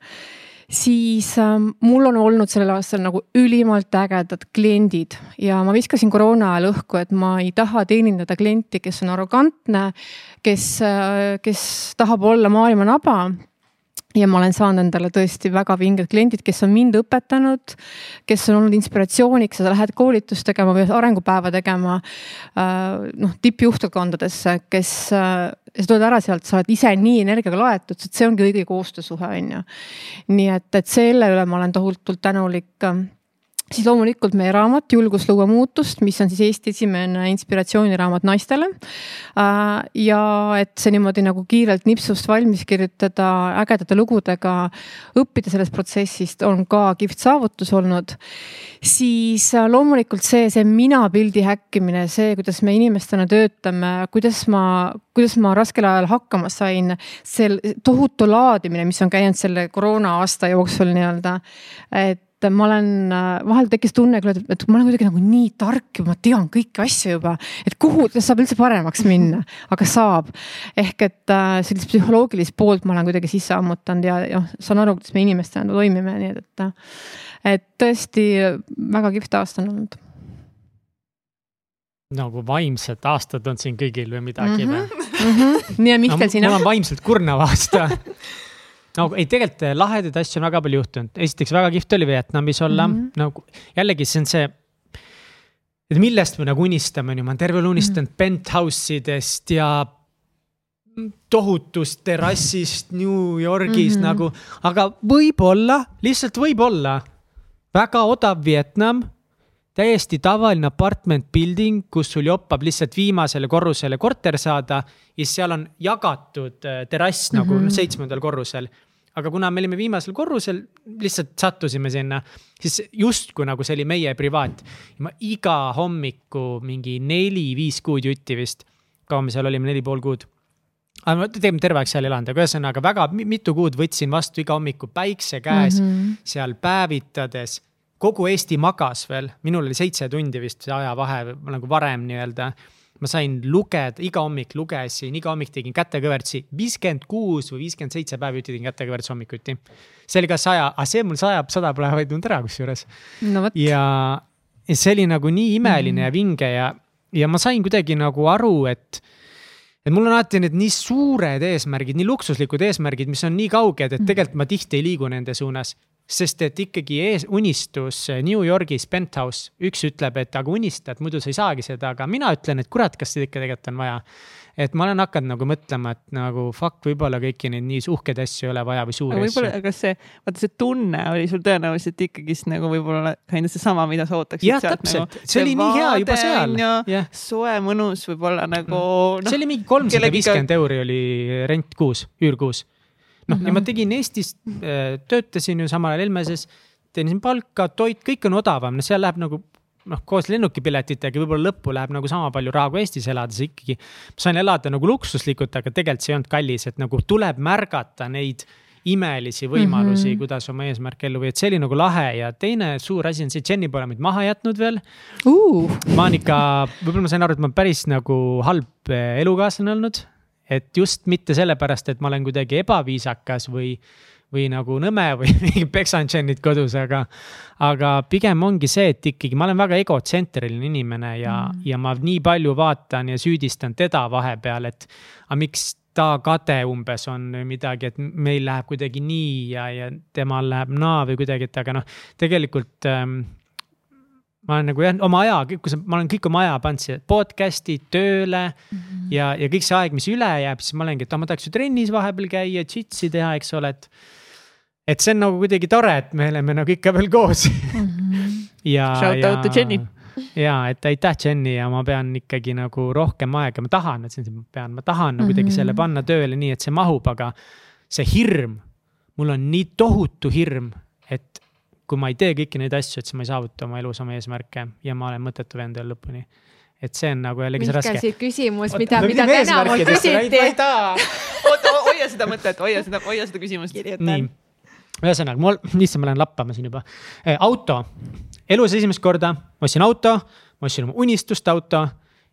siis äh, mul on olnud sellel aastal nagu ülimalt ägedad kliendid ja ma viskasin koroona ajal õhku, et ma ei taha teenindada klienti, kes on arrogantne, kes äh,, kes tahab olla maailma naba ja ma olen saanud endale tõesti väga vinged kliendid, kes on mind õpetanud, kes on olnud inspiratsiooniks, sa lähed koolitust tegema või arengupäeva tegema äh,. noh, tippjuhtkondadesse, kes äh,, sa tuled ära sealt, sa oled ise nii energiaga laetud, see ongi õige koostöösuhe, on ju. nii et, et selle üle ma olen tohutult tänulik siis loomulikult meie raamat Julgus luua muutust, mis on siis Eesti esimene inspiratsiooniraamat naistele. Äh, ja et see niimoodi nagu kiirelt nipsust valmis kirjutada ägedate lugudega, õppida sellest protsessist on ka kihvt saavutus olnud. siis äh, loomulikult see, see minapildi häkkimine, see, kuidas me inimestena töötame, kuidas ma, kuidas ma raskel ajal hakkama sain, see tohutu laadimine, mis on käinud selle koroona aasta jooksul nii-öelda. et et ma olen, äh, vahel tekkis tunne küll, et ma olen kuidagi nagu nii tark ja ma tean kõiki asju juba, et kuhu saab üldse paremaks minna, aga saab. ehk et äh, sellist psühholoogilist poolt ma olen kuidagi sisse ammutanud ja noh, saan aru, kuidas me inimestena toimime, nii et, et, et tõesti väga kihvt aasta on olnud nagu vaimsed aastad on siin kõigil või midagi mm -hmm. või mm? -hmm. nii on Mihkel no, siin. mul on vaimselt kurnav aasta no ei, tegelikult eh, lahedaid asju on väga palju juhtunud, esiteks väga kihvt oli Vietnamis olla mm, -hmm. nagu jällegi see on see. et millest me nagu unistame, on ju, ma olen terve elu unistanud mm penthouse idest ja tohutust terrassist New Yorgis mm -hmm. nagu, aga võib-olla, lihtsalt võib-olla väga odav Vietnam täiesti tavaline apartment building, kus sul joppab lihtsalt viimasele korrusele korter saada ja siis seal on jagatud eh, terrass mm -hmm. nagu mhm. seitsmendal korrusel aga kuna me olime viimasel korrusel, lihtsalt sattusime sinna, siis justkui nagu see oli meie privaat. ma iga hommiku mingi neli-viis kuud jutti vist, kaua me seal olime, neli pool kuud aga ma tegelikult terve aeg seal elanud, aga ühesõnaga väga mitu kuud võtsin vastu iga hommiku päikse käes mm, -hmm. seal päevitades. kogu Eesti magas veel, minul oli seitse tundi vist see ajavahe nagu varem nii-öelda ma sain lugeda, iga hommik lugesin, iga hommik tegin kätekõvertsi, viiskümmend kuus või viiskümmend seitse päeviti tegin kätekõvertsi hommikuti. see oli ka saja, aga see mul sajab, sada pole hoidnud ära kusjuures no,. ja, ja see oli nagu nii imeline mm. ja vinge ja, ja ma sain kuidagi nagu aru, et et mul on alati need nii suured eesmärgid, nii luksuslikud eesmärgid, mis on nii kauged, et mm. tegelikult ma tihti ei liigu nende suunas sest et ikkagi ees, unistus New Yorgis penthouse, üks ütleb, et aga unistad, muidu sa ei saagi seda, aga mina ütlen, et kurat, kas seda ikka tegelikult on vaja. et ma olen hakanud nagu mõtlema, et nagu fuck, võib-olla kõiki neid nii uhkeid asju ei ole vaja või suuri asju. kas see, vaata see tunne oli sul tõenäoliselt ikkagist nagu võib-olla kind of seesama, mida sa ootaksid. jah, täpselt nagu,, see oli nii hea juba seal. soe, mõnus võib-olla nagu no,. see oli mingi kolmsada viiskümmend euri oli rent kuus, üürkuus noh -hmm., ja ma tegin Eestis, äh, töötasin ju samal ajal Helmeses, teenisin palka, toit, kõik on odavam, no seal läheb nagu noh, koos lennukipiletitega võib-olla lõppu läheb nagu sama palju raha kui Eestis elades ikkagi. ma sain elada nagu luksuslikult, aga tegelikult see ei olnud kallis, et nagu tuleb märgata neid imelisi võimalusi mm, -hmm. kuidas oma eesmärke ellu viia, et see oli nagu lahe ja teine suur asi on see, et Jenny pole meid maha jätnud veel uh.. ma olen ikka, võib-olla ma sain aru, et ma päris nagu halb äh, elukaaslane olnud et just mitte sellepärast, et ma olen kuidagi ebaviisakas või, või nagu nõme või peksan Jenit kodus, aga, aga pigem ongi see, et ikkagi ma olen väga egotsentriline inimene ja mm., ja ma nii palju vaatan ja süüdistan teda vahepeal, et aga miks ta kade umbes on või midagi, et meil läheb kuidagi nii ja, ja temal läheb naa või kuidagi, et aga noh, tegelikult ähm, ma olen nagu jah, oma aja, kui sa, ma olen kõik oma aja pannud siia podcast'i, tööle mm -hmm. ja, ja kõik see aeg, mis üle jääb, siis ma olengi, et ah, ma tahaks ju trennis vahepeal käia, džitsi teha, eks ole, et. et see on nagu kuidagi tore, et me oleme nagu ikka veel koos mm. -hmm. ja. Shout out to Jenny. ja, et aitäh, Jenny ja ma pean ikkagi nagu rohkem aega, ma tahan, et see, ma pean, ma tahan kuidagi mm -hmm. selle panna tööle nii, et see mahub, aga see hirm, mul on nii tohutu hirm, et kui ma ei tee kõiki neid asju, et siis ma ei saavuta oma elus oma eesmärke ja ma olen mõttetu vend veel lõpuni. et see on nagu jällegi see raske. küsimus, mida, mida täna mul küsiti. oota, hoia seda mõtet, hoia seda, hoia seda küsimust. nii, ühesõnaga mul, issand, ma lähen lappama siin juba. Äh, auto, elus esimest korda ma ostsin auto, ma ostsin oma unistuste auto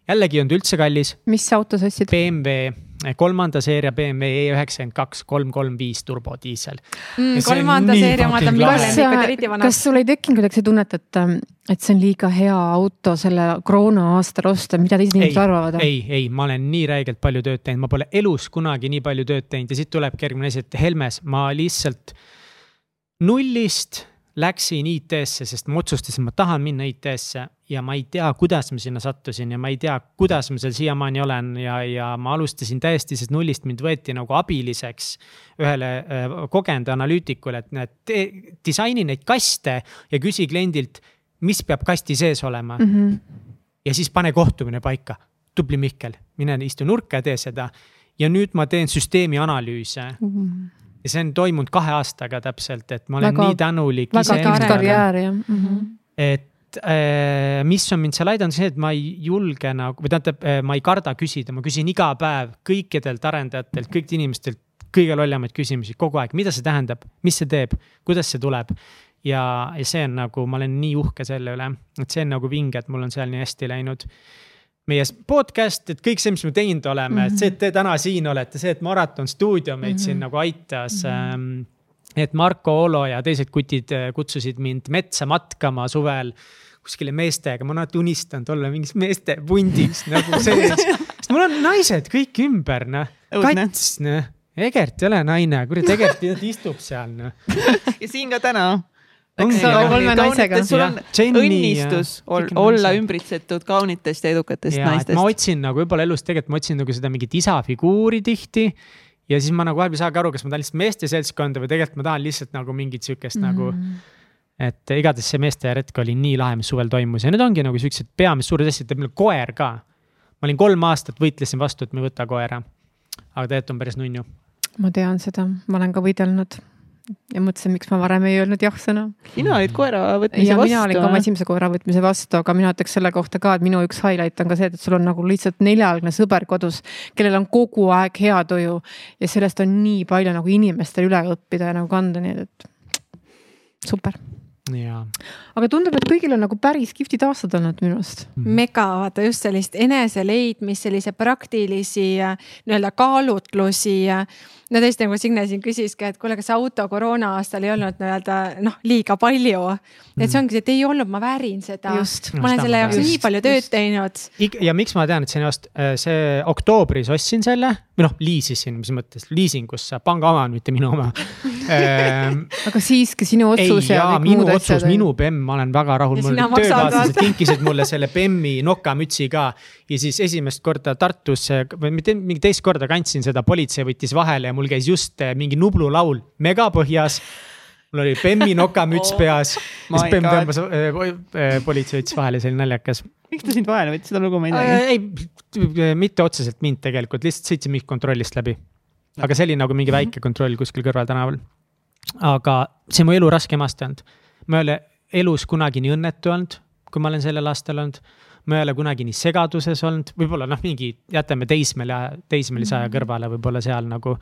jällegi ei olnud üldse kallis. mis auto sa ostsid? BMW kolmanda seeria BMW E üheksakümmend kaks kolm kolm viis turbodiisel mm,. kolmanda seeria ma tahan kas, kas sul ei tekkinud kuidagi see tunnet, et, et see on liiga hea auto selle koroona aastal osta, mida teised inimesed arvavad? ei, ei, ma olen nii räigelt palju tööd teinud, ma pole elus kunagi nii palju tööd teinud ja siit tulebki järgmine asi, et Helmes, ma lihtsalt nullist läksin IT-sse, sest ma otsustasin, ma tahan minna IT-sse ja ma ei tea, kuidas ma sinna sattusin ja ma ei tea, kuidas ma seal siiamaani olen ja, ja ma alustasin täiesti sellest nullist, mind võeti nagu abiliseks ühele äh, kogenud analüütikule, et näed, disaini neid kaste ja küsi kliendilt mis peab kasti sees olema mm. -hmm. ja siis pane kohtumine paika. tubli Mihkel, mine istu nurka ja tee seda. ja nüüd ma teen süsteemi analüüse mm. -hmm. Ja see on toimunud kahe aastaga täpselt, et ma olen väga, nii tänulik. väga tore karjäär jah mm. -hmm. et äh, mis on mind seal aidanud, see, et ma ei julge nagu, või tähendab, äh, ma ei karda küsida, ma küsin iga päev kõikidelt arendajatelt, kõigilt inimestelt kõige lollamaid küsimusi kogu aeg, mida see tähendab, mis see teeb, kuidas see tuleb ja, ja see on nagu, ma olen nii uhke selle üle, et see on nagu vinge, et mul on seal nii hästi läinud. Meie podcast, et kõik see, mis me teinud oleme mm, -hmm. et see, et te täna siin olete, see, et Maraton stuudio meid mm -hmm. siin nagu aitas mm. -hmm. et Marko Olo ja teised kutid äh, kutsusid mind metsa matkama suvel kuskile meestega, ma olen alati unistanud olla mingis meeste pundis nagu sees. sest mul on naised kõik ümber, noh. kats, noh. Egert ei ole naine, kurat, Egert istub seal, noh. ja siin ka täna on õnnistus ol, olla ümbritsetud kaunitest ja edukatest ja, naistest. ma otsin nagu võib-olla elus tegelikult ma otsin nagu seda mingit isa figuuri tihti. ja siis ma nagu vahel ei saagi aru, kas ma tahan lihtsalt meeste seltskonda või tegelikult ma tahan lihtsalt nagu mingit sihukest mm. nagu. et igatahes see meeste retk oli nii lahe, mis suvel toimus ja need ongi nagu siuksed peamised suured asjad, meil koer ka. ma olin kolm aastat võitlesin vastu, et me ei võta koera. aga tegelikult on päris nunnu. ma tean seda, ma olen ka võidelnud ja mõtlesin, miks ma varem ei öelnud jah-sõna. sina olid koera võtmise ja vastu. mina olin ka oma esimese koera võtmise vastu, aga mina ütleks selle kohta ka, et minu üks highlight on ka see, et sul on nagu lihtsalt neljajalgne sõber kodus, kellel on kogu aeg hea tuju ja sellest on nii palju nagu inimestel üle õppida ja nagu kanda, nii et super aga tundub, et kõigil on nagu päris kihvtid aastad olnud minu arust mm. mega, vaata just sellist eneseleidmist, sellise praktilisi nii-öelda kaalutlusi. No tõesti, nagu Signe siin küsiski, et kuule, kas auto koroona aastal ei olnud nii-öelda noh, liiga palju. et see mhm. ongi, et ei olnud, ma väärin seda. ma olen selle jaoks nii palju tööd just. teinud. ja miks ma tean, et see on just äh, see oktoobris ostsin selle või noh, liisisin, mis mõttes, liisingusse, panga oma on, mitte minu oma ehm, aga siiski sinu otsus ei, ja kõik muud otsus, minu bemm, ma olen väga rahul, mul töökaaslased kinkisid mulle selle bemmi nokamütsi ka. ja siis esimest korda Tartus või mitte mingi teist korda kandsin seda, politsei võttis vahele ja mul käis just eh, mingi Nublu laul Megapõhjas mul oli bemmi nokamüts oh, peas siis bemm tõmbas äh,, politsei võttis vahele, see oli naljakas. miks ta sind vahele võttis, seda lugu ma ei tea. ei, mitte otseselt mind tegelikult, lihtsalt sõitsin mingit kontrollist läbi. aga see oli nagu mingi väike kontroll kuskil kõrval tänaval. aga see on mu elu raskem aasta olnud ma ei ole elus kunagi nii õnnetu olnud, kui ma olen sellel aastal olnud. Ma ei ole kunagi nii segaduses olnud, võib-olla noh, mingi jätame teismeli, teismelisaja mhm. kõrvale, võib-olla seal nagu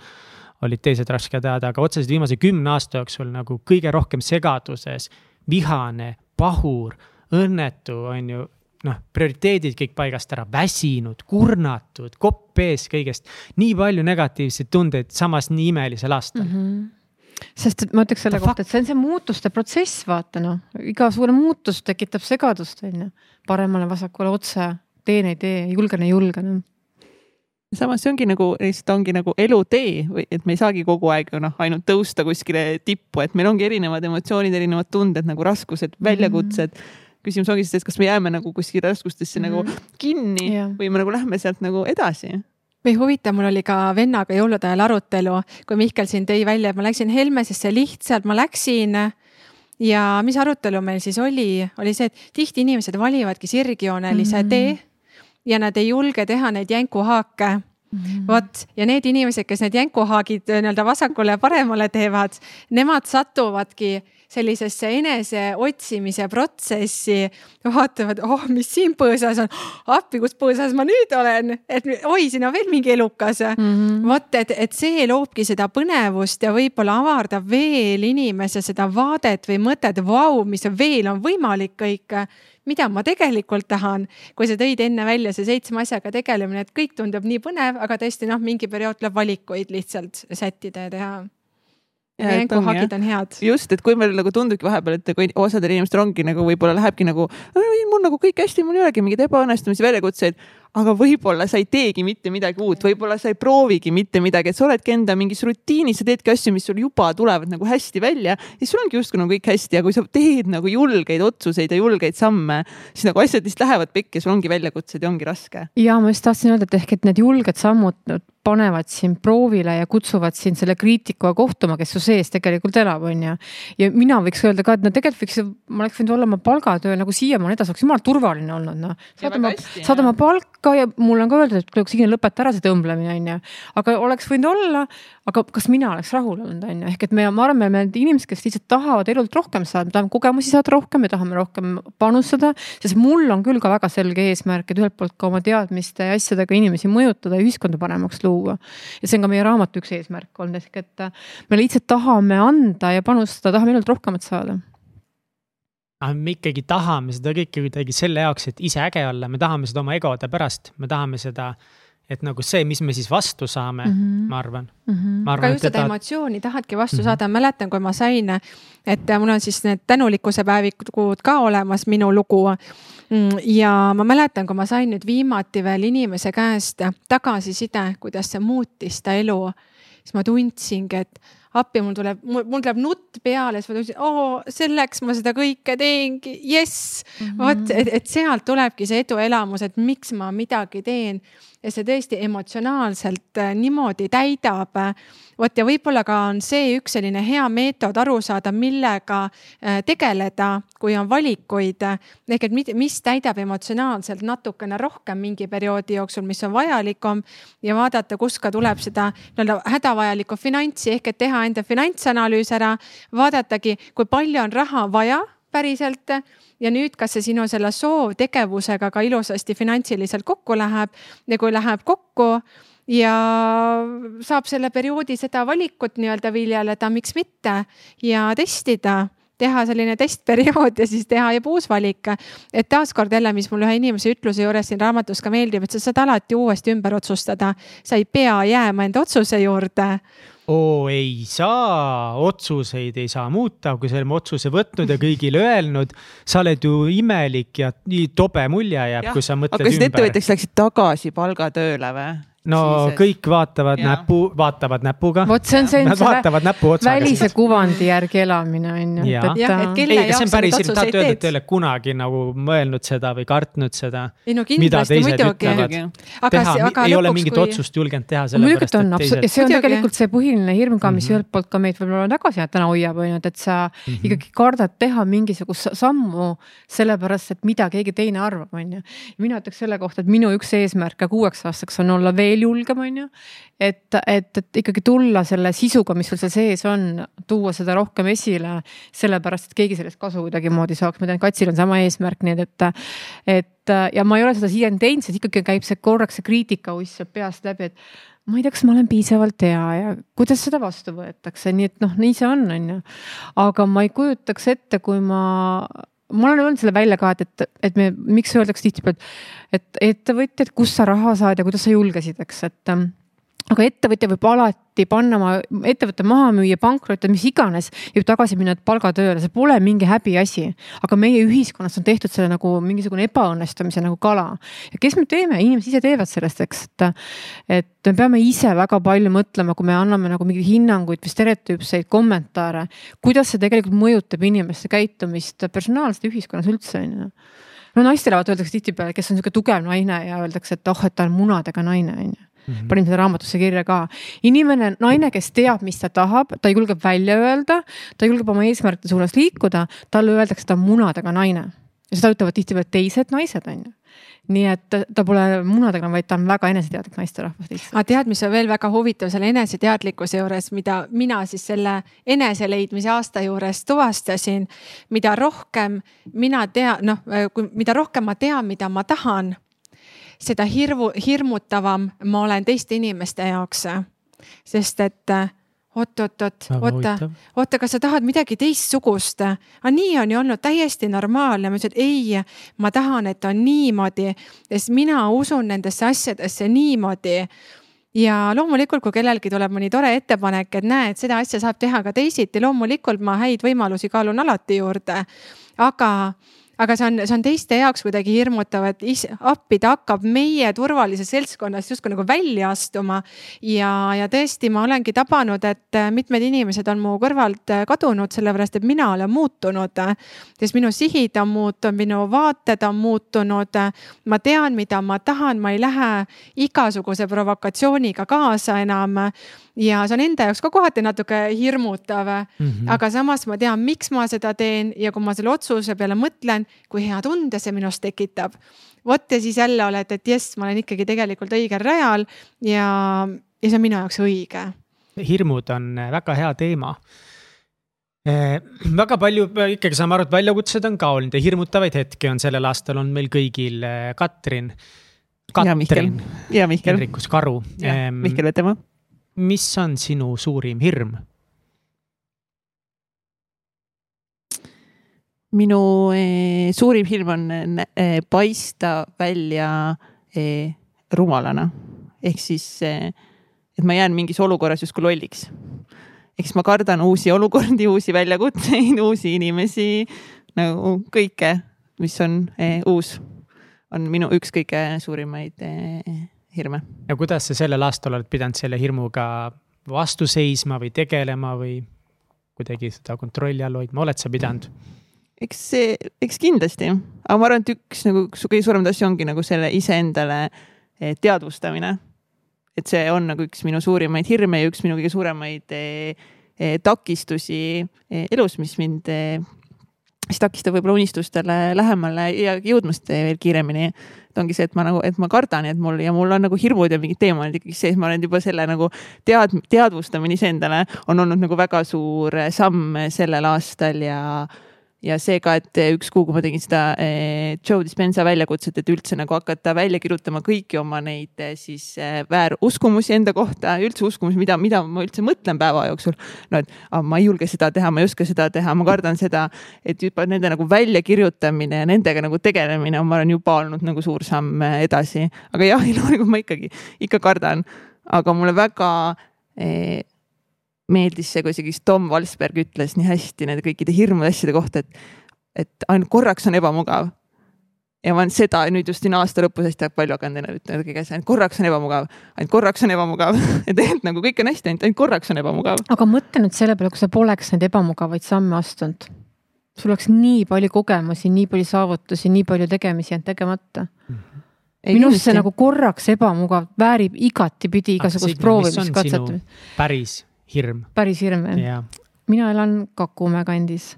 olid teised rasked ajad, aga otseselt viimase kümne aasta jooksul nagu kõige rohkem segaduses, vihane, pahur, õnnetu, on ju noh, prioriteedid kõik paigast ära, väsinud, kurnatud, kopp ees kõigest. nii palju negatiivseid tundeid, samas nii imelisel aastal mm. -hmm sest et ma ütleks selle kohta, et see on see muutuste protsess, vaata noh, igasugune muutus tekitab segadust, on ju. paremale-vasakule otse, teen, ei tee, julgen, ei julge noh samas see ongi nagu, lihtsalt ongi nagu elutee või et me ei saagi kogu aeg noh, ainult tõusta kuskile tippu, et meil ongi erinevad emotsioonid, erinevad tunded nagu raskused, väljakutsed mm. -hmm. küsimus ongi siis, et kas me jääme nagu kuskile raskustesse mm -hmm. nagu mhm. kinni yeah. või me nagu lähme sealt nagu edasi või huvitav, mul oli ka vennaga jõulude ajal arutelu, kui Mihkel siin tõi välja, et ma läksin Helmesesse lihtsalt, ma läksin. ja mis arutelu meil siis oli, oli see, et tihti inimesed valivadki sirgjoonelise mm -hmm. tee ja nad ei julge teha neid jänkuhaake Mm -hmm. vot ja need inimesed, kes need jänkuhaagid nii-öelda vasakule ja paremale teevad, nemad satuvadki sellisesse eneseotsimise protsessi. vaatavad, oh, mis siin põõsas on, appi, kus põõsas ma nüüd olen, et oi, siin on veel mingi elukas mm -hmm.. vot, et, et see loobki seda põnevust ja võib-olla avardab veel inimese seda vaadet või mõtet, vau, mis veel on võimalik kõik mida ma tegelikult tahan. kui sa tõid enne välja see seitsme asjaga tegelemine, et kõik tundub nii põnev, aga tõesti noh, mingi periood tuleb valikuid lihtsalt sättida ja teha jänkuhagid on head. just, et kui meil nagu tundubki vahepeal, et kui osadel inimestel ongi nagu võib-olla lähebki nagu, mul nagu kõik hästi, mul ei olegi mingeid ebaõnnestumisi, väljakutseid aga võib-olla sa ei teegi mitte midagi uut, võib-olla sa ei proovigi mitte midagi, et sa oledki enda mingis rutiinis, sa teedki asju, mis sul juba tulevad nagu hästi välja ja sul ongi justkui nagu kõik hästi ja kui sa teed nagu julgeid otsuseid ja julgeid samme, siis nagu asjad lihtsalt lähevad pekki ja sul ongi väljakutsed ja ongi raske. ja ma just tahtsin öelda, et ehk, et need julged sammud panevad sind proovile ja kutsuvad sind selle kriitikuga kohtuma, kes su sees tegelikult elab, on ju. ja mina võiks öelda ka, et no tegelikult võiks, ma oleks võinud olla oma palgatöö nagu siiamaani edasi, oleks jumala turvaline olnud, noh. saad oma, saad oma palka ja mulle on ka öeldud, et kuule, Signe, lõpeta ära see tõmblemine, on ju. aga oleks võinud olla, aga kas mina oleks rahul olnud, on ju, ehk et me, ma arvan, me oleme need inimesed, kes lihtsalt tahavad elult rohkem saada, me tahame kogemusi saada rohkem, me tahame rohkem panustada. sest mul on küll ka väga selge eesmärk, et ühelt poolt ka oma teadmiste ja asjadega inimesi mõjutada ja ühiskonda paremaks luua ja see on ka meie raamatu üks eesmärk olnud, ehk et me lihtsalt tahame anda ja panustada, tahame ainult rohkemat saada aga me ikkagi tahame seda kõike kuidagi selle jaoks, et ise äge olla, me tahame seda oma egode pärast, me tahame seda et nagu see, mis me siis vastu saame mm, -hmm. ma arvan mm. -hmm. aga just seda tahad... emotsiooni tahadki vastu mm -hmm. saada, mäletan, kui ma sain, et mul on siis need tänulikkuse päevikud ka olemas, minu lugu. Mm, ja ma mäletan, kui ma sain nüüd viimati veel inimese käest tagasiside, kuidas see muutis ta elu, siis ma tundsingi, et appi, mul tuleb, mul tuleb nutt peale, siis ma tundsin, oo, selleks ma seda kõike teengi, jess. Mm -hmm.. vot, et, et sealt tulebki see eduelamus, et miks ma midagi teen ja see tõesti emotsionaalselt äh, niimoodi täidab. vot ja võib-olla ka on see üks selline hea meetod aru saada, millega äh, tegeleda, kui on valikuid. ehk et mis täidab emotsionaalselt natukene rohkem mingi perioodi jooksul, mis on vajalikum ja vaadata, kust ka tuleb seda nii-öelda hädavajalikku finantsi ehk et teha enda finantsanalüüs ära, vaadatagi, kui palju on raha vaja päriselt ja nüüd, kas see sinu selle soovtegevusega ka ilusasti finantsiliselt kokku läheb ja kui läheb kokku ja saab selle perioodi seda valikut nii-öelda viljeleda, miks mitte ja testida teha selline testperiood ja siis teha juba uus valik. et taaskord jälle, mis mul ühe inimese ütluse juures siin raamatus ka meeldib, et sa saad alati uuesti ümber otsustada. sa ei pea jääma enda otsuse juurde oo ei saa, otsuseid ei saa muuta, kui sa oleme otsuse võtnud ja kõigile öelnud. sa oled ju imelik ja nii tobe mulje jääb, kui sa mõtled ümber. aga kas ettevõtjaks läksid tagasi palgatööle või? No siis, kõik vaatavad ja. näpu, vaatavad näpuga. vot see on see. Nad vaatavad näpu otsaga. välise kuvandi järgi elamine on ju. jah, et kelle ei, jaoks sa neid otsuseid teed. Te ei ole kunagi nagu mõelnud seda või kartnud seda. ei no kindlasti muidugi. teha, ei ole mingit kui... otsust julgenud teha. muidugi on, see on tegelikult see põhiline hirm ka, mis mm -hmm. ühelt poolt ka meid võib-olla tagasi täna hoiab, on ju, et sa mm -hmm. ikkagi kardad teha mingisugust sammu sellepärast, et mida keegi teine arvab, on ju. mina ütleks selle kohta, et minu üks eesmärk ka kuueks aastaks on olla veel veel julgem, on ju. et, et, et ikkagi tulla selle sisuga, mis sul seal sees on, tuua seda rohkem esile, sellepärast et keegi sellest kasu kuidagimoodi saaks, ma tean, Katsil on sama eesmärk, nii et, et ja ma ei ole seda siiani teinud, sest ikkagi käib see korraks see kriitikauss sealt peast läbi, et ma ei tea, kas ma olen piisavalt hea ja kuidas seda vastu võetakse, nii et noh, nii see on, on ju. aga ma ei kujutaks ette, kui ma ma olen öelnud selle välja ka, et, et, et me, miks öeldakse tihtipeale, et, et ettevõtjad, kust sa raha saad ja kuidas sa julgesid, eks, et ähm, aga ettevõtja võib alati panna oma ettevõtte maha müüa, pankrotti, mis iganes, võib tagasi minna palgatööle, see pole mingi häbiasi. aga meie ühiskonnas on tehtud selle nagu mingisugune ebaõnnestumise nagu kala. ja kes me teeme, inimesed ise teevad sellest, eks, et, et me peame ise väga palju mõtlema, kui me anname nagu mingeid hinnanguid või stereotüüpseid kommentaare, kuidas see tegelikult mõjutab inimeste käitumist personaalselt ja ühiskonnas üldse on ju no naistele vaata öeldakse tihtipeale, kes on niisugune tugev naine ja öeldakse, et oh, et ta on munadega naine, on ju Mm -hmm. panin seda raamatusse kirja ka. inimene, naine, kes teab, mis ta tahab, ta julgeb välja öelda, ta julgeb oma eesmärkide suunas liikuda, talle öeldakse, ta on munadega naine. ja seda ütlevad tihtipeale teised naised, on ju nii et ta pole munadega, vaid ta on väga eneseteadlik naisterahvas lihtsalt. aga tead, mis on veel väga huvitav selle eneseteadlikkuse juures, mida mina siis selle eneseleidmise aasta juures tuvastasin. mida rohkem mina tean, noh, mida rohkem ma tean, mida ma tahan seda hirmu, hirmutavam ma olen teiste inimeste jaoks. sest et oot-oot-oot, oota, oota, kas sa tahad midagi teistsugust? aga nii on ju olnud täiesti normaalne. ma ütlesin, et ei, ma tahan, et on niimoodi, sest mina usun nendesse asjadesse niimoodi ja loomulikult, kui kellelgi tuleb mõni tore ettepanek, et näe, et seda asja saab teha ka teisiti, loomulikult ma häid võimalusi kaalun alati juurde. aga aga see on, see on teiste jaoks kuidagi hirmutav, et appi ta hakkab meie turvalisest seltskonnast justkui nagu välja astuma. ja, ja tõesti, ma olengi tabanud, et mitmed inimesed on mu kõrvalt kadunud, sellepärast et mina olen muutunud. sest minu sihid on muutunud, minu vaated on muutunud. ma tean, mida ma tahan, ma ei lähe igasuguse provokatsiooniga kaasa enam ja see on enda jaoks ka kohati natuke hirmutav mm. -hmm. aga samas ma tean, miks ma seda teen ja kui ma selle otsuse peale mõtlen, kui hea tunde see minus tekitab. vot ja siis jälle oled, et jess, ma olen ikkagi tegelikult õigel rajal ja, ja see on minu jaoks õige. hirmud on väga hea teema Eh, väga palju ikkagi saame aru, et väljakutsed on ka olnud ja hirmutavaid hetki on sellel aastal on meil kõigil eh, Katrin. ja Mihkel. ja Mihkel. Henrikus Karu. Mihkel Vetemaa mis on sinu suurim hirm? Minu eh, suurim hirm on eh, paista välja eh, rumalana ehk siis et ma jään mingis olukorras justkui lolliks. ehk siis ma kardan uusi olukordi, uusi väljakutseid, uusi inimesi nagu kõike, mis on uus, on minu üks kõige suurimaid hirme. ja kuidas sa sellel aastal oled pidanud selle hirmuga vastu seisma või tegelema või kuidagi seda kontrolli all hoidma, oled sa pidanud? Eks see, eks kindlasti, aga ma arvan, et üks nagu kõige suuremaid asju ongi nagu selle iseendale eh, teadvustamine. et see on nagu üks minu suurimaid hirme ja üks minu kõige suuremaid eh, eh, takistusi elus, mis mind mis takistab võib-olla unistustele lähemale ja jõudmast veel kiiremini. et ongi see, et ma nagu, et ma kardan, et mul ja mul on nagu hirmud ja mingid teemad ikkagi sees, ma olen juba selle nagu tead-, teadvustamine iseendale on olnud nagu väga suur samm sellel aastal ja ja see ka, et üks kuu, kui ma tegin seda eh, Joe Dispenza väljakutset, et üldse nagu hakata välja kirjutama kõiki oma neid eh, siis eh, vääruskumusi enda kohta, üldse uskumusi, mida, mida ma üldse mõtlen päeva jooksul. no et ah, ma ei julge seda teha, ma ei oska seda teha, ma kardan seda, et juba nende nagu väljakirjutamine ja nendega nagu tegelemine on, ma arvan, juba olnud nagu suur samm edasi. aga jah, loomulikult ma ikkagi, ikka kardan, aga mulle väga eh, meeldis see, kui isegi Tom Valsberg ütles nii hästi nende kõikide hirmude asjade kohta, et, et ainult korraks on ebamugav. ja ma olen seda nüüd just siin aasta lõpus hästi palju hakanud ütlema kõige asja, ainult korraks on ebamugav, ainult korraks on ebamugav ja tegelikult nagu kõik on hästi, ainult, ainult korraks on ebamugav. aga mõtle nüüd selle peale, kui sa poleks neid ebamugavaid samme astunud. sul oleks nii palju kogemusi, nii palju saavutusi, nii palju tegemisi jäänud tegemata. -hmm minu arust see nagu korraks ebamugav, väärib igatipidi igasugust proovimist, katsetamist. päris hirm. päris hirm jah? mina elan Kakumäe kandis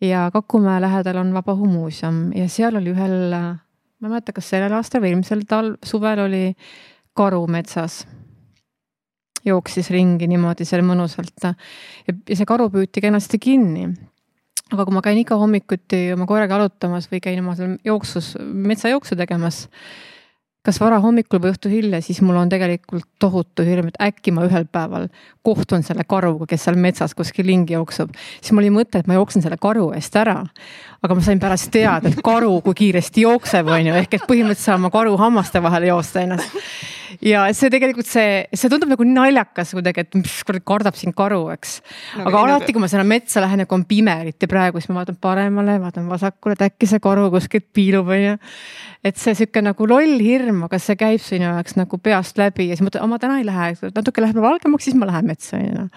ja Kakumäe lähedal on Vabaõhumuuseum ja seal oli ühel, ma ei mäleta, kas sellel aastal või eelmisel talv, suvel oli karu metsas. jooksis ringi niimoodi seal mõnusalt ja, ja see karu püüti kenasti kinni aga kui ma käin iga hommikuti oma koeraga jalutamas või käin oma seal jooksus, metsajooksu tegemas, kas varahommikul või õhtu hilja, siis mul on tegelikult tohutu hirm, et äkki ma ühel päeval kohtun selle karuga, kes seal metsas kuskil ringi jookseb. siis mul oli mõte, et ma jooksen selle karu eest ära. Aga ma sain pärast teada, et karu, kui kiiresti jookseb, on ju, ehk et põhimõtteliselt saan ma karu hammaste vahele joosta ennast ja see tegelikult see, see tundub nagu naljakas kuidagi, et mis kurat kardab siin karu, eks no,. aga alati, kui ma sinna metsa lähen ja kui on pime, eriti praegu, siis ma vaatan paremale, vaatan vasakule, et äkki see karu kuskilt piilub, onju. et see sihuke nagu loll hirm, aga see käib sinu jaoks nagu peast läbi ja siis mõtled, ma täna ei lähe, natuke läheb valgemaks, siis ma lähen metsa, onju.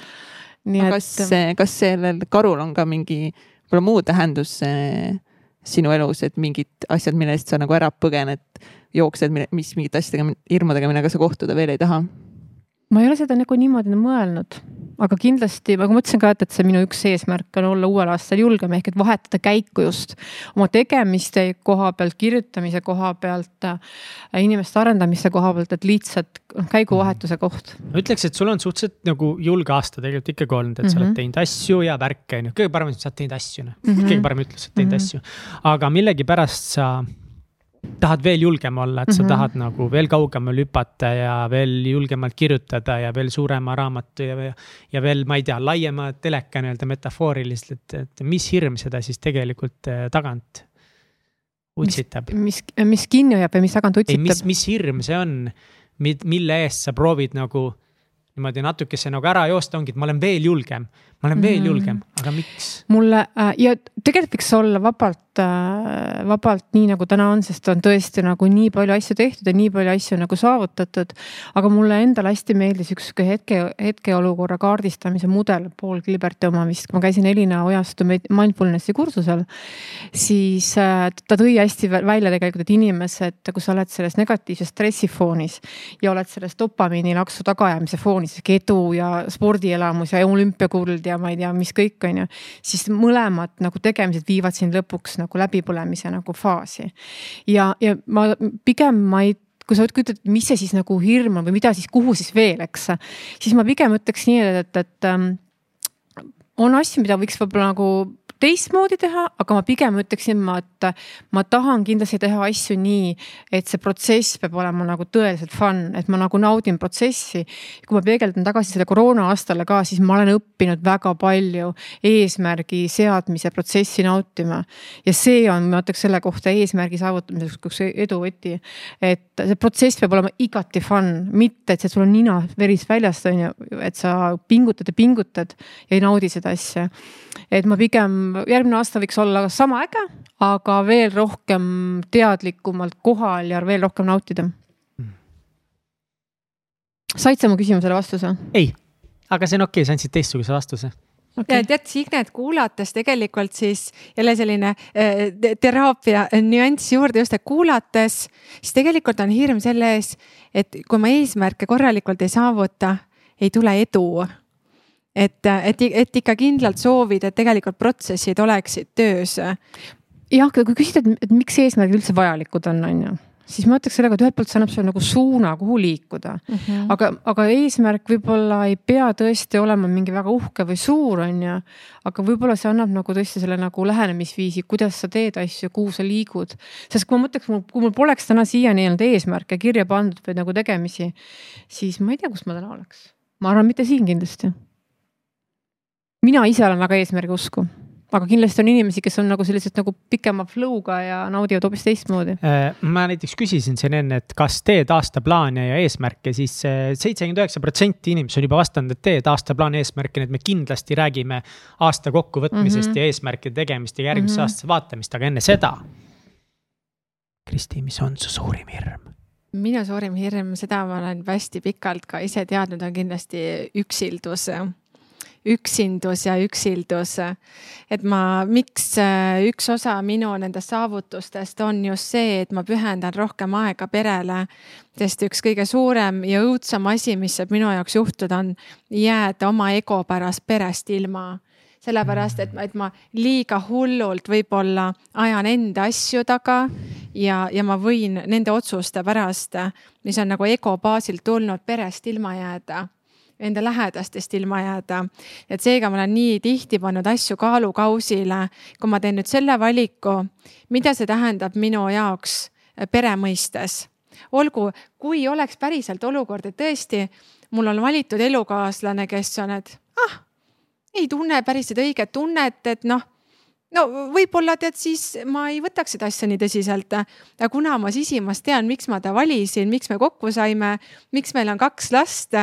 nii aga et. kas, kas sellel karul on ka mingi võib-olla muu tähendus sinu elus, et mingid asjad, mille eest sa nagu ära põgened jooksed, mis mingite asjadega, hirmudega, millega sa kohtuda veel ei taha? ma ei ole seda nagu niimoodi mõelnud, aga kindlasti, nagu ma ütlesin ka, et, et see minu üks eesmärk on olla uuel aastal julgem ehk et vahetada käiku just oma tegemiste koha pealt, kirjutamise koha pealt, äh, inimeste arendamise koha pealt, et lihtsalt noh, käiguvahetuse koht. ma ütleks, et sul on suhteliselt nagu julge aasta tegelikult ikkagi olnud, et mm -hmm. sa oled mhm. teinud asju ja värke on ju, kõige parem, et sa oled teinud asju, noh mm -hmm., kõige parem ütlus, et teinud mm -hmm. asju. aga millegipärast sa tahad veel julgem olla, et sa mm -hmm. tahad nagu veel kaugemale hüpata ja veel julgemalt kirjutada ja veel suurema raamatu ja, ja veel, ma ei tea, laiema teleka nii-öelda metafooriliselt, et, et mis hirm seda siis tegelikult äh, tagant utsitab? mis, mis, mis kinni hoiab ja mis tagant utsitab? mis, mis hirm see on, mille eest sa proovid nagu niimoodi natukese nagu ära joosta, ongi, et ma olen veel julgem. Ma olen veel mm. julgem, aga miks? mulle äh, ja tegelikult võiks olla vabalt äh,, vabalt nii nagu täna on, sest on tõesti nagu nii palju asju tehtud ja nii palju asju nagu saavutatud. aga mulle endale hästi meeldis üks hetke, hetkeolukorra kaardistamise mudel, Paul Gilberti oma vist, kui ma käisin Elina Ojastu mindfulness'i kursusel. siis äh, ta tõi hästi välja tegelikult, et inimesed, kui sa oled selles negatiivses stressifoonis ja oled selles dopamiini laksu tagaajamise foonis, edu ja spordielamus ja olümpiakuld ja ma ei tea, mis kõik, on ju. siis mõlemad nagu tegemised viivad sind lõpuks nagu läbipõlemise nagu faasi. ja, ja ma pigem ma ei kui sa kujutad, mis see siis nagu hirm on või mida siis, kuhu siis veel, eks. siis ma pigem ütleks nii, et, et, et ähm, on asju, mida võiks võib-olla nagu teistmoodi teha, aga ma pigem ütleksin ma, et ma tahan kindlasti teha asju nii, et see protsess peab olema nagu tõeliselt fun, et ma nagu naudin protsessi. kui ma peegeldan tagasi selle koroona aastale ka, siis ma olen õppinud väga palju eesmärgi seadmise protsessi nautima. ja see on, ma ütleks selle kohta eesmärgi saavutamiseks üks edu võti. et see protsess peab olema igati fun, mitte et see sul on nina veris väljast on ju, et sa pingutad ja pingutad ja ei naudi seda asja. et ma pigem järgmine aasta võiks olla sama äge, aga veel rohkem teadlikumalt kohal ja veel rohkem nautida. said sa mu küsimusele vastuse? ei, aga see on okei okay,, sa andsid teistsuguse vastuse okay.. tead, Signet kuulates tegelikult siis jälle selline äh, teraapia nüanss juurde just, et kuulates, siis tegelikult on hirm selle ees, et kui ma eesmärke korralikult ei saavuta, ei tule edu et, et, et ikka kindlalt soovida, et tegelikult protsessid oleksid töös. jah, kui küsida, et miks eesmärgid üldse vajalikud on, on ju siis ma ütleks sellega, et ühelt poolt see annab sulle nagu suuna, kuhu liikuda mm. -hmm. aga, aga eesmärk võib-olla ei pea tõesti olema mingi väga uhke või suur, on ju. aga võib-olla see annab nagu tõesti selle nagu lähenemisviisi, kuidas sa teed asju, kuhu sa liigud. sest kui ma mõtleks, kui mul poleks täna siiani olnud eesmärke kirja pandud või nagu tegemisi, siis ma ei tea, kus ma täna oleks. ma arvan, mitte siin kindlasti mina ise olen väga eesmärgi usku, aga kindlasti on inimesi, kes on nagu sellised nagu pikema flow'ga ja naudivad hoopis teistmoodi. Äh, ma näiteks küsisin siin enne, et kas teed aastaplaane ja eesmärke siis, siis seitsekümmend üheksa protsenti inimesi on juba vastanud, et teed aastaplaani eesmärke, nii et me kindlasti räägime aasta kokkuvõtmisest mm -hmm. ja eesmärkide tegemist ja järgmise mm -hmm. aastase vaatamist, aga enne seda. Kristi, mis on su suurim hirm? minu suurim hirm, seda ma olen hästi pikalt ka ise teadnud, on kindlasti üksildus üksindus ja üksildus. et ma, miks äh, üks osa minu nendest saavutustest on just see, et ma pühendan rohkem aega perele. sest üks kõige suurem ja õudsem asi, mis saab minu jaoks juhtuda, on jääda oma ego pärast perest ilma sellepärast et, et ma liiga hullult võib-olla ajan enda asju taga ja, ja ma võin nende otsuste pärast, mis on nagu ego baasilt tulnud, perest ilma jääda enda lähedastest ilma jääda. et seega ma olen nii tihti pannud asju kaalukausile, kui ma teen nüüd selle valiku, mida see tähendab minu jaoks pere mõistes. olgu, kui oleks päriselt olukord, et tõesti mul on valitud elukaaslane, kes on, et ah, ei tunne päris seda õiget tunnet, et noh no võib-olla tead, siis ma ei võtaks seda asja nii tõsiselt. aga kuna ma sisimas tean, miks ma ta valisin, miks me kokku saime, miks meil on kaks last,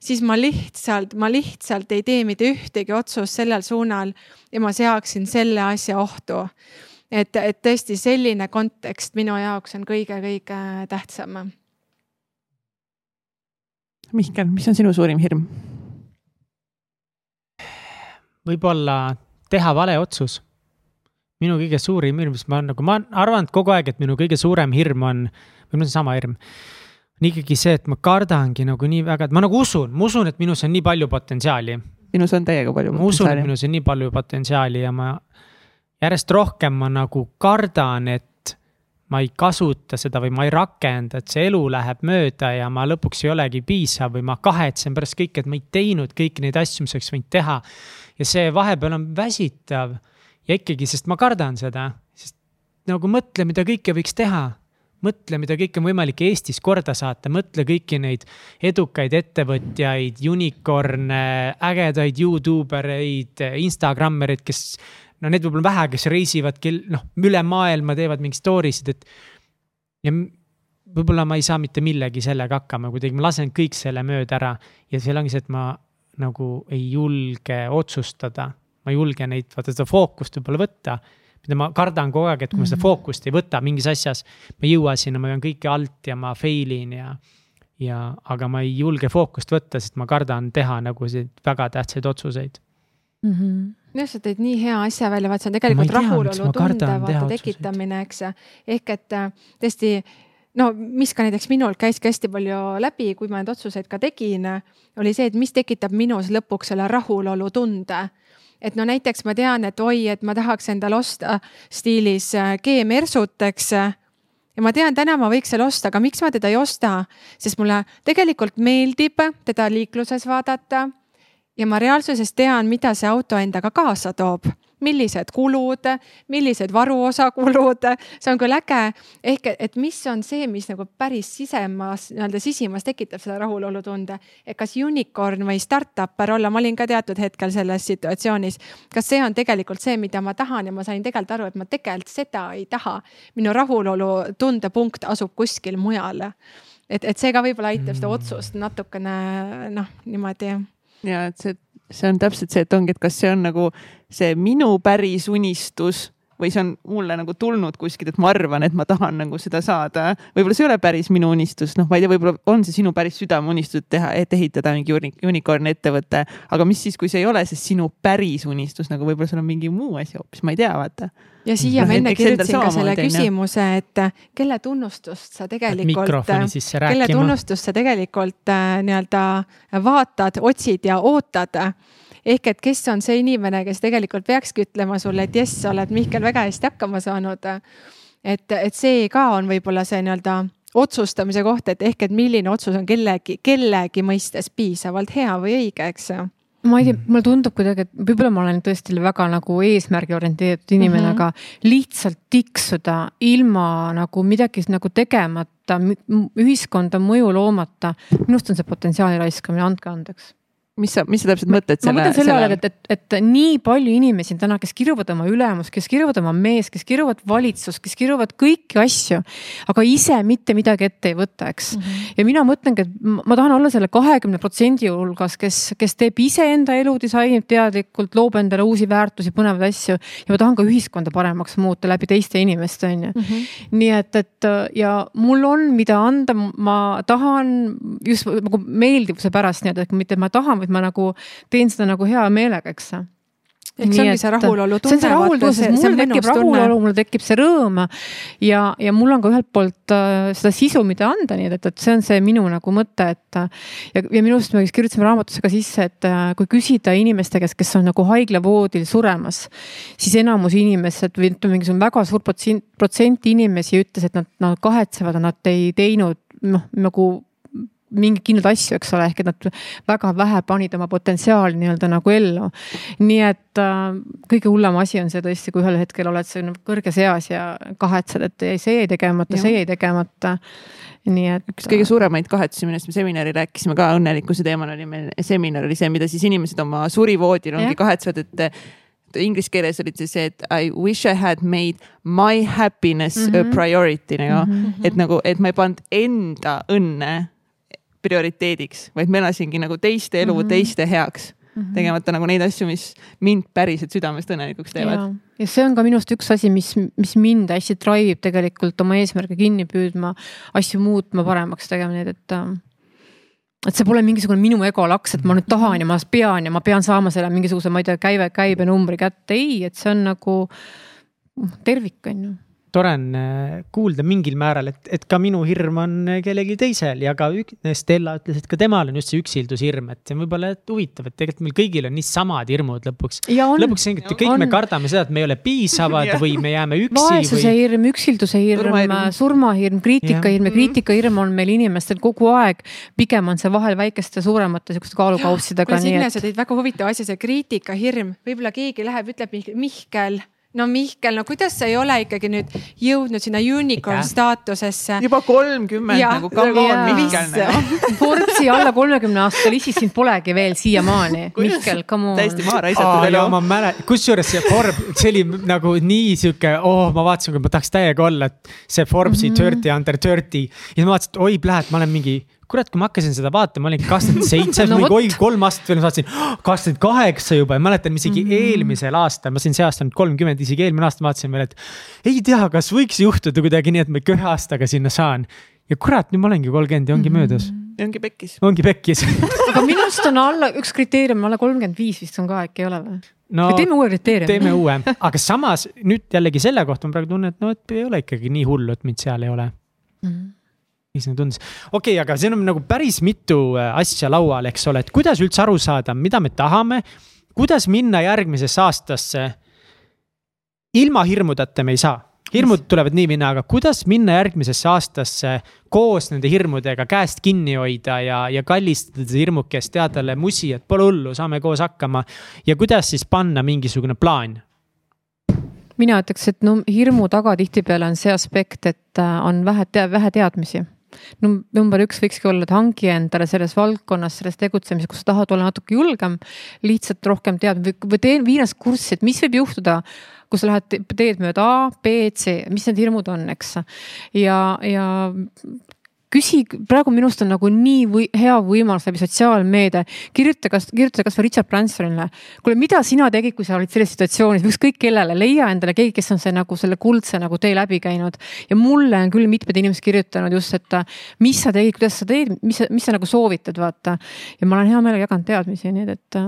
siis ma lihtsalt, ma lihtsalt ei tee mitte ühtegi otsust sellel suunal ja ma seaksin selle asja ohtu. et, et tõesti selline kontekst minu jaoks on kõige-kõige tähtsam. Mihkel, mis on sinu suurim hirm? võib-olla teha vale otsus minu kõige suurim hirm, mis ma nagu, ma olen arvanud kogu aeg, et minu kõige suurem hirm on, või mul on sama hirm. on ikkagi see, et ma kardangi nagu nii väga, et ma nagu usun, ma usun, et minus on nii palju potentsiaali. minus on täiega palju ma usun, et minus on nii palju potentsiaali ja ma järjest rohkem ma nagu kardan, et ma ei kasuta seda või ma ei rakenda, et see elu läheb mööda ja ma lõpuks ei olegi piisav või ma kahetsen pärast kõike, et ma ei teinud kõiki neid asju, mis oleks võinud teha. ja see vahepeal on väsitav ja ikkagi, sest ma kardan seda, sest nagu mõtle, mida kõike võiks teha. mõtle, mida kõike on võimalik Eestis korda saata, mõtle kõiki neid edukaid ettevõtjaid, unicorn'e, ägedaid Youtube ereid, Instagrammereid, kes. no need võib-olla vähe, kes reisivad, kel noh, üle maailma teevad mingeid story sid, et. ja võib-olla ma ei saa mitte millegi sellega hakkama, kuidagi ma lasen kõik selle mööda ära ja seal ongi see, et ma nagu ei julge otsustada. Ma ei julge neid, vaata seda fookust võib-olla võtta. mida ma kardan kogu aeg, et kui ma seda Mhm. fookust ei võta mingis asjas, ma ei jõua sinna, ma pean kõike alt ja ma fail in ja. ja, aga ma ei julge fookust võtta, sest ma kardan teha nagu väga tähtsaid otsuseid. mm. -hmm. jah, sa tõid nii hea asja välja, vaat see on tegelikult Ma ei tea, miks rahulolu ma kardan tunde teha vaata tekitamine, eks. ehk et äh, tõesti no mis ka näiteks minul käiski hästi palju läbi, kui ma neid otsuseid ka tegin, oli see, et mis tekitab minus lõpuks selle rahulolu tunde. Et no näiteks ma tean, et oi, et ma tahaks endale osta stiilis äh, G-Mersut, eks. Ja ma tean, täna ma võiks selle osta, aga miks ma teda ei osta, sest mulle tegelikult meeldib teda liikluses vaadata. ja ma reaalsuses tean, mida see auto endaga kaasa toob, millised kulud, millised varuosakulud, see on küll äge. ehk et mis on see, mis nagu päris sisemas, nii-öelda sisimas tekitab selle rahulolutunde. et kas unicorn või startup'er olla, ma olin ka teatud hetkel selles situatsioonis. kas see on tegelikult see, mida ma tahan ja ma sain tegelikult aru, et ma tegelikult seda ei taha. minu rahulolu tundepunkt asub kuskil mujal. et, et see ka võib-olla aitab seda otsust natukene noh, niimoodi ja et see, see on täpselt see, et ongi, et kas see on nagu see minu päris unistus või see on mulle nagu tulnud kuskilt, et ma arvan, et ma tahan nagu seda saada. võib-olla see ei ole päris minu unistus, noh, ma ei tea, võib-olla on see sinu päris südameunistus teha, et ehitada mingi uni- unicorn ettevõte, aga mis siis, kui see ei ole see sinu päris unistus, nagu võib-olla sul on mingi muu asi hoopis, ma ei tea, vaata. ja siia Noh, ma enne kirjutasin ka selle küsimuse, et kelle tunnustust sa tegelikult, sisse kelle tunnustust sa tegelikult äh, nii-öelda vaatad, otsid ja ootad. Ehk et kes on see inimene, kes tegelikult peakski ütlema sulle, et jess, sa oled Mihkel väga hästi hakkama saanud. et, et see ka on võib-olla see nii-öelda otsustamise koht, et ehk, et milline otsus on kellegi, kellegi mõistes piisavalt hea või õige, eks ma ei tea, mulle tundub kuidagi, et võib-olla ma olen tõesti väga nagu eesmärgi orienteeritud inimene mm. -hmm. aga lihtsalt tiksuda ilma nagu midagi nagu tegemata, ühiskonda mõju loomata. minu arust on see potentsiaali raiskamine, andke andeks mis sa, mis sa täpselt mõtled ma selle, mõtlen selle all, et, et, et nii palju inimesi on täna, kes kiruvad oma ülemust, kes kiruvad oma meest, kes kiruvad valitsust, kes kiruvad kõiki asju. aga ise mitte midagi ette ei võta, eks mm. -hmm. ja mina mõtlengi, et ma ma tahan olla selle kahekümne protsendi hulgas, kes, kes teeb iseenda elu disainib teadlikult, loob endale uusi väärtusi, põnevaid asju. ja ma tahan ka ühiskonda paremaks muuta läbi teiste inimeste, on ju. nii et, et ja mul on, mida anda, ma tahan just nagu meeldivuse pärast nii-öelda, et mitte ma tahan, vaid ma nagu teen seda nagu hea meelega, eks ehk see ongi see rahulolu see on see rahulolu, sest mul tekib tunne. rahulolu, mul tekib see rõõm ja, ja mul on ka ühelt poolt äh, seda sisu, mida anda, nii et, et see on see minu nagu mõte, et. ja, ja minu arust me vist kirjutasime raamatusse ka sisse, et äh, kui küsida inimeste käest, kes on nagu haiglavoodil suremas, siis enamus inimesed või ütleme, mingisugune väga suur protsent, protsent inimesi ütles, et nad, nad kahetsevad, et nad ei teinud noh, nagu mingeid kindlaid asju, eks ole, ehk et nad väga vähe panid oma potentsiaali nii-öelda nagu ellu. nii et äh, kõige hullem asi on see tõesti, kui ühel hetkel oled sa nagu kõrges eas ja kahetsed, et ei, see jäi tegemata, see jäi tegemata. nii et. üks kõige suuremaid kahetsusi, millest me seminaril rääkisime ka õnnelikkuse teemal oli meil seminar oli see, mida siis inimesed oma surivoodil ongi kahetsevad, et inglise keeles olid siis see, et I wish I had made my happiness mm -hmm. a priority nagu mm, -hmm. et nagu, et ma ei pannud enda õnne prioriteediks, vaid ma elasingi nagu teiste elu mm -hmm. teiste heaks mm, -hmm. tegemata nagu neid asju, mis mind päriselt südamest õnnelikuks teevad. ja see on ka minu arust üks asi, mis, mis mind hästi drive ib tegelikult oma eesmärke kinni püüdma, asju muutma, paremaks tegema, nii et, et äh, et see pole mingisugune minu ego laks, et ma nüüd tahan ja ma pean ja ma pean saama selle mingisuguse, ma ei tea, käibe, käibenumbri kätte, ei, et see on nagu tervik, on ju tore on äh, kuulda mingil määral, et, et ka minu hirm on äh, kellelgi teisel ja ka ük, Stella ütles, et ka temal on just see üksildushirm, et see on võib-olla et huvitav, et tegelikult meil kõigil on nii samad hirmud lõpuks. lõpuks ongi, et kõik on. me kardame seda, et me ei ole piisavad või me jääme üksi vaesuse või. hirm, üksilduse hirm, Surmahirm. kriitikahirm ja Mhm. kriitikahirm on meil inimestel kogu aeg. pigem on see vahel väikeste, suuremate siukeste kaalukaussidega, kuule, nii Signe, sa tõid väga huvitava asja, see kriitikahirm, võib-olla keegi läheb, ütleb Mih- Mihkel no Mihkel, no kuidas sa ei ole ikkagi nüüd jõudnud sinna unicorn staatusesse? juba kolmkümmend nagu come on jaa. Mihkel nagu. Forbesi alla kolmekümne aastasel isis sind polegi veel siiamaani. Mihkel, come on. täiesti maha raisatud elu. ma mäletan, kusjuures see Forbes, see oli nagu nii sihuke, oh, ma vaatasin, kui ma tahaks täiega olla, et see Forbesi mm -hmm. thirty under thirty. ja siis ma vaatasin, et oi, pläät, ma olen mingi kurat, kui ma hakkasin seda vaatama, ma olin kakskümmend seitse, No oi kolm aastat veel vaatasin, kakskümmend kaheksa juba ja mäletan isegi mm -hmm. eelmisel aastal, ma sain see aasta nüüd kolmkümmend, isegi eelmine aasta vaatasin veel, et. ei tea, kas võiks juhtuda kuidagi nii, et ma ikka ühe aastaga sinna saan. ja kurat, nüüd ma olengi kolmkümmend ja ongi Mhm. möödas, ja ongi pekkis. ongi pekkis aga minu arust on alla üks kriteerium alla kolmkümmend viis vist on ka äkki ei ole või? no teeme uue kriteeriumi. teeme uue, aga samas nüüd jällegi selle kohta ma praegu tunnen, et no, et ei ole ikkagi nii hullu, et mind seal ei ole Mhm. Mis see tundus, okei okay,, aga siin on nagu päris mitu äh, asja laual, eks ole, et kuidas üldse aru saada, mida me tahame. kuidas minna järgmisesse aastasse. ilma hirmudeta me ei saa, hirmud tulevad nii minna, aga kuidas minna järgmisesse aastasse koos nende hirmudega käest kinni hoida ja, ja kallistada seda hirmukest, teha talle musi, et pole hullu, saame koos hakkama. ja kuidas siis panna mingisugune plaan mina ütleks, et no hirmu taga tihtipeale on see aspekt, et äh, on vähe, vähe teadmisi. Num- number üks võikski olla, et hangi endale selles valdkonnas, selles tegutsemises, kus sa tahad olla natuke julgem, lihtsalt rohkem tead või, või tee, vii ennast kurssi, et mis võib juhtuda kui sa lähed te- teed mööda A, B, C, mis need hirmud on, eks. ja, ja küsi, praegu minu arust on nagu nii või, hea võimalus läbi sotsiaalmeedia, kirjuta kas, kirjuta kasvõi Richard Bransonile. kuule, mida sina tegid, kui sa olid selles situatsioonis, ükskõik kellele, leia endale keegi, kes on see nagu selle kuldse nagu tee läbi käinud. ja mulle on küll mitmed inimesed kirjutanud just, et mis sa tegid, kuidas sa teed, mis, mis sa nagu soovitad, vaata. ja ma olen hea meelega jaganud teadmisi, nii et, et äh,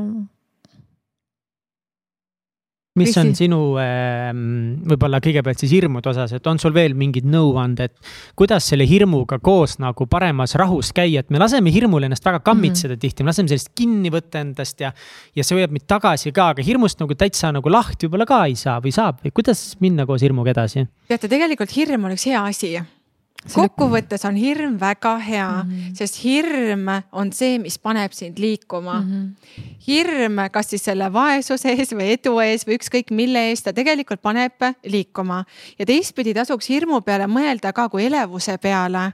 mis on sinu ähm, võib-olla kõigepealt siis hirmude osas, et on sul veel mingid nõuanded, kuidas selle hirmuga koos nagu paremas rahus käia, et me laseme hirmul ennast väga kammitseda mm -hmm. tihti, me laseme sellest kinni võtta endast ja. ja see hoiab meid tagasi ka, aga hirmust nagu täitsa nagu lahti võib-olla ka ei saa või saab või kuidas minna koos hirmuga edasi? teate, tegelikult hirm on üks hea asi kokkuvõttes on hirm väga hea mm. -hmm. sest hirm on see, mis paneb sind liikuma mm. -hmm. hirm, kas siis selle vaesuse ees või edu ees või ükskõik mille eest, ta tegelikult paneb liikuma. ja teistpidi tasuks hirmu peale mõelda ka kui elevuse peale.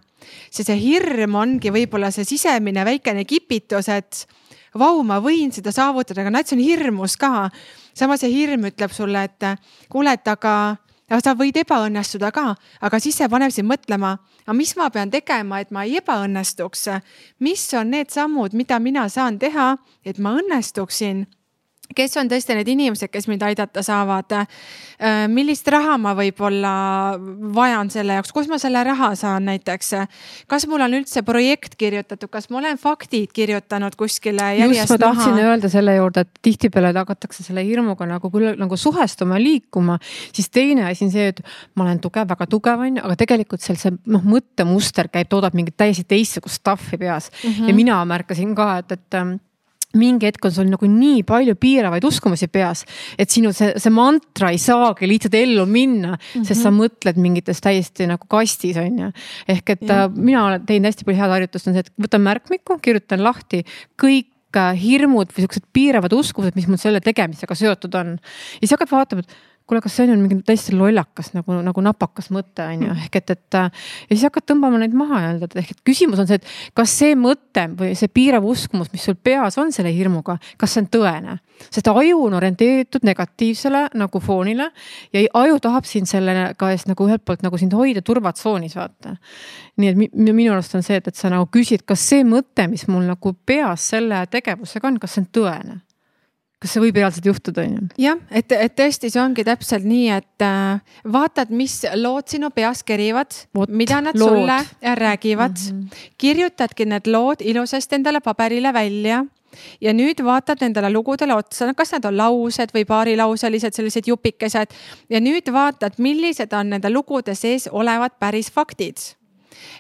sest see hirm ongi võib-olla see sisemine väikene kipitus, et vau, ma võin seda saavutada, aga näed, see on hirmus ka. samas see hirm ütleb sulle, et kuule, et aga ja sa võid ebaõnnestuda ka, aga siis see paneb sind mõtlema, aga mis ma pean tegema, et ma ei ebaõnnestuks. mis on need sammud, mida mina saan teha, et ma õnnestuksin kes on tõesti need inimesed, kes mind aidata saavad? millist raha ma võib-olla vajan selle jaoks, kust ma selle raha saan näiteks? kas mul on üldse projekt kirjutatud, kas ma olen faktid kirjutanud kuskile just järjest ma tahtsin maha? öelda selle juurde, et tihtipeale hakatakse selle hirmuga nagu küll nagu suhestuma, liikuma, siis teine asi on see, et ma olen tugev, väga tugev on ju, aga tegelikult seal see noh, mõttemuster käib, toodab mingit täiesti teistsugust stuff'i peas mm -hmm. ja mina märkasin ka, et, et ähm, mingi hetk on sul nagu nii palju piiravaid uskumusi peas, et sinu see, see mantra ei saagi lihtsalt ellu minna mm, -hmm. sest sa mõtled mingites täiesti nagu kastis on ju. ehk et Jah. äh, mina olen teinud hästi palju head harjutust, on see, et võtan märkmiku, kirjutan lahti kõik äh, hirmud või siuksed piiravad uskumused, mis mul selle tegemisega seotud on. ja siis hakkad vaatama, et kuule, kas see on mingi täiesti lollakas nagu, nagu napakas mõte on ju, ehk et, et ja siis hakkad tõmbama neid maha nii-öelda, et ehk et küsimus on see, et kas see mõte või see piirav uskumus, mis sul peas on selle hirmuga, kas see on tõene? sest aju on orienteeritud negatiivsele nagu foonile ja aju tahab sind selle ka eest nagu ühelt poolt nagu sind hoida turvatsoonis, vaata. nii et mi- minu arust on see, et, et sa nagu küsid, kas see mõte, mis mul nagu peas selle tegevusega on, kas see on tõene? Kas see võib reaalselt juhtuda, on ju? jah, et, et tõesti, see ongi täpselt nii, et äh, vaatad, mis lood sinu peas kerivad, mida nad lood. sulle räägivad mm. -hmm. kirjutadki need lood ilusasti endale paberile välja ja nüüd vaatad nendele lugudele otsa, kas need on laused või paarilauselised, sellised jupikesed. ja nüüd vaatad, millised on nende lugude sees olevad päris faktid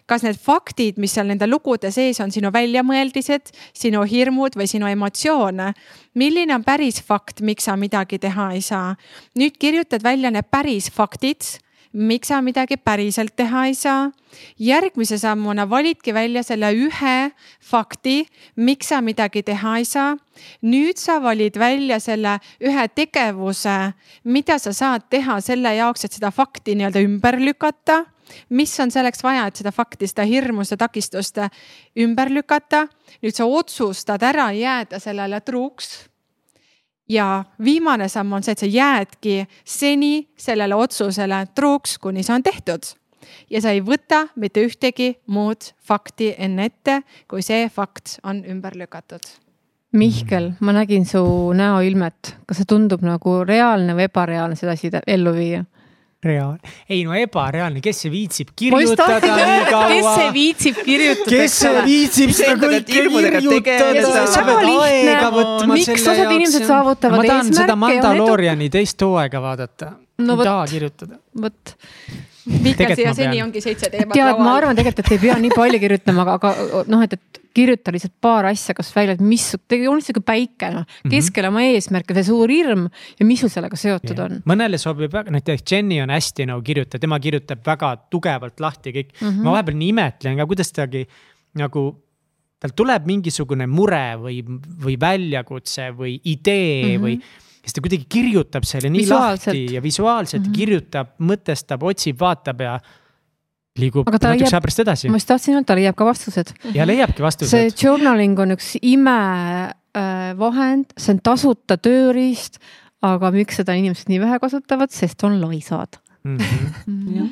kas need faktid, mis seal nende lugude sees on, sinu väljamõeldised, sinu hirmud või sinu emotsioone. milline on päris fakt, miks sa midagi teha ei saa? nüüd kirjutad välja need päris faktid miks sa midagi päriselt teha ei saa. järgmise sammuna validki välja selle ühe fakti, miks sa midagi teha ei saa. nüüd sa valid välja selle ühe tegevuse, mida sa saad teha selle jaoks, et seda fakti nii-öelda ümber lükata mis on selleks vaja, et seda fakti, seda hirmu, seda takistust ümber lükata. nüüd sa otsustad ära jääda sellele truuks. ja viimane samm on see, et sa jäädki seni sellele otsusele truuks, kuni see on tehtud. ja sa ei võta mitte ühtegi muud fakti enne ette, kui see fakt on ümber lükatud. Mihkel, ma nägin su näoilmet, kas see tundub nagu reaalne või ebareaalne seda asja ellu viia? Reaalne, ei no ebareaalne, kes see viitsib kirjutada nii kaua. kes see viitsib kirjutada? kes see viitsib seda kõike kirjutada, sa pead aega võtma miks selle jaoks. inimesed saavutavad eesmärke. ma tahan seda Mandalooriani teist hooaega vaadata no,. ei taha kirjutada. vot Mihkel, siia seni ongi seitse teemat tead, ma arvan tegelikult, et ei pea nii palju kirjutama, aga, aga noh, et, et kirjuta lihtsalt paar asja kas välja, et mis, joonistage sihuke päike noh, mhm. keskele oma eesmärke, see suur hirm ja mis sul sellega seotud yeah. on. mõnele sobib väga, näiteks Jenny on hästi nagu kirjutaja, tema kirjutab väga tugevalt lahti kõik mm. -hmm. ma vahepeal nii imetlen ka, kuidas tagi nagu tal tuleb mingisugune mure või, või väljakutse või idee mm -hmm. või siis ta kuidagi kirjutab selle nii lahti ja visuaalselt mm -hmm. kirjutab, mõtestab, otsib, vaatab ja liigub natukese aja pärast edasi. ma just tahtsin öelda, ta leiab ka vastused. ja leiabki vastused. see journaling on üks imevahend äh,, see on tasuta tööriist, aga miks seda inimesed nii vähe kasutavad, sest on laisad mm. -hmm.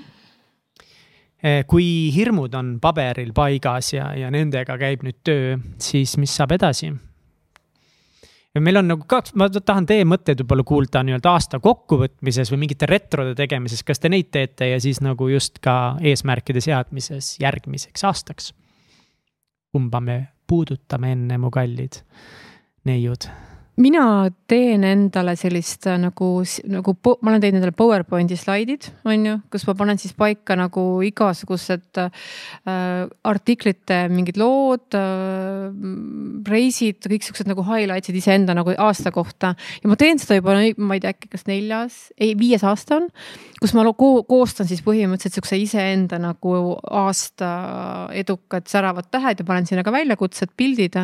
kui hirmud on paberil paigas ja, ja nendega käib nüüd töö, siis mis saab edasi? Ja meil on nagu kaks, ma tahan teie mõtteid võib-olla kuulda nii-öelda aasta kokkuvõtmises või mingite retrode tegemises, kas te neid teete ja siis nagu just ka eesmärkide seadmises järgmiseks aastaks? kumba me puudutame enne, mu kallid neiud? Mina teen endale sellist äh, nagu, nagu ma olen teinud endale PowerPointi slaidid, on ju, kus ma panen siis paika nagu igasugused äh, artiklite mingid lood äh,, reisid, kõik siuksed nagu highlights'id iseenda nagu aasta kohta. ja ma teen seda juba, ma ei tea, äkki kas neljas, ei viies aasta on, kus ma ko koostan siis põhimõtteliselt siukse iseenda nagu aasta edukad säravad tähed ja panen sinna ka väljakutsed, pildid.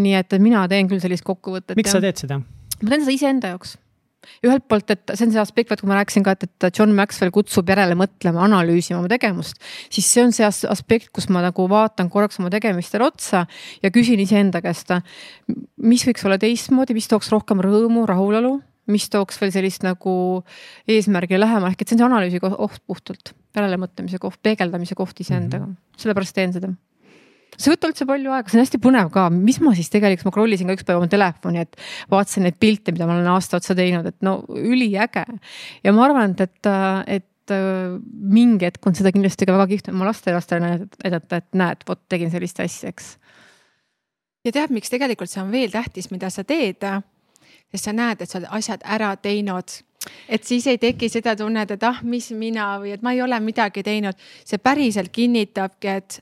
nii et mina teen küll sellist kokkuvõtet miks sa teed seda? ma teen seda iseenda jaoks ühelt poolt, et see on see aspekt, vaat kui ma rääkisin ka, et, et John Maxwell kutsub järele mõtlema, analüüsima oma tegemust. siis see on see aspekt, kus ma nagu vaatan korraks oma tegemistele otsa ja küsin iseenda käest, mis võiks olla teistmoodi, mis tooks rohkem rõõmu, rahulolu, mis tooks veel sellist nagu eesmärgile lähemale, ehk et see on see analüüsi koht puhtalt, järelemõtlemise koht, peegeldamise koht iseendaga mm -hmm., sellepärast teen seda see ei võta üldse palju aega, see on hästi põnev ka, mis ma siis tegelikult, ma scroll isin ka üks päev oma telefoni, et vaatasin neid pilte, mida ma olen aasta otsa teinud, et no üliäge. ja ma arvan, et, et, et mingi hetk on seda kindlasti ka väga kihvt oma lastelastele näidata, et näed, vot tegin sellist asja, eks. ja tead, miks tegelikult see on veel tähtis, mida sa teed? sest sa näed, et sa oled asjad ära teinud et siis ei teki seda tunnet, et ah, mis mina või et ma ei ole midagi teinud. see päriselt kinnitabki, et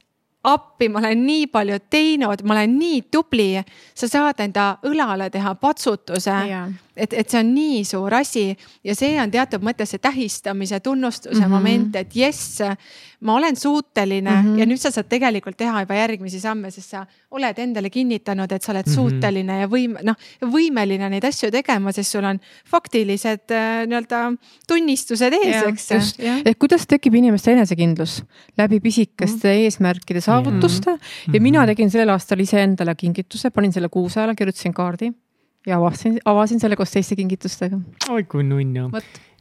appi, ma olen nii palju teinud, ma olen nii tubli. sa saad enda õlale teha patsutuse yeah et, et see on nii suur asi ja see on teatud mõttes see tähistamise, tunnustuse mm -hmm. moment, et jess, ma olen suuteline mm -hmm. ja nüüd sa saad tegelikult teha juba järgmisi samme, sest sa oled endale kinnitanud, et sa oled mm -hmm. suuteline ja võim-, noh, võimeline neid asju tegema, sest sul on faktilised äh, nii-öelda tunnistused ees, eks. et kuidas tekib inimeste enesekindlus läbi pisikeste mm -hmm. eesmärkide saavutuste mm -hmm. ja mina tegin sellel aastal iseendale kingituse, panin selle kuuse alla, kirjutasin kaardi ja avastasin, avasin selle koos teiste kingitustega. oi kui nunnu.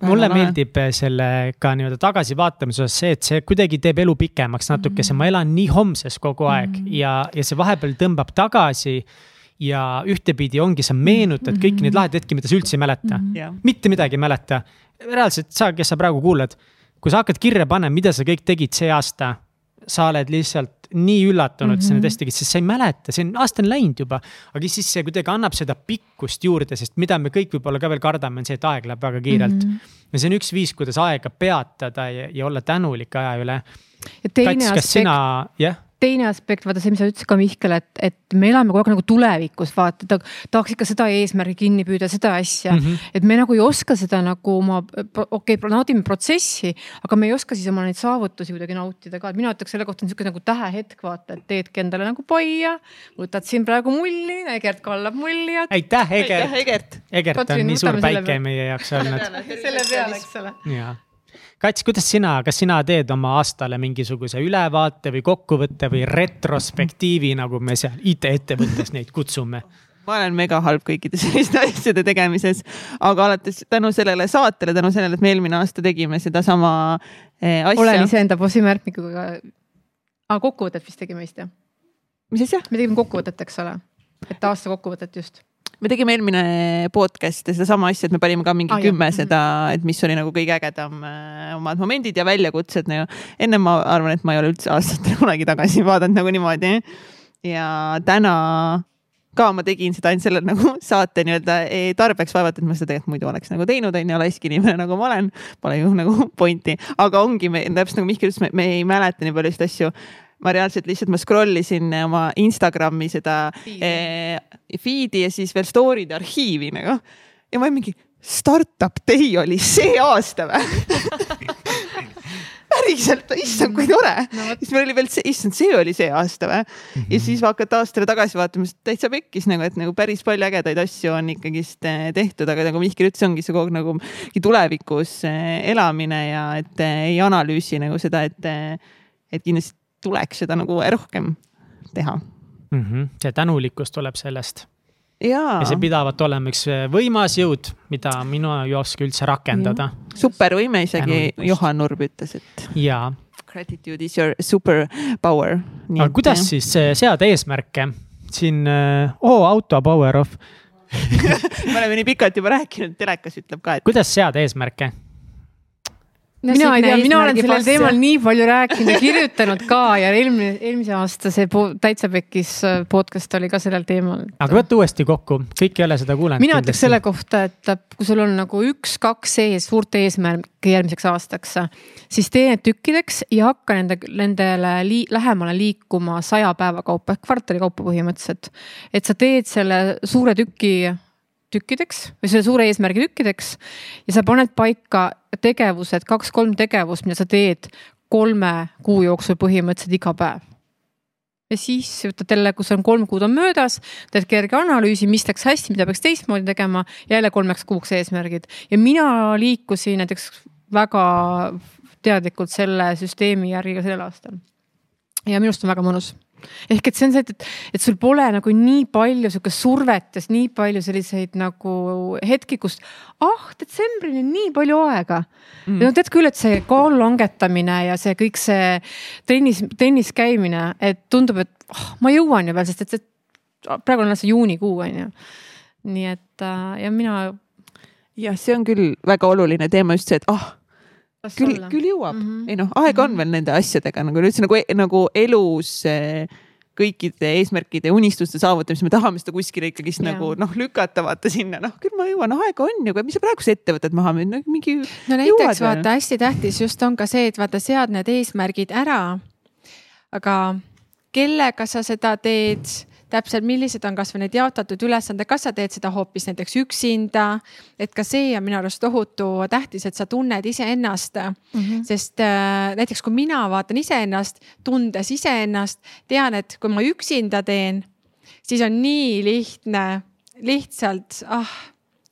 mulle meeldib sellega nii-öelda tagasivaatamise osas see, et see kuidagi teeb elu pikemaks natukese mm, -hmm. ma elan nii homses kogu aeg mm -hmm. ja, ja see vahepeal tõmbab tagasi ja ühtepidi ongi, sa meenutad mm -hmm. kõiki neid lahedaid hetki, mida sa üldse ei mäleta mm. -hmm. mitte midagi ei mäleta. reaalselt sa, kes sa praegu kuulad, kui sa hakkad kirja panema, mida sa kõik tegid see aasta, sa oled lihtsalt nii üllatunud mm, -hmm. et sa neid asju tegid, sest sa ei mäleta, see on, aasta on läinud juba. aga siis see kuidagi annab seda pikkust juurde, sest mida me kõik võib-olla ka veel kardame, on see, et aeg läheb väga kiirelt mm. -hmm. ja see on üks viis, kuidas aega peatada ja, ja olla tänulik aja üle. Kats, kas sina, jah? Teine aspekt, vaata see, mis sa ütlesid ka Mihkel, et, et me elame kogu aeg nagu tulevikus, vaata ta tahaks ikka seda eesmärgi kinni püüda, seda asja mm. -hmm. et me nagu ei oska seda nagu oma, okei okay,, naudime protsessi, aga me ei oska siis oma neid saavutusi kuidagi nautida ka, et mina ütleks selle kohta on sihuke nagu tähehetk, vaata, et teedki endale nagu paia. võtad siin praegu mulli, Egert kallab mulli. aitäh, Egert. Egert, Egert on nii suur päike meie jaoks olnud. selle peale, eks ole. Kats, kuidas sina, kas sina teed oma aastale mingisuguse ülevaate või kokkuvõtte või retrospektiivi, nagu me seal IT-ettevõttes neid kutsume? ma olen mega halb kõikide selliste asjade tegemises, aga alates tänu sellele saatele, tänu sellele, et me eelmine aasta tegime sedasama eh, asja. olen iseenda bossimärkmikuga. aa, kokkuvõtet vist tegime vist jah? mis asja? me tegime kokkuvõtet, eks ole, et aasta kokkuvõtet just me tegime eelmine podcast sedasama asja, et me panime ka mingi ah, kümme jah. seda, et mis oli nagu kõige ägedam äh, omad momendid ja väljakutsed nagu. enne ma arvan, et ma ei ole üldse aastatel kunagi tagasi vaadanud nagu niimoodi. ja täna ka ma tegin seda ainult selle nagu saate nii-öelda tarbeks vaevalt, et ma seda tegelikult muidu oleks nagu teinud, on ju, laisk inimene nagu ma olen. Pole ju nagu pointi, aga ongi, me täpselt nagu Mihkel ütles, me ei mäleta nii paljusid asju ma reaalselt lihtsalt ma scroll isin oma Instagrami seda eh, feed'i ja siis veel story'de arhiivi nagu. ja ma olin mingi, startup day oli see aasta või päriselt, issand, kui tore no,. siis meil oli veel see, issand, see oli see aasta või mm. -hmm. ja siis hakata aastale tagasi vaatama, siis täitsa pekkis nagu, et nagu päris palju ägedaid asju on ikkagist eh, tehtud, aga nagu Mihkel ütles, ongi see kogu aeg nagu tulevikus eh, elamine ja et eh, ei analüüsi nagu seda, et, et kindlasti tuleks seda nagu rohkem teha mm. -hmm. see tänulikkus tuleb sellest. ja see pidavat olema üks võimas jõud, mida mina ei oska üldse rakendada. supervõime isegi Johan Nurb ütles, et. jaa. Gratitude is your superpower. aga kuidas jah. siis seada eesmärke siin äh,, oo auto power off me oleme nii pikalt juba rääkinud, telekas ütleb ka, et. kuidas seada eesmärke? No, mina ei tea, mina olen sellel teemal nii palju rääkinud ja kirjutanud ka ja eelmine, eelmise aasta see Täitsa Pekkis äh, podcast oli ka sellel teemal. aga võta uuesti kokku, kõik ei ole seda kuulanud. mina ütleks selle kohta, et kui sul on nagu üks-kaks ees suurt eesmärki järgmiseks aastaks, siis tee need tükkideks ja hakka nende, nendele lii, lähemale liikuma saja päeva kaupa ehk kvartali kaupa põhimõtteliselt. et sa teed selle suure tüki tükkideks või selle suure eesmärgi tükkideks ja sa paned paika tegevused, kaks-kolm tegevust, mida sa teed kolme kuu jooksul põhimõtteliselt iga päev. ja siis võtad jälle, kus on kolm kuud on möödas, teed kerge analüüsi, mis läks hästi, mida peaks teistmoodi tegema, jälle kolmeks kuuks eesmärgid ja mina liikusin näiteks väga teadlikult selle süsteemi järgi ka sellel aastal. ja minu arust on väga mõnus ehk et see on see, et, et sul pole nagu nii palju sihukest survet ja nii palju selliseid nagu hetki, kus ah, detsembrini on nii palju aega mm.. no tead küll, et see kaalu langetamine ja see kõik see trennis, trennis käimine, et tundub, et oh, ma jõuan ju veel, sest et see praegu on alles juunikuu on ju. nii et äh, ja mina. jah, see on küll väga oluline teema just see, et ah oh, küll, küll jõuab mm, -hmm. ei noh, aega on mhm. veel nende asjadega nagu üldse nagu, nagu elus kõikide eesmärkide ja unistuste saavutamist, me tahame seda kuskile ikkagist ja. nagu noh, lükata vaata sinna, noh küll ma jõuan, aega on ju, aga mis sa praegu ette võtad maha, no mingi. no näiteks vaata, hästi tähtis just on ka see, et vaata, sead need eesmärgid ära. aga kellega sa seda teed täpselt, millised on kasvõi need jaotatud ülesanded, kas sa teed seda hoopis näiteks üksinda. et ka see on minu arust tohutu tähtis, et sa tunned iseennast mm. -hmm. sest äh, näiteks kui mina vaatan iseennast, tundes iseennast, tean, et kui ma üksinda teen, siis on nii lihtne, lihtsalt ah,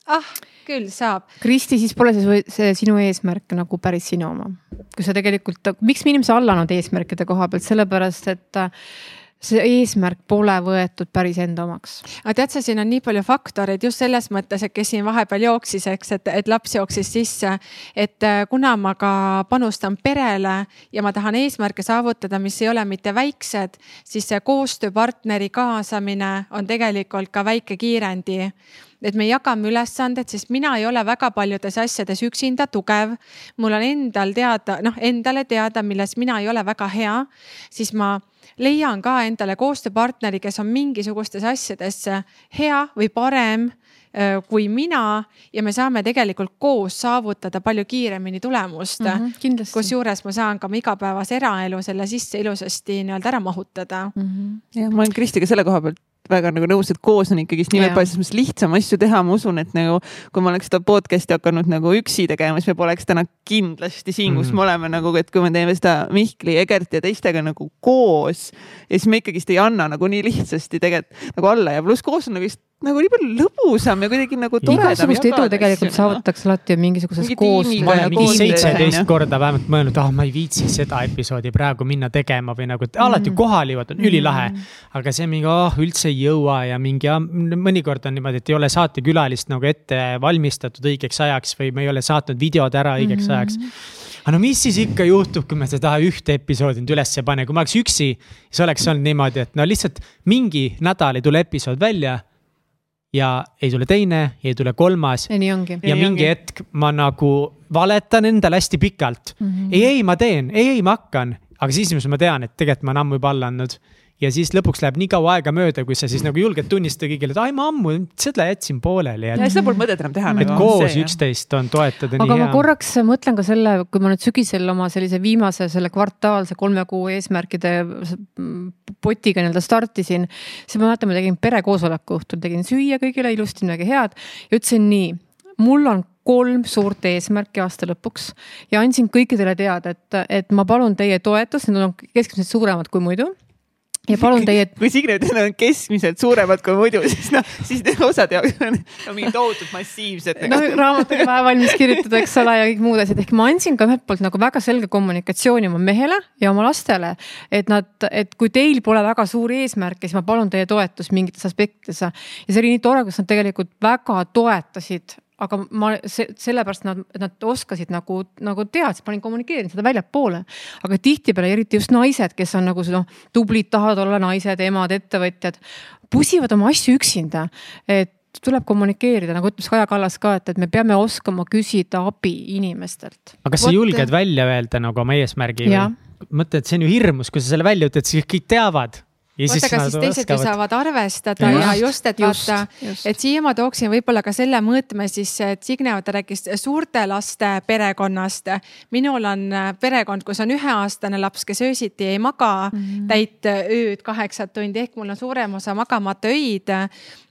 ah küll saab. Kristi, siis pole see, see sinu eesmärk nagu päris sinu oma. kui sa tegelikult, miks me inimesi allanud eesmärkide koha pealt, sellepärast et äh, see eesmärk pole võetud päris enda omaks. aga tead sa, siin on nii palju faktoreid just selles mõttes, et kes siin vahepeal jooksis, eks, et, et laps jooksis sisse. et äh, kuna ma ka panustan perele ja ma tahan eesmärke saavutada, mis ei ole mitte väiksed, siis see koostööpartneri kaasamine on tegelikult ka väike kiirendi et me jagame ülesanded, sest mina ei ole väga paljudes asjades üksinda tugev. mul on endal teada, noh endale teada, milles mina ei ole väga hea, siis ma leian ka endale koostööpartneri, kes on mingisugustes asjades hea või parem äh, kui mina ja me saame tegelikult koos saavutada palju kiiremini tulemust mm -hmm,. kusjuures ma saan ka oma igapäevase eraelu selle sisse ilusasti nii-öelda ära mahutada mm. -hmm. ja ma olen Kristiga selle koha pealt väga nagu nõus, et koos on ikkagist niivõrd palju selles mõttes lihtsam asju teha, ma usun, et nagu kui ma oleks seda podcast'i hakanud nagu üksi tegema, siis me poleks täna kindlasti siin, kus mm -hmm. me oleme nagu, et kui me teeme seda Mihkli, Egerti ja teistega nagu koos ja siis me ikkagist ei anna nagu nii lihtsasti tegelikult nagu alla ja pluss koos on nagu vist nagu nii palju lõbusam ja kuidagi nagu toredam. igasugust edu tegelikult saavutatakse alati ju mingisuguses koos. ma olen mingi seitseteist korda vähemalt mõelnud, ah oh, ma ei viitsi seda episoodi praegu minna tegema või nagu alati mm. kohale jõuad, on ülilahe. Mm. aga see mingi, oh üldse ei jõua ja mingi, mõnikord on niimoodi, et ei ole saatekülalist nagu ette valmistatud õigeks ajaks või me ei ole saatnud videod ära õigeks mm. ajaks aga no mis siis ikka juhtub, kui me seda ühte episoodi nüüd üles ei pane, kui ma oleks üksi, siis oleks olnud niimoodi, et no lihtsalt mingi nädal ei tule episood välja ja ei tule teine, ei tule kolmas. ja nii ongi. ja mingi ongi. hetk ma nagu valetan endale hästi pikalt mm. -hmm. ei, ei, ma teen, ei, ei, ma hakkan, aga siis ma tean, et tegelikult ma olen ammu juba alla andnud ja siis lõpuks läheb nii kaua aega mööda, kui sa siis nagu julged tunnistada kõigile, et ai, ma ammu seda jätsin pooleli ja seda pole mõtet enam teha. et nagu koos üksteist on toetada. aga ma hea. korraks mõtlen ka selle, kui ma nüüd sügisel oma sellise viimase selle kvartaalse kolme kuu eesmärkide potiga nii-öelda startisin. siis ma mäletan, ma tegin perekoosoleku õhtul, tegin süüa kõigile ilusti, midagi head ja ütlesin nii, mul on kolm suurt eesmärki aasta lõpuks ja andsin kõikidele teada, et, et ma palun teie toetust, need on keskmiselt suuremad kui muidu ja palun teie. kui Signe ütleb, et nad on keskmiselt suuremad kui muidu, siis noh, siis osade jaoks on mingid tohutud massiivsed nagu.. no raamatuga vaja valmis kirjutada, eks ole, ja kõik muud asjad, ehk ma andsin ka ühelt poolt nagu väga selge kommunikatsiooni oma mehele ja oma lastele. et nad, et kui teil pole väga suuri eesmärke, siis ma palun teie toetust mingites aspektides. ja see oli nii tore, kus nad tegelikult väga toetasid aga ma se, sellepärast nad, nad oskasid nagu, nagu teadsid, ma olin kommunikeerinud seda väljapoole. aga tihtipeale, eriti just naised, kes on nagu noh, tublid, tahavad olla naised, emad, ettevõtjad, pusivad oma asju üksinda. et tuleb kommunikeerida, nagu ütles Kaja Kallas ka, et, et me peame oskama küsida abi inimestelt. aga kas sa julged välja öelda nagu oma eesmärgi? mõtle, et see on ju hirmus, kui sa selle välja ütled, siis kõik teavad vot, aga siis teised ju saavad arvestada ja, ja just, et just, vaata, et siia ma tooksin võib-olla ka selle mõõtme siis, et Signe vaata rääkis suurte laste perekonnast. minul on äh, perekond, kus on üheaastane laps, kes öösiti ei maga mm -hmm. täit ööd kaheksat tundi ehk mul on suurem osa magamata öid.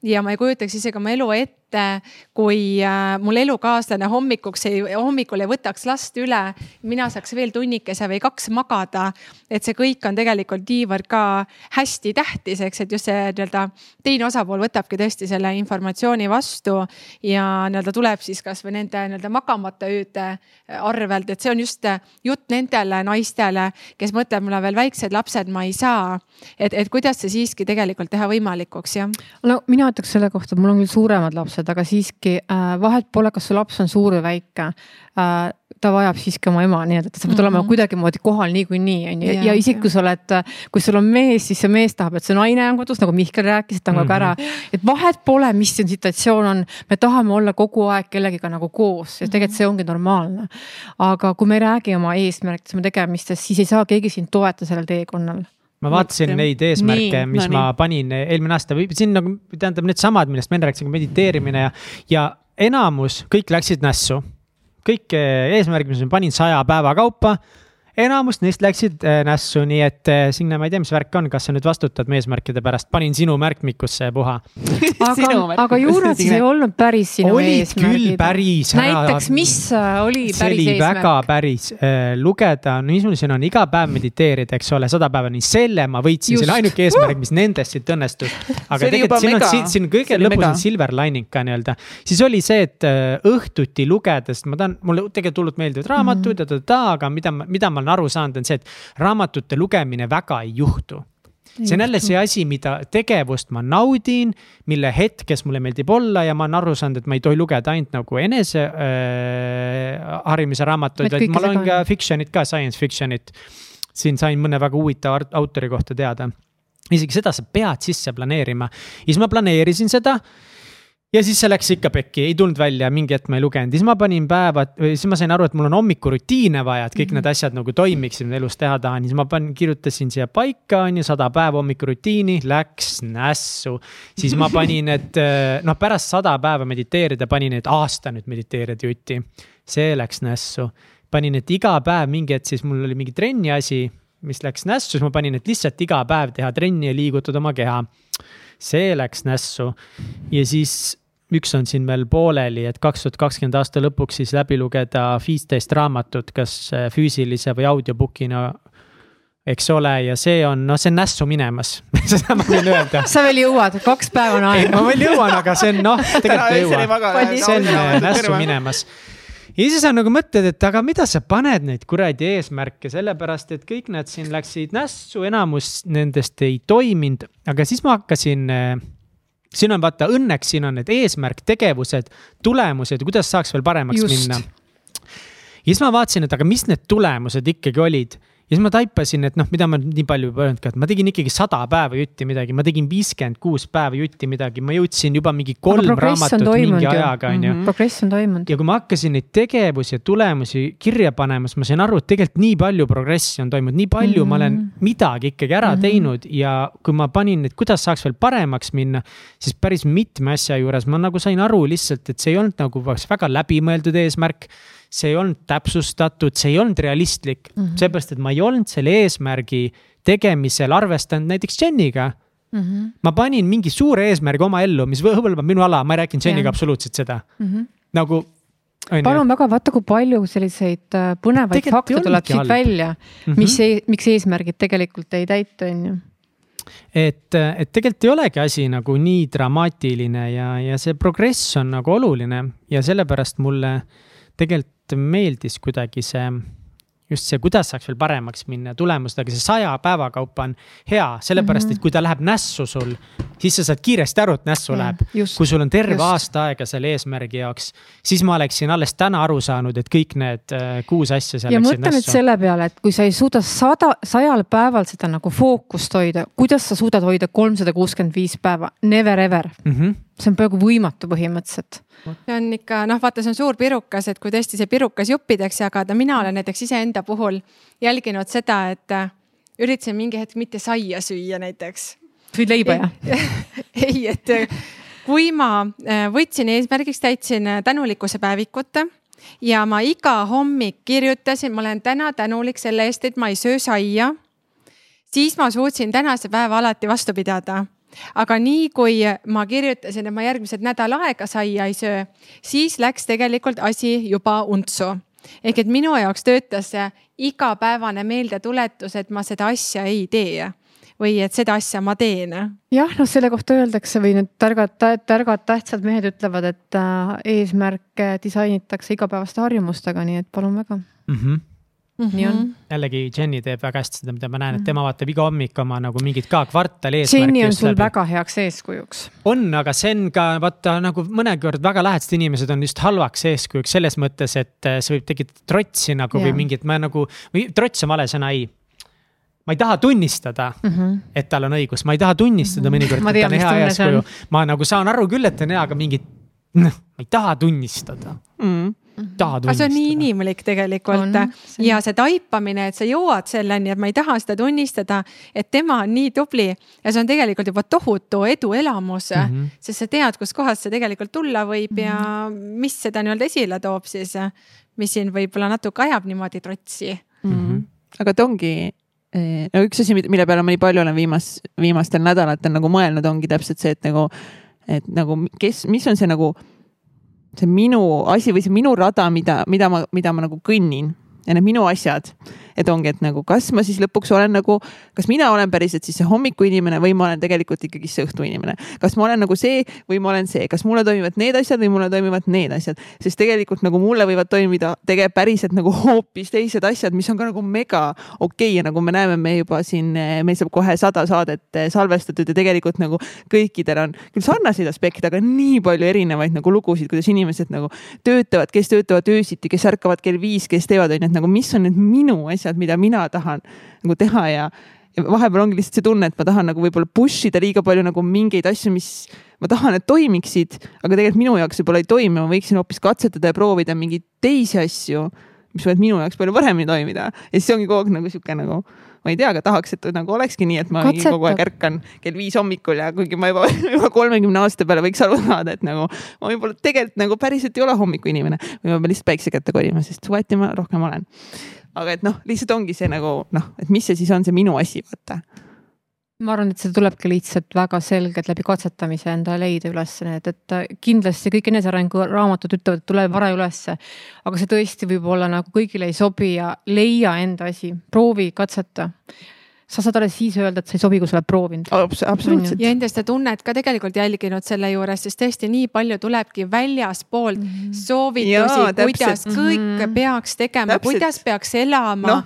Ja ma ei kujutaks isegi oma elu ette et kui äh, mul elukaaslane hommikuks ei, hommikul ei võtaks last üle, mina saaks veel tunnikese või kaks magada. et see kõik on tegelikult niivõrd ka hästi tähtis, eks, et just see nii-öelda teine osapool võtabki tõesti selle informatsiooni vastu ja nii-öelda tuleb siis kasvõi nende nii-öelda magamata ööde arvelt, et see on just jutt nendele naistele, kes mõtlevad, mul on veel väiksed lapsed, ma ei saa. et, et kuidas see siiski tegelikult teha võimalikuks, jah? no mina ütleks selle kohta, mul on küll suuremad lapsed aga siiski äh, vahet pole, kas su laps on suur või väike äh,. ta vajab siiski oma ema nii-öelda, et sa pead mm -hmm. olema kuidagimoodi kohal niikuinii on ju ja, ja isegi kui sa oled, kui sul on mees, siis see mees tahab, et see naine on kodus, nagu Mihkel rääkis, et ta on kogu aeg ära. Mhm. et vahet pole, mis see situatsioon on, me tahame olla kogu aeg kellegiga nagu koos ja tegelikult see ongi normaalne. aga kui me ei räägi oma eesmärkidest, oma tegemistest, siis ei saa keegi sind toetada sellel teekonnal ma vaatasin Mõtlen. neid eesmärke, mis no, ma nii. panin eelmine aasta või siin nagu tähendab needsamad, millest me enne rääkisime, mediteerimine ja, ja enamus, kõik läksid nässu. kõik eh, eesmärgid, mis ma panin saja päeva kaupa enamus neist läksid äh, nässu, nii et äh, Signe, ma ei tea, mis värk on, kas sa nüüd vastutad meesmärkide pärast, panin sinu märkmikusse puha aga, aga ju nad siis ei olnud päris sinu olid eesmärgid. küll päris. näiteks, mis äh, oli päris eesmärk? see oli eesmärk? väga päris lugeda, niisugusena on iga päev mediteerida, eks ole, sada päeva, nii selle ma võitsin, see oli ainuke eesmärk, mis nendest siit õnnestus. aga tegelikult siin on, siin, siin kõige lõpus on silver lining ka nii-öelda. siis oli see, et õhtuti lugedes, ma tahan, mulle tegelikult hullult meeldivad raamatud mm -hmm. ja ta-ta-ta, aga mida, mida ma olen aru saanud, on see, et raamatute lugemine väga ei juhtu see on jälle see asi, mida tegevust ma naudin, mille hetkes mulle meeldib olla ja ma olen aru saanud, et ma ei tohi lugeda ainult nagu enese äh, raamatuid, vaid ma loen ka fiction'it ka, science fiction'it. siin sain mõne väga huvitava autori kohta teada. isegi seda sa pead sisse planeerima ja siis ma planeerisin seda ja siis see läks ikka pekki, ei tulnud välja, mingi hetk ma ei lugenud, siis ma panin päevad, siis ma sain aru, et mul on hommikurutiine vaja, et kõik mm -hmm. need asjad nagu toimiksid, mida elus teha tahan, siis ma panin, kirjutasin siia paika, on ju, sada päeva hommikurutiini, läks nässu. siis ma panin, et noh, pärast sada päeva mediteerida, panin, et aasta nüüd mediteerida jutti. see läks nässu, panin, et iga päev mingi hetk, siis mul oli mingi trenni asi, mis läks nässu, siis ma panin, et lihtsalt iga päev teha trenni ja liigutada oma keha see läks nässu ja siis üks on siin veel pooleli, et kaks tuhat kakskümmend aasta lõpuks siis läbi lugeda viisteist raamatut, kas äh, füüsilise või audiobook'ina eks ole, ja see on, noh, see on nässu minemas seda ma võin öelda. sa veel jõuad, kaks päeva on aega. ma veel jõuan, aga see on noh, tegelikult ei jõua. see on äh, nässu minemas ja siis sa nagu mõtled, et aga mida sa paned neid kuradi eesmärke, sellepärast et kõik nad siin läksid nässu, enamus nendest ei toiminud, aga siis ma hakkasin äh, siin on vaata, õnneks siin on need eesmärk, tegevused, tulemused, kuidas saaks veel paremaks Just. minna. ja siis ma vaatasin, et aga mis need tulemused ikkagi olid ja siis ma taipasin, et noh, mida ma nii palju juba öelnud ka, et ma tegin ikkagi sada päeva jutti midagi, ma tegin viiskümmend kuus päeva jutti midagi, ma jõudsin juba mingi kolm raamatut mingi ajaga, on ju. Mhm. progress on toimunud. ja kui ma hakkasin neid tegevusi ja tulemusi kirja panema, siis ma sain aru, et tegelikult nii palju progressi on toimunud, nii palju mm -hmm. ma olen mhm. midagi ikkagi ära mm -hmm. teinud ja kui ma panin neid, kuidas saaks veel paremaks minna, siis päris mitme asja juures ma nagu sain aru lihtsalt, et see ei olnud nagu väga läbimõeldud eesmärk see ei olnud täpsustatud, see ei olnud realistlik mm -hmm., seepärast et ma ei olnud selle eesmärgi tegemisel arvestanud näiteks Jeniga mm. -hmm. ma panin mingi suure eesmärgi oma ellu, mis hõlmab minu ala, ma ei rääkinud Jeniga absoluutselt seda mm, -hmm. nagu palun väga, vaata, kui palju selliseid äh, põnevaid tegelikult fakte tuleb siit halb. välja mm, -hmm. mis, miks eesmärgid tegelikult ei täitu, on ju et, et tegelikult ei olegi asi nagu nii dramaatiline ja, ja see progress on nagu oluline ja sellepärast mulle tegelikult meeldis kuidagi see just see, kuidas saaks veel paremaks minna ja tulemused, aga see saja päeva kaupa on hea, sellepärast et kui ta läheb nässu sul, siis sa saad kiiresti aru, et nässu mm, läheb. kui sul on terve just. aasta aega selle eesmärgi jaoks, siis ma oleksin alles täna aru saanud, et kõik need äh, kuus asja seal ja mõtle nüüd selle peale, et kui sa ei suuda sada, sajal päeval seda nagu fookust hoida, kuidas sa suudad hoida kolmsada kuuskümmend viis päeva, never ever mm. -hmm see on peaaegu võimatu põhimõtteliselt. see on ikka noh, vaata, see on suur pirukas, et kui tõesti see pirukas juppideks jagada, mina olen näiteks iseenda puhul jälginud seda, et äh, üritasin mingi hetk mitte saia süüa näiteks. sõid leiba jah ei, et äh, kui ma äh, võtsin eesmärgiks, täitsin tänulikkuse päevikut ja ma iga hommik kirjutasin, ma olen täna tänulik selle eest, et ma ei söö saia. siis ma suutsin tänase päeva alati vastu pidada aga nii kui ma kirjutasin, et ma järgmised nädal aega saia ei söö, siis läks tegelikult asi juba untsu ehk et minu jaoks töötas see igapäevane meeldetuletus, et ma seda asja ei tee või et seda asja ma teen. jah, noh, selle kohta öeldakse või need targad, targad tähtsad mehed ütlevad, et äh, eesmärke disainitakse igapäevaste harjumustega, nii et palun väga mm. -hmm Mm -hmm. nii on. jällegi Jenny teeb väga hästi seda, mida ma näen, et tema vaatab iga hommik oma nagu mingit ka kvartali eesmärki. Jenny on sul läbi. väga heaks eeskujuks. on, aga see on ka vaata nagu mõnikord väga lähedased inimesed on just halvaks eeskujuks selles mõttes, et äh, see võib tekitada trotsi nagu ja. või mingit, ma nagu, või trots on vale sõna, ei ma ei taha tunnistada mm, -hmm. et tal on õigus, ma ei taha tunnistada mm -hmm. mõnikord, et ta on hea eeskuju. ma nagu saan aru küll, et ta on hea, aga mingit, noh, ma ei taha tunnistada mm. -hmm taha tunnistada. see on nii inimlik tegelikult on, see... ja see taipamine, et sa jõuad selleni, et ma ei taha seda tunnistada, et tema on nii tubli ja see on tegelikult juba tohutu eduelamus mm. -hmm. sest sa tead, kuskohast see tegelikult tulla võib mm -hmm. ja mhm. mis seda nii-öelda esile toob siis, mis siin võib-olla natuke ajab niimoodi trotsi mm. -hmm. aga ta ongi eh, no üks asi, mille peale ma nii palju olen viimas, viimastel nädalatel nagu mõelnud, ongi täpselt see, et nagu, et nagu kes, mis on see nagu see minu asi või see minu rada, mida, mida ma, mida ma nagu kõnnin. Ja need minu asjad et ongi, et nagu kas ma siis lõpuks olen nagu, kas mina olen päriselt siis see hommikuinimene või ma olen tegelikult ikkagi see õhtuinimene. kas ma olen nagu see või ma olen see, kas mulle toimivad need asjad või mulle toimivad need asjad, sest tegelikult nagu mulle võivad toimida tegelikult päriselt nagu hoopis teised asjad, mis on ka nagu mega okei okay. ja nagu me näeme, me juba siin, meil saab kohe sada saadet eh, salvestatud ja tegelikult nagu kõikidel on küll sarnaseid aspekte, aga nii palju erinevaid nagu lugusid, kuidas inimesed nagu töötavad, kes töötavad öösiti, kes ärkavad kell viis, kes teevad, on ju, et nagu mis on need minu asjad asjad, mida mina tahan nagu teha ja, ja vahepeal ongi lihtsalt see tunne, et ma tahan nagu võib-olla push ida liiga palju nagu mingeid asju, mis ma tahan, et toimiksid, aga tegelikult minu jaoks võib-olla ei toimi, ma võiksin hoopis katsetada ja proovida mingeid teisi asju, mis võivad minu jaoks palju paremini toimida. Ja siis ongi kogu aeg nagu sihuke nagu ma ei tea, aga tahaks, et nagu olekski nii, et ma Katseta. kogu aeg ärkan kell viis hommikul ja kuigi ma juba, juba kolmekümne aasta peale võiks aru saada, et nagu ma võib-olla tegelikult nagu päriselt ei ole hommikuinimene. Või ma pean lihtsalt päikse kätte kolima, sest suvati ma rohkem olen aga et noh, lihtsalt ongi see nagu noh, et mis see siis on see minu asi, vaata. ma arvan, et see tulebki lihtsalt väga selgelt läbi katsetamise enda leida üles need, et kindlasti kõik enesearengu raamatud ütlevad, et tuleb vara ülesse. aga see tõesti võib-olla nagu kõigile ei sobi ja leia enda asi, proovi, katseta sa saad alles siis öelda, et sa ei sobi, kui sa oled proovinud Abs. absoluutselt. ja endast tunnet ka tegelikult jälginud selle juures, sest tõesti nii palju tulebki väljaspoolt mm -hmm. soovitusi, kuidas kõik mm -hmm. peaks tegema, kuidas peaks elama no,.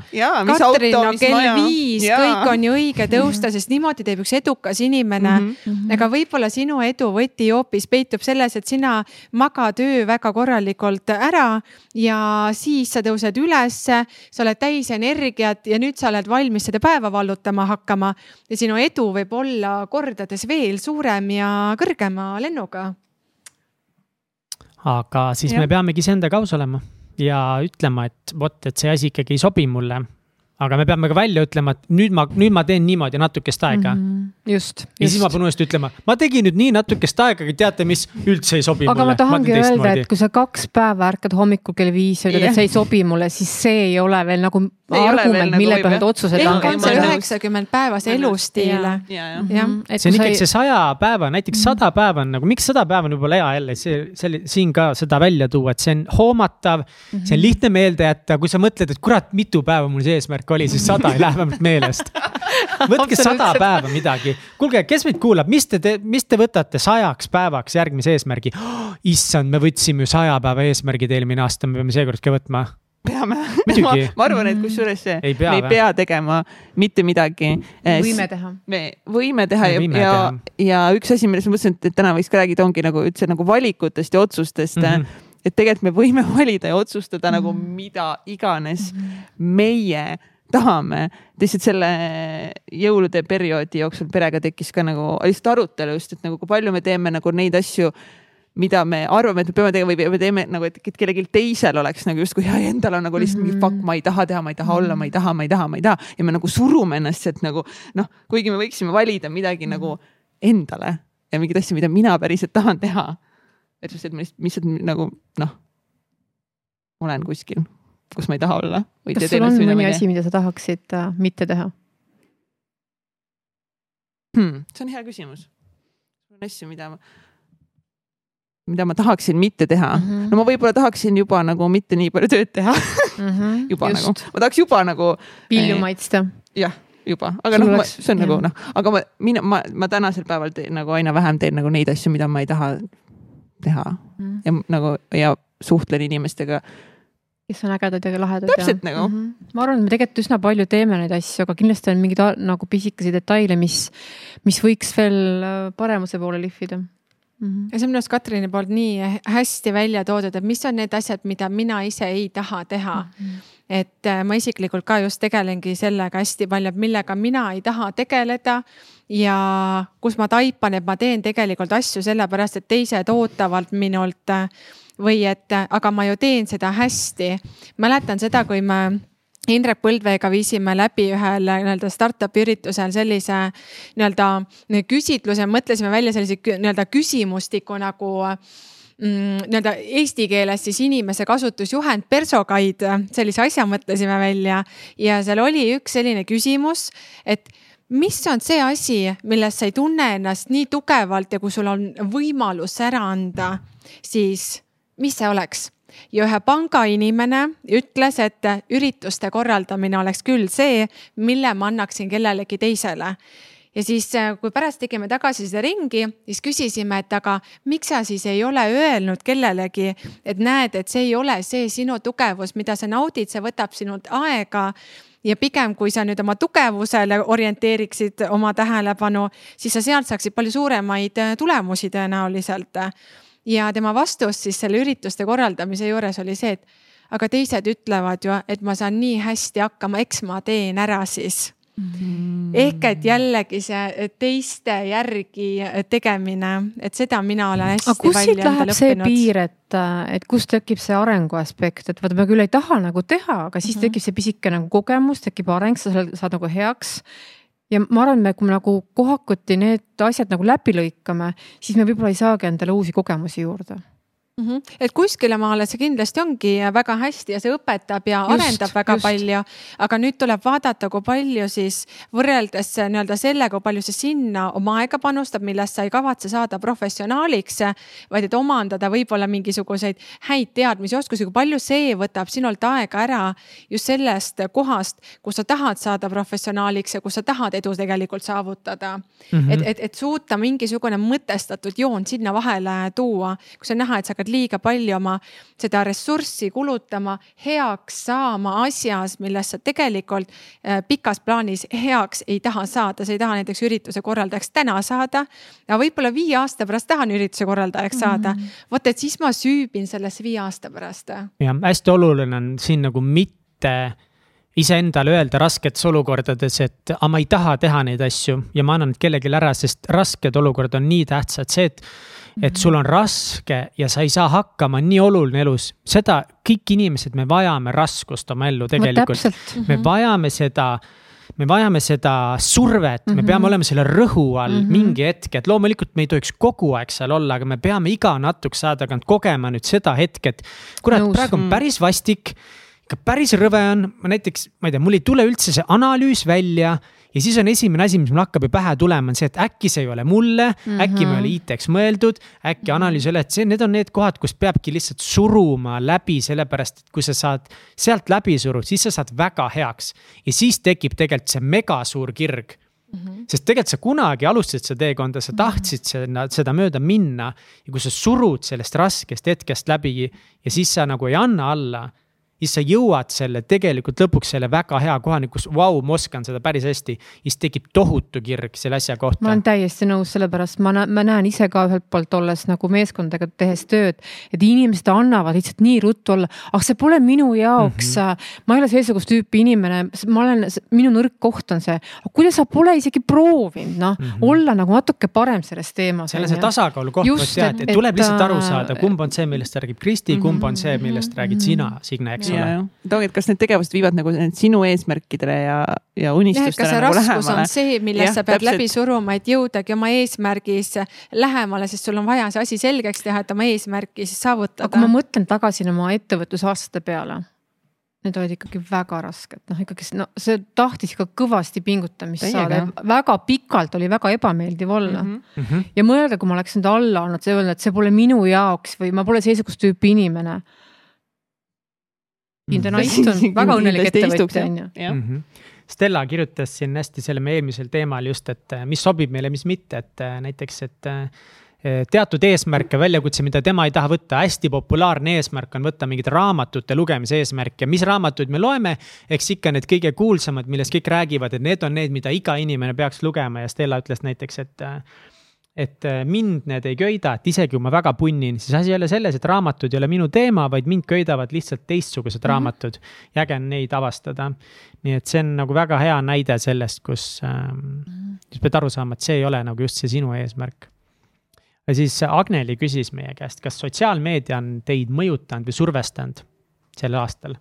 Katrin, no kell maja. viis, kõik on ju õige tõusta, sest niimoodi teeb üks edukas inimene mm. -hmm. aga võib-olla sinu edu võti hoopis peitub selles, et sina magad öö väga korralikult ära ja siis sa tõused ülesse, sa oled täis energiat ja nüüd sa oled valmis seda päeva vallutama vallutama hakkama ja sinu edu võib olla kordades veel suurem ja kõrgema lennuga. aga siis ja. me peamegi iseendaga aus olema ja ütlema, et vot, et see asi ikkagi ei sobi mulle aga me peame ka välja ütlema, et nüüd ma, nüüd ma teen niimoodi natukest aega mm. -hmm. Just, just.. ja siis ma pean uuesti ütlema, ma tegin nüüd nii natukest aega, aga teate, mis üldse ei sobi aga mulle. aga ma tahangi ma öelda, et kui sa kaks päeva ärkad hommikul kell viis ja ütled yeah., et see ei sobi mulle, siis see ei ole veel nagu ei argument, mille pealt need otsused langetada. üheksakümmend päeva see elustiil. Mhm. see on ikkagi see saja päeva, näiteks sada päeva on nagu, miks sada päeva on võib-olla hea jälle, see, see siin ka seda välja tuua, et see on hoomatav mm, -hmm. see on lihtne meelde jätta, kui sa mõtled, et kurat, mitu päeva mul see eesmärk oli, siis sada ei lähe vähemalt meelest. võtke sada päeva midagi, kuulge, kes meid kuulab, mis te, mis te võtate sajaks päevaks järgmise eesmärgi oh,? issand, me võtsime ju saja päeva eesmärgid eelmine aasta, me peame seekord ka võtma peame ma, ma arvan, et kusjuures me ei pea tegema mitte midagi. võime teha. me võime teha me ja, võime ja, ja üks asi, millest ma mõtlesin, et täna võiks ka rääkida, ongi nagu üldse nagu valikutest ja otsustest mm. -hmm et tegelikult me võime valida ja otsustada mm -hmm. nagu mhm. mida iganes mm -hmm. meie tahame. lihtsalt selle jõulude perioodi jooksul perega tekkis ka nagu lihtsalt arutelu just, et nagu kui palju me teeme nagu neid asju mida me arvame, et me peame tegema või me teeme nagu, et kellelgi teisel oleks nagu justkui ja endal on nagu lihtsalt mingi mm -hmm. fuck, ma ei taha teha, ma ei taha olla, ma ei taha, ma ei taha, ma ei taha ja me nagu surume ennast sealt nagu noh, kuigi me võiksime valida midagi mm -hmm. nagu endale ja mingeid asju, mida mina päriselt tahan teha. et just, et ma lihtsalt nagu noh, olen kuskil, kus ma ei taha olla. kas sul on mõni asi, mida sa tahaksid äh, mitte teha hmm,? see on hea küsimus. on asju, mida ma mida ma tahaksin mitte teha mm. -hmm. no ma võib-olla tahaksin juba nagu mitte nii palju tööd teha mm. -hmm, juba just. nagu, ma tahaks juba nagu. vilju eh, maitsta. jah, juba, aga noh, see on jah. nagu noh, aga ma, mina, ma, ma tänasel päeval teen nagu aina vähem teen nagu neid asju, mida ma ei taha teha mm. -hmm. ja nagu ja suhtlen inimestega kes on ägedad ja lahedad. täpselt ja, nagu mm. -hmm. ma arvan, et me tegelikult üsna palju teeme neid asju, aga kindlasti on mingeid nagu pisikesi detaile, mis, mis võiks veel äh, paremuse poole lihvida mm. -hmm. ja see on minu arust Katrini poolt nii hästi välja toodud, et mis on need asjad, mida mina ise ei taha teha mm. -hmm. et äh, ma isiklikult ka just tegelengi sellega hästi palju, et millega mina ei taha tegeleda ja kus ma taipan, et ma teen tegelikult asju sellepärast, et teised ootavad minult äh, või et aga ma ju teen seda hästi. mäletan seda, kui me Indrek Põldveega viisime läbi ühel nii-öelda startup'i üritusel sellise nii-öelda küsitluse, mõtlesime välja sellise nii-öelda küsimustiku nagu mm, nii-öelda eesti keeles siis inimese kasutusjuhend, persoguide, sellise asja mõtlesime välja. ja seal oli üks selline küsimus, et mis on see asi, milles sa ei tunne ennast nii tugevalt ja kui sul on võimalus ära anda, siis mis see oleks? ja ühe panga inimene ütles, et ürituste korraldamine oleks küll see, mille ma annaksin kellelegi teisele ja siis, kui pärast tegime tagasiside ringi, siis küsisime, et aga miks sa siis ei ole öelnud kellelegi, et näed, et see ei ole see sinu tugevus, mida sa naudid, see võtab sinult aega. ja pigem, kui sa nüüd oma tugevusele orienteeriksid oma tähelepanu, siis sa sealt saaksid palju suuremaid tulemusi tõenäoliselt ja tema vastus siis selle ürituste korraldamise juures oli see, et aga teised ütlevad ju, et ma saan nii hästi hakkama, eks ma teen ära siis. Mm.. ehk et jällegi see teiste järgi tegemine, et seda mina olen hästi aga kus siit läheb see piir, et, et kus tekib see arengu aspekt, et vaata, ma küll ei taha nagu teha, aga siis mm -hmm. tekib see pisike nagu kogemus, tekib areng, sa saad nagu heaks ja ma arvan, et kui me nagu kohakuti need asjad nagu läbi lõikame, siis me võib-olla ei saagi endale uusi kogemusi juurde mm. -hmm. et kuskile maale see kindlasti ongi väga hästi ja see õpetab ja just, arendab väga just. palju. aga nüüd tuleb vaadata, kui palju siis võrreldes nii-öelda sellega, kui palju sa sinna oma aega panustab, millest sa ei kavatse saada professionaaliks. vaid et omandada võib-olla mingisuguseid häid teadmisi, oskusi, kui palju see võtab sinult aega ära just sellest kohast, kus sa tahad saada professionaaliks ja kus sa tahad edu tegelikult saavutada mm. -hmm. et, et, et suuta mingisugune mõtestatud joon sinna vahele tuua, kus on näha, et sa hakkad liiga palju oma seda ressurssi kulutama heaks saama asjas, milles sa tegelikult äh, pikas plaanis heaks ei taha saada, sa ei taha näiteks ürituse korraldajaks täna saada. aga võib-olla viie aasta pärast tahan ürituse korraldajaks saada mm. -hmm. vot, et siis ma süübin sellesse viie aasta pärast. jah, hästi oluline on siin nagu mitte iseendale öelda rasketes olukordades, et aga ma ei taha teha neid asju ja ma annan kellelegi ära, sest rasked olukorrad on nii tähtsad, see, et et sul on raske ja sa ei saa hakkama, nii oluline elus, seda kõik inimesed, me vajame raskust oma ellu tegelikult. me mhm. vajame seda me vajame seda survet mm, -hmm. me peame mhm. olema selle rõhu all mm -hmm. mingi hetk, et loomulikult me ei tohiks kogu aeg seal olla, aga me peame iga natukese aja tagant kogema nüüd seda hetke, et kurat, praegu on päris vastik ikka päris rõve on, ma näiteks, ma ei tea, mul ei tule üldse see analüüs välja ja siis on esimene asi, mis mul hakkab ju pähe tulema, on see, et äkki see ei ole mulle mm, -hmm. äkki ma ei ole mhm. IT-ks mõeldud, äkki analüüs ei ole, et see, need on need kohad, kus peabki lihtsalt suruma läbi, sellepärast et kui sa saad sealt läbi suruda, siis sa saad väga heaks. ja siis tekib tegelikult see mega suur kirg Mm -hmm. sest tegelikult sa kunagi alustasid seda teekonda, sa mhm. tahtsid seda, seda mööda minna ja kui sa surud sellest raskest hetkest läbi ja siis sa nagu ei anna alla siis sa jõuad selle tegelikult lõpuks selle väga hea kohani, kus vau, ma oskan seda päris hästi. siis tekib tohutu kirg selle asja kohta. ma olen täiesti nõus, sellepärast ma, ma näen ise ka ühelt poolt olles nagu meeskondadega tehes tööd, et inimesed annavad lihtsalt nii ruttu olla, ah see pole minu jaoks mm. -hmm. ma ei ole seesugust tüüpi inimene, ma olen, minu nõrk koht on see, kuidas sa pole isegi proovinud, noh mm -hmm. olla nagu natuke parem selles teemas. seal on see tasakaalu koht, jah, et tuleb lihtsalt aru saada, kumb on see, millest räägib Kristi, kumb on see, millest räägid sina, Signe, eks eks ole. et ongi, et kas need tegevused viivad nagu sinu eesmärkidele ja, ja unistustele nagu lähemale. raskus on see, millest sa pead täpselt. läbi suruma, et jõudagi oma eesmärgis lähemale, sest sul on vaja see asi selgeks teha, et oma eesmärki siis saavutada. aga kui ma mõtlen tagasi oma ettevõtlusaastate peale need olid ikkagi väga rasked, noh ikkagi no see tahtis ikka kõvasti pingutamist Teiega. saada, väga pikalt oli väga ebameeldiv olla mm. -hmm. ja mõelge, kui ma oleks nüüd alla andnud, see öelda, et see pole minu jaoks või ma pole seesugust tüüpi inimene Indonait on väga õnnelik ettevõtja on ju. Mhm. Stella kirjutas siin hästi selle meie eelmisel teemal just, et äh, mis sobib meile, mis mitte, et äh, näiteks, et äh, teatud eesmärke, väljakutse, mida tema ei taha võtta, hästi populaarne eesmärk on võtta mingit raamatute lugemise eesmärke, mis raamatuid me loeme. eks ikka need kõige kuulsamad, millest kõik räägivad, et need on need, mida iga inimene peaks lugema ja Stella ütles näiteks, et et äh, mind need ei köida, et isegi kui ma väga punnin, siis asi ei ole selles, et raamatud ei ole minu teema, vaid mind köidavad lihtsalt teistsugused mm -hmm. raamatud. ja äge on neid avastada. nii et see on nagu väga hea näide sellest, kus ähm,, -hmm. sa pead aru saama, et see ei ole nagu just see sinu eesmärk. ja siis Agneli küsis meie käest, kas sotsiaalmeedia on teid mõjutanud või survestanud sel aastal?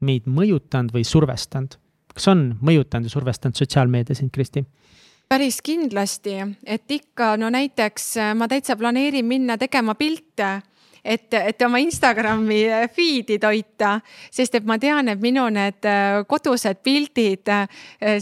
meid mõjutanud või survestanud? kas on mõjutanud ja survestanud sotsiaalmeedia sind, Kristi? Päris kindlasti, et ikka no näiteks äh, ma täitsa planeerin minna tegema pilte et, et oma Instagrami äh, feed'i toita, sest et ma tean, et minu need äh, kodused pildid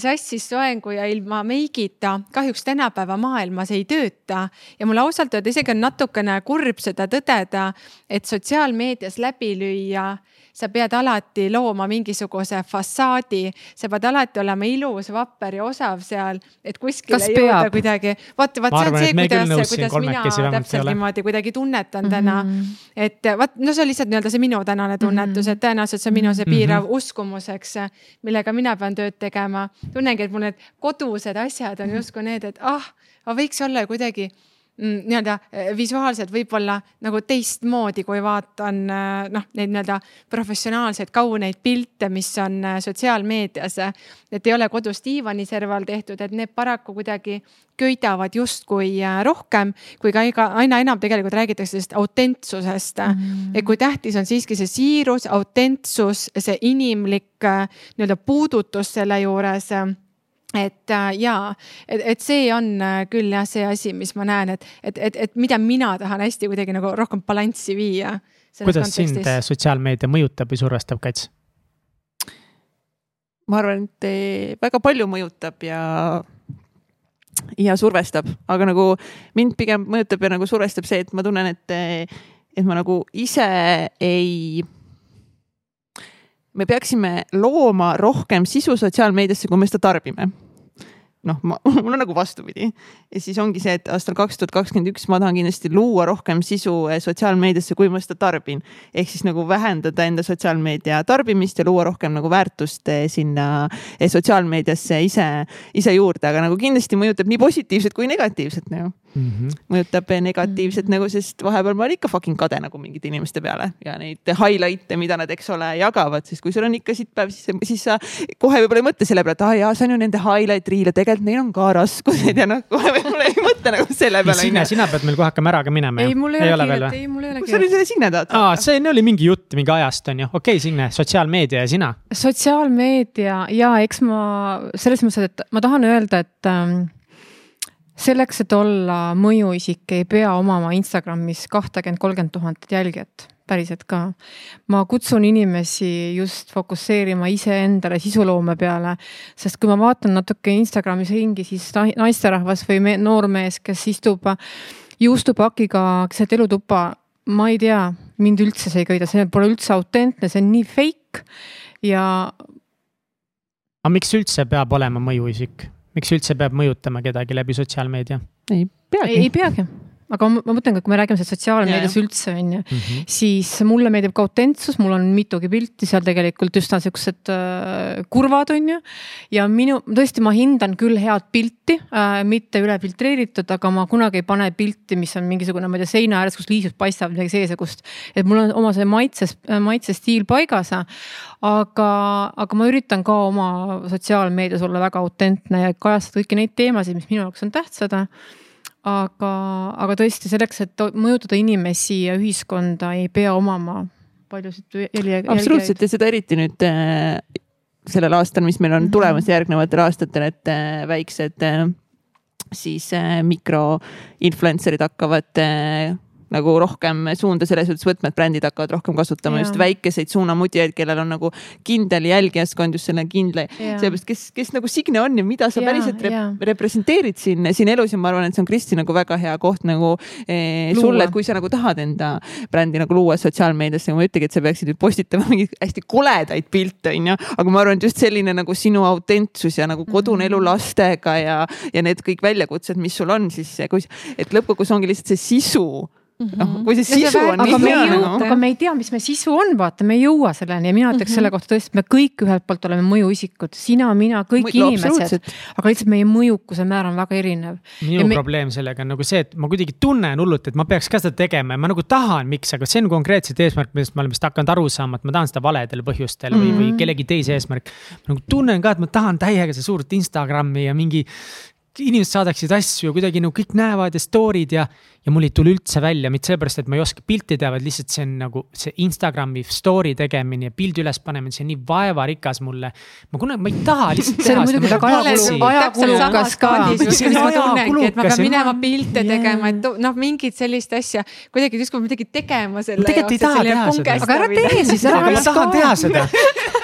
sassis soengu ja ilma meigita kahjuks tänapäeva maailmas ei tööta. ja mul ausalt öelda isegi on natukene kurb seda tõdeda, et sotsiaalmeedias läbi lüüa sa pead alati looma mingisuguse fassaadi, sa pead alati olema ilus, vapper ja osav seal, et kuskile Kas jõuda peab? kuidagi. vot, vot see on see, kuidas, kuidas mina täpselt niimoodi kuidagi tunnetan mm -hmm. täna. et vot, no see on lihtsalt nii-öelda see minu tänane tunnetus, et tõenäoliselt see on minu see piirav mm -hmm. uskumus, eks, millega mina pean tööd tegema. tunnengi, et mul need kodused asjad on justkui need, et ah, võiks olla kuidagi nii-öelda eh, visuaalselt võib-olla nagu teistmoodi, kui vaatan eh, noh, neid nii-öelda professionaalseid kauneid pilte, mis on eh, sotsiaalmeedias. et ei ole kodus diivaniserval tehtud, et need paraku kuidagi köidavad justkui rohkem, kui ka iga, aina enam tegelikult räägitakse sellest autentsusest mm. -hmm. et kui tähtis on siiski see siirus, autentsus, see inimlik nii-öelda puudutus selle juures et äh, jaa, et, et see on äh, küll jah, see asi, mis ma näen, et, et, et, et mida mina tahan hästi kuidagi nagu rohkem balanssi viia. kuidas sind äh, sotsiaalmeedia mõjutab või survestab, Kats? ma arvan, et väga palju mõjutab ja, ja survestab, aga nagu mind pigem mõjutab ja nagu survestab see, et ma tunnen, et, et ma nagu ise ei me peaksime looma rohkem sisu sotsiaalmeediasse, kui me seda tarbime noh, ma, mul on nagu vastupidi. ja siis ongi see, et aastal kaks tuhat kakskümmend üks ma tahan kindlasti luua rohkem sisu eh, sotsiaalmeediasse, kui ma seda tarbin. ehk siis nagu vähendada enda sotsiaalmeedia tarbimist ja luua rohkem nagu väärtust eh, sinna eh, sotsiaalmeediasse ise, ise juurde, aga nagu kindlasti mõjutab nii positiivset kui negatiivset nagu mm. -hmm. mõjutab negatiivset nagu, sest vahepeal ma olen ikka fucking kade nagu mingite inimeste peale ja neid highlight'e, mida nad, eks ole, jagavad, sest kui sul on ikka sitt päev, siis, siis sa kohe võib-olla ei mõtle selle peale, et aa ah, jaa, see on ju nende highlight reel, tegelikult tegelikult neil on ka raskused ja noh, kohe võib-olla ei mõtle nagu selle peale. Signe, sina pead meil kohe hakkama äraga minema. ei, mul ei, ei ole kiiret, ei, mul ei ole kiiret. kus sa nüüd selle Signe tahad? aa, see oli mingi jutt mingi ajast on ju, okei okay,, Signe, sotsiaalmeedia ja sina? sotsiaalmeedia ja eks ma selles mõttes, et ma tahan öelda, et ähm, selleks, et olla mõjuisik, ei pea omama Instagramis kahtekümmet, kolmkümmend tuhat jälgijat päriselt ka. ma kutsun inimesi just fokusseerima iseendale sisuloome peale, sest kui ma vaatan natuke Instagramis ringi, siis naisterahvas või noormees, kes istub juustupakiga keset elutuppa, ma ei tea, mind üldse see ei köida, see pole üldse autentne, see on nii fake ja. aga miks üldse peab olema mõjuisik, miks üldse peab mõjutama kedagi läbi sotsiaalmeedia? ei peagi. ei peagi aga ma, mõtlen ka, kui me räägime sellest sotsiaalmeedias üldse on ju mm, -hmm. siis mulle meeldib ka autentsus, mul on mitugi pilti seal tegelikult üsna siuksed äh, kurvad on ju. ja minu, tõesti, ma hindan küll head pilti äh,, mitte üle filtreeritud, aga ma kunagi ei pane pilti, mis on mingisugune, ma ei tea, seina ääres, kus liisud paistavad, midagi seesugust. et mul on oma see maitses, maitsestiil paigas. aga, aga ma üritan ka oma sotsiaalmeedias olla väga autentne ja kajastada kõiki neid teemasid, mis minu jaoks on tähtsad aga, aga tõesti selleks, et mõjutada inimesi ja ühiskonda, ei pea omama paljusid jälje. absoluutselt ja seda eriti nüüd äh, sellel aastal, mis meil on mhm. tulemas järgnevatel aastatel, et äh, väiksed äh, siis äh, mikro influencer'id hakkavad äh, nagu rohkem suunda selles suhtes võtma, et brändid hakkavad rohkem kasutama ja. just väikeseid suunamudjaid, kellel on nagu kindel jälgijaskond just selle kindla, sellepärast, kes, kes nagu Signe on ja mida sa ja, päriselt rep representeerid siin, siin elus ja ma arvan, et see on Kristi nagu väga hea koht nagu eh, sulle, et kui sa nagu tahad enda brändi nagu luua sotsiaalmeediasse, nagu ma ei ütlegi, et sa peaksid nüüd postitama mingeid hästi koledaid pilte, onju, aga ma arvan, et just selline nagu sinu autentsus ja nagu kodune elu mhm. lastega ja, ja need kõik väljakutsed, mis sul on, siis kui, et lõppkokkuvõttes ongi lihtsalt see sisu noh, mhm. kui see sisu on aga nii hea nagu. aga me ei tea, mis meie sisu on, vaata, me ei jõua selleni ja mina ütleks mm -hmm. selle kohta tõesti, et me kõik ühelt poolt oleme mõjuisikud, sina, mina, kõik Mõ, inimesed. aga lihtsalt meie mõjukuse määr on väga erinev. minu me... probleem sellega on nagu see, et ma kuidagi tunnen hullult, et ma peaks ka seda tegema ja ma nagu tahan, miks, aga see on konkreetselt eesmärk, millest ma olen vist hakanud aru saama, et ma tahan seda valedel põhjustel mm -hmm. või, või mhm. kellegi teise eesmärk. ma nagu tunnen ka, et ma tahan täiega seda suurt Instagrami ja mingi inimesed saadaksid asju ja kuidagi nagu kõik näevad ja story'd ja, ja mul ei tule üldse välja, mitte sellepärast, et ma ei oska pilti teha, vaid lihtsalt see on nagu see Instagrami story tegemine ja pildi ülespanemine, see on nii vaevarikas mulle. ma kunagi, ma ei taha lihtsalt teha. see on muidugi väga ajakulukas ka. et ma pean minema pilte tegema, et noh, mingit sellist asja, kuidagi justkui midagi tegema selle tegelikult ei taha teha seda. aga ära tee siis, ära. aga ma tahan teha seda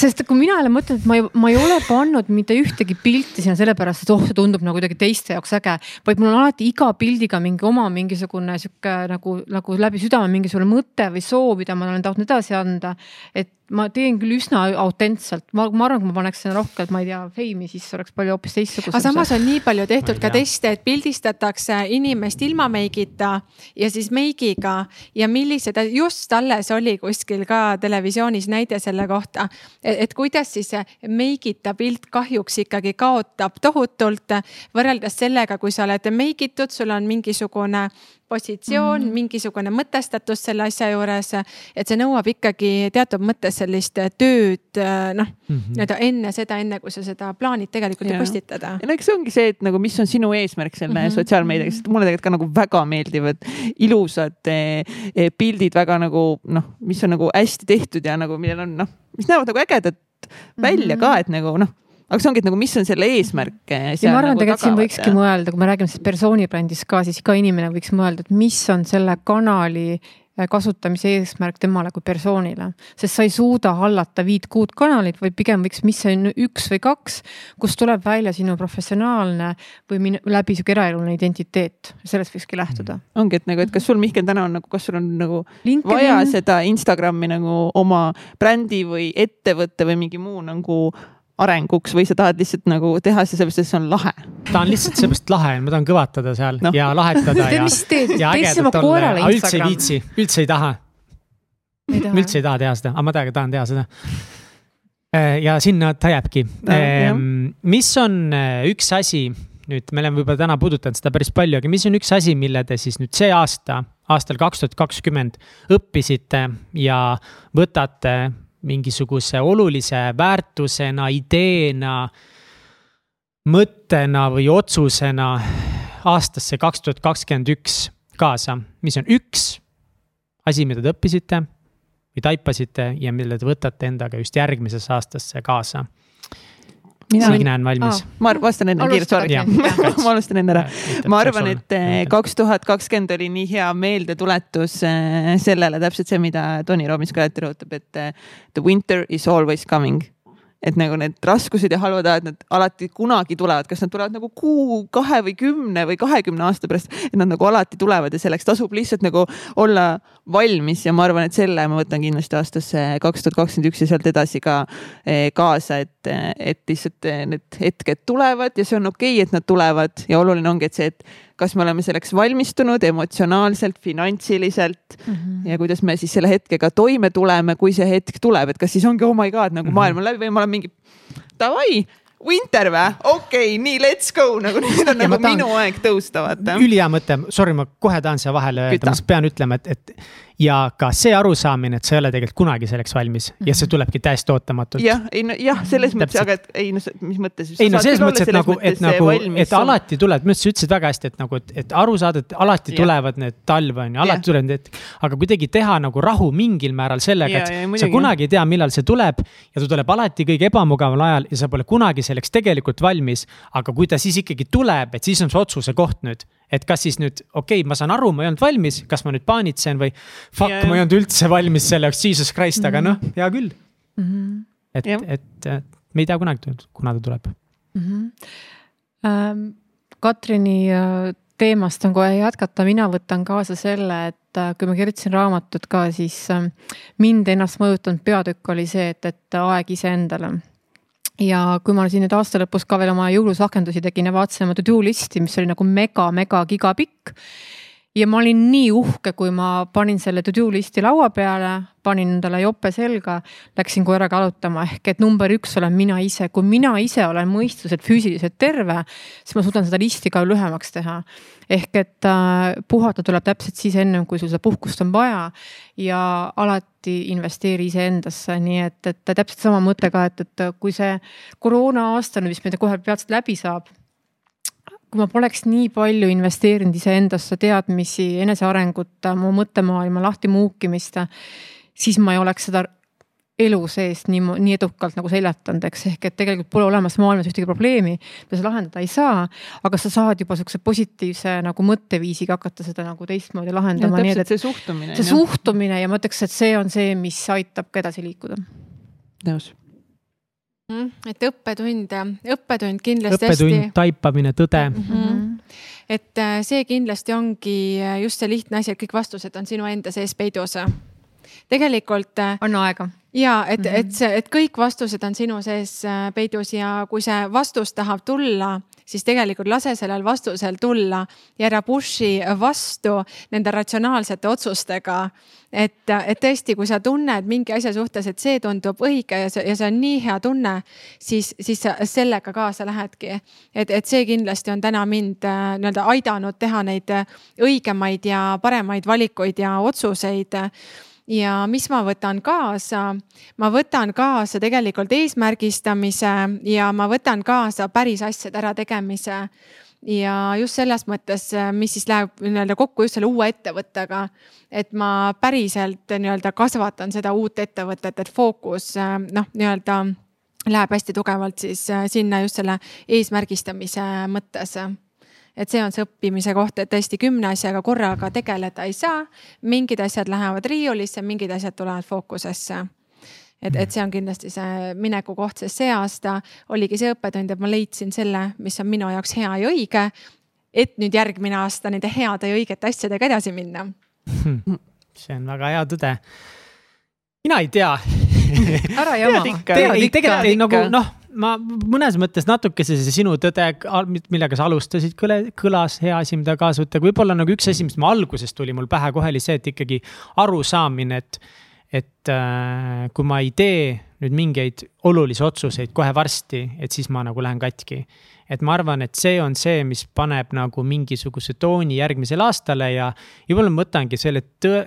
sest kui mina olen mõtelnud, et ma ei, ma ei ole pannud mitte ühtegi pilti sinna sellepärast, et oh, see tundub nagu kuidagi teiste jaoks äge. vaid mul on alati iga pildiga mingi oma mingisugune sihuke nagu, nagu läbi südame mingisugune mõte või soov, mida ma olen tahtnud edasi anda. et ma teen küll üsna autentselt, ma, ma arvan, kui ma paneks sinna rohkem, ma ei tea, feimi, siis oleks palju hoopis teistsugusem. aga samas on nii palju tehtud ka teste, et pildistatakse inimest ilma meigita ja siis meigiga ja millised, just alles oli kuskil ka televisioonis näide selle kohta, et kuidas siis meigita pilt kahjuks ikkagi kaotab tohutult võrreldes sellega, kui sa oled meigitud, sul on mingisugune positsioon mm, -hmm. mingisugune mõtestatus selle asja juures. et see nõuab ikkagi teatud mõttes sellist tööd noh mm -hmm., nii-öelda enne seda, enne kui sa seda plaanid tegelikult ju postitada. ja no eks see ongi see, et nagu, mis on sinu eesmärk selle mm -hmm. sotsiaalmeediaga, sest mulle tegelikult ka nagu väga meeldivad ilusad eh, pildid väga nagu noh, mis on nagu hästi tehtud ja nagu millel on noh, mis näevad nagu ägedad välja mm -hmm. ka, et nagu noh aga see ongi, et nagu, mis on selle eesmärk. ja ma arvan nagu, tegelikult siin võikski mõelda, kui me räägime sellest persoonibrändist ka, siis iga inimene võiks mõelda, et mis on selle kanali Äh, kasutamise eesmärk temale kui persoonile. sest sa ei suuda hallata viit-kuut kanalit, vaid pigem võiks, mis on üks või kaks, kust tuleb välja sinu professionaalne või min, läbi sihuke eraeluline identiteet, sellest võikski lähtuda. Mm. ongi, et nagu, et kas sul Mihkel täna on nagu, kas sul on nagu LinkedIn. vaja seda Instagrami nagu oma brändi või ettevõtte või mingi muu nagu arenguks või sa tahad lihtsalt nagu teha seda sellepärast, et see on lahe? ta on lihtsalt sellepärast lahe, ma tahan kõvatada seal no. ja lahetada ja, ja ägedalt olla, aga üldse ei viitsi, üldse ei taha. ma üldse ei taha teha seda, aga ma täiega tahan teha seda. Äh, ja sinna ta jääbki no,. Ehm, mis on äh, üks asi, nüüd me oleme võib-olla täna puudutanud seda päris palju, aga mis on üks asi, mille te siis nüüd see aasta, aastal kaks tuhat kakskümmend õppisite ja võtate mingisuguse olulise väärtusena, ideena, mõttena või otsusena aastasse kaks tuhat kakskümmend üks kaasa, mis on üks asi, mida te õppisite või taipasite ja mille te võtate endaga just järgmisesse aastasse kaasa Signe on valmis oh,. ma vastan enne kiirelt, sorry. ma alustan enne ära. ma arvan, et eh, kaks tuhat kakskümmend oli nii hea meeldetuletus eh, sellele täpselt see, mida Tony Robbins ka alati rõhutab, et eh, the winter is always coming et nagu need raskused ja halvad ajad, nad alati kunagi tulevad, kas nad tulevad nagu kuu, kahe või kümne või kahekümne aasta pärast, et nad nagu alati tulevad ja selleks tasub lihtsalt nagu olla valmis. Ja ma arvan, et selle ma võtan kindlasti aastasse kaks tuhat kakskümmend üks ja sealt edasi ka eh, kaasa, et, et lihtsalt eh, need hetked tulevad ja see on okei okay,, et nad tulevad. Ja oluline ongi, et see, et kas me oleme selleks valmistunud emotsionaalselt, finantsiliselt mm -hmm. ja kuidas me siis selle hetkega toime tuleme, kui see hetk tuleb, et kas siis ongi oh my god nagu mm -hmm. maailm on läbi või ma olen mingi davai Winter vä? okei okay,, nii let's go nagu nüüd on nagu minu aeg tõusta, vaata. ülihea mõte, sorry, ma kohe tahan siia vahele öelda, ma pean ütlema, et, et ja ka see arusaamine, et sa ei ole tegelikult kunagi selleks valmis ja see mhm. tulebki täiesti ootamatult. jah, ei no jah, selles mõttes, aga et ei no mis mõttes. ei no selles mõttes, et nagu, et nagu, et alati tuleb, minu arust sa ütlesid väga hästi, et nagu, et, et aru saada, et alati ja. tulevad need talv on ju, alati tulevad need. aga kuidagi teha nagu rahu mingil määral sellega, et ja, ja, sa kunagi ei tea, millal see tuleb ja ta tuleb alati kõige ebamugaval ajal ja sa pole kunagi selleks tegelikult valmis. aga kui ta siis ikkagi tuleb, et siis on see otsuse koht nüüd et kas siis nüüd, okei okay,, ma saan aru, ma ei olnud valmis, kas ma nüüd paanitsen või fuck yeah., ma ei olnud üldse valmis selle jaoks, jesus christ, aga noh, hea küll mm. -hmm. et yeah., et me ei tea kunagi, kuna ta tuleb mm. -hmm. Ähm, Katrini äh, teemast on kohe jätkata, mina võtan kaasa selle, et äh, kui ma kirjutasin raamatut ka, siis ähm, mind ennast mõjutanud peatükk oli see, et, et aeg iseendale ja kui ma siin nüüd aasta lõpus ka veel oma jõulusakendusi tegin ja vaatasin oma to do list'i, mis oli nagu mega-mega gigapikk. Ja ma olin nii uhke, kui ma panin selle to do list'i laua peale, panin endale jope selga, läksin koeraga jalutama ehk et number üks olen mina ise, kui mina ise olen mõistuselt füüsiliselt terve, siis ma suudan seda listi ka lühemaks teha. Ehk et äh, puhata tuleb täpselt siis ennem, kui sul seda puhkust on vaja. Ja alati investeeri iseendasse, nii et, et täpselt sama mõte ka, et, et kui see koroona aasta nüüd, mis meid kohe peatselt läbi saab kui ma poleks nii palju investeerinud iseendasse teadmisi, enesearengut, mu mõttemaailma lahti muukimist, siis ma ei oleks seda elu sees nii, nii edukalt nagu seljatanud, eks, ehk et tegelikult pole olemas maailmas ühtegi probleemi, mida sa lahendada ei saa. aga sa saad juba sihukese positiivse nagu mõtteviisiga hakata seda nagu teistmoodi lahendama. nii et see suhtumine. see suhtumine ja ma ütleks, et see on see, mis aitab ka edasi liikuda. nõus. Et õppetund, õppetund kindlasti õppetund, hästi. taipamine, tõde mm. -hmm. et äh, see kindlasti ongi just see lihtne asi, et kõik vastused on sinu enda sees peidus tegelikult. Äh, on aega. ja et mm, -hmm. et see, et kõik vastused on sinu sees äh, peidus ja kui see vastus tahab tulla, siis tegelikult lase sellel vastusel tulla ja ära push'i vastu nende ratsionaalsete otsustega. et, et tõesti, kui sa tunned mingi asja suhtes, et see tundub õige ja see, ja see on nii hea tunne, siis, siis sa sellega kaasa lähedki. et, et see kindlasti on täna mind äh, nii-öelda aidanud teha neid õigemaid ja paremaid valikuid ja otsuseid ja mis ma võtan kaasa? ma võtan kaasa tegelikult eesmärgistamise ja ma võtan kaasa päris asjade ärategemise ja just selles mõttes, mis siis läheb nii-öelda kokku just selle uue ettevõttega. et ma päriselt nii-öelda kasvatan seda uut ettevõtet, et fookus noh, nii-öelda läheb hästi tugevalt siis sinna just selle eesmärgistamise mõttes et see on see õppimise koht, et tõesti kümne asjaga korraga tegeleda ei saa. mingid asjad lähevad riiulisse, mingid asjad tulevad fookusesse et, et see on kindlasti see minekukoht, sest see aasta oligi see õppetund, et ma leidsin selle, mis on minu jaoks hea ja õige. et nüüd järgmine aasta nende heade ja õigete asjadega edasi minna see on väga hea tõde. mina ei tea ära jama. tegelikult ei nagu noh, ma mõnes mõttes natukese see sinu tõde, millega sa alustasid, kõle, kõlas hea asi, mida kaasa võtta, võib-olla nagu üks asi, mis ma alguses tuli mul pähe kohe oli see, et ikkagi arusaamine, et et äh, kui ma ei tee nüüd mingeid olulisi otsuseid kohe varsti, et siis ma nagu lähen katki. et ma arvan, et see on see, mis paneb nagu mingisuguse tooni järgmisele aastale ja võib-olla ma võtangi selle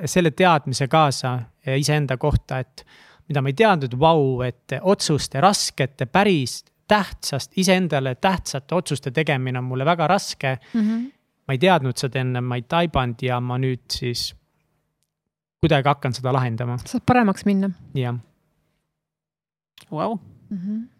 selle teadmise kaasa iseenda kohta, et mida ma ei teadnud, vau, et otsuste, raskete, päris tähtsast, iseendale tähtsate otsuste tegemine on mulle väga raske mm. -hmm. ma ei teadnud seda enne, ma ei taibanud ja ma nüüd siis kuidagi hakkan seda lahendama. saab paremaks minna. jah. Vau. Mhm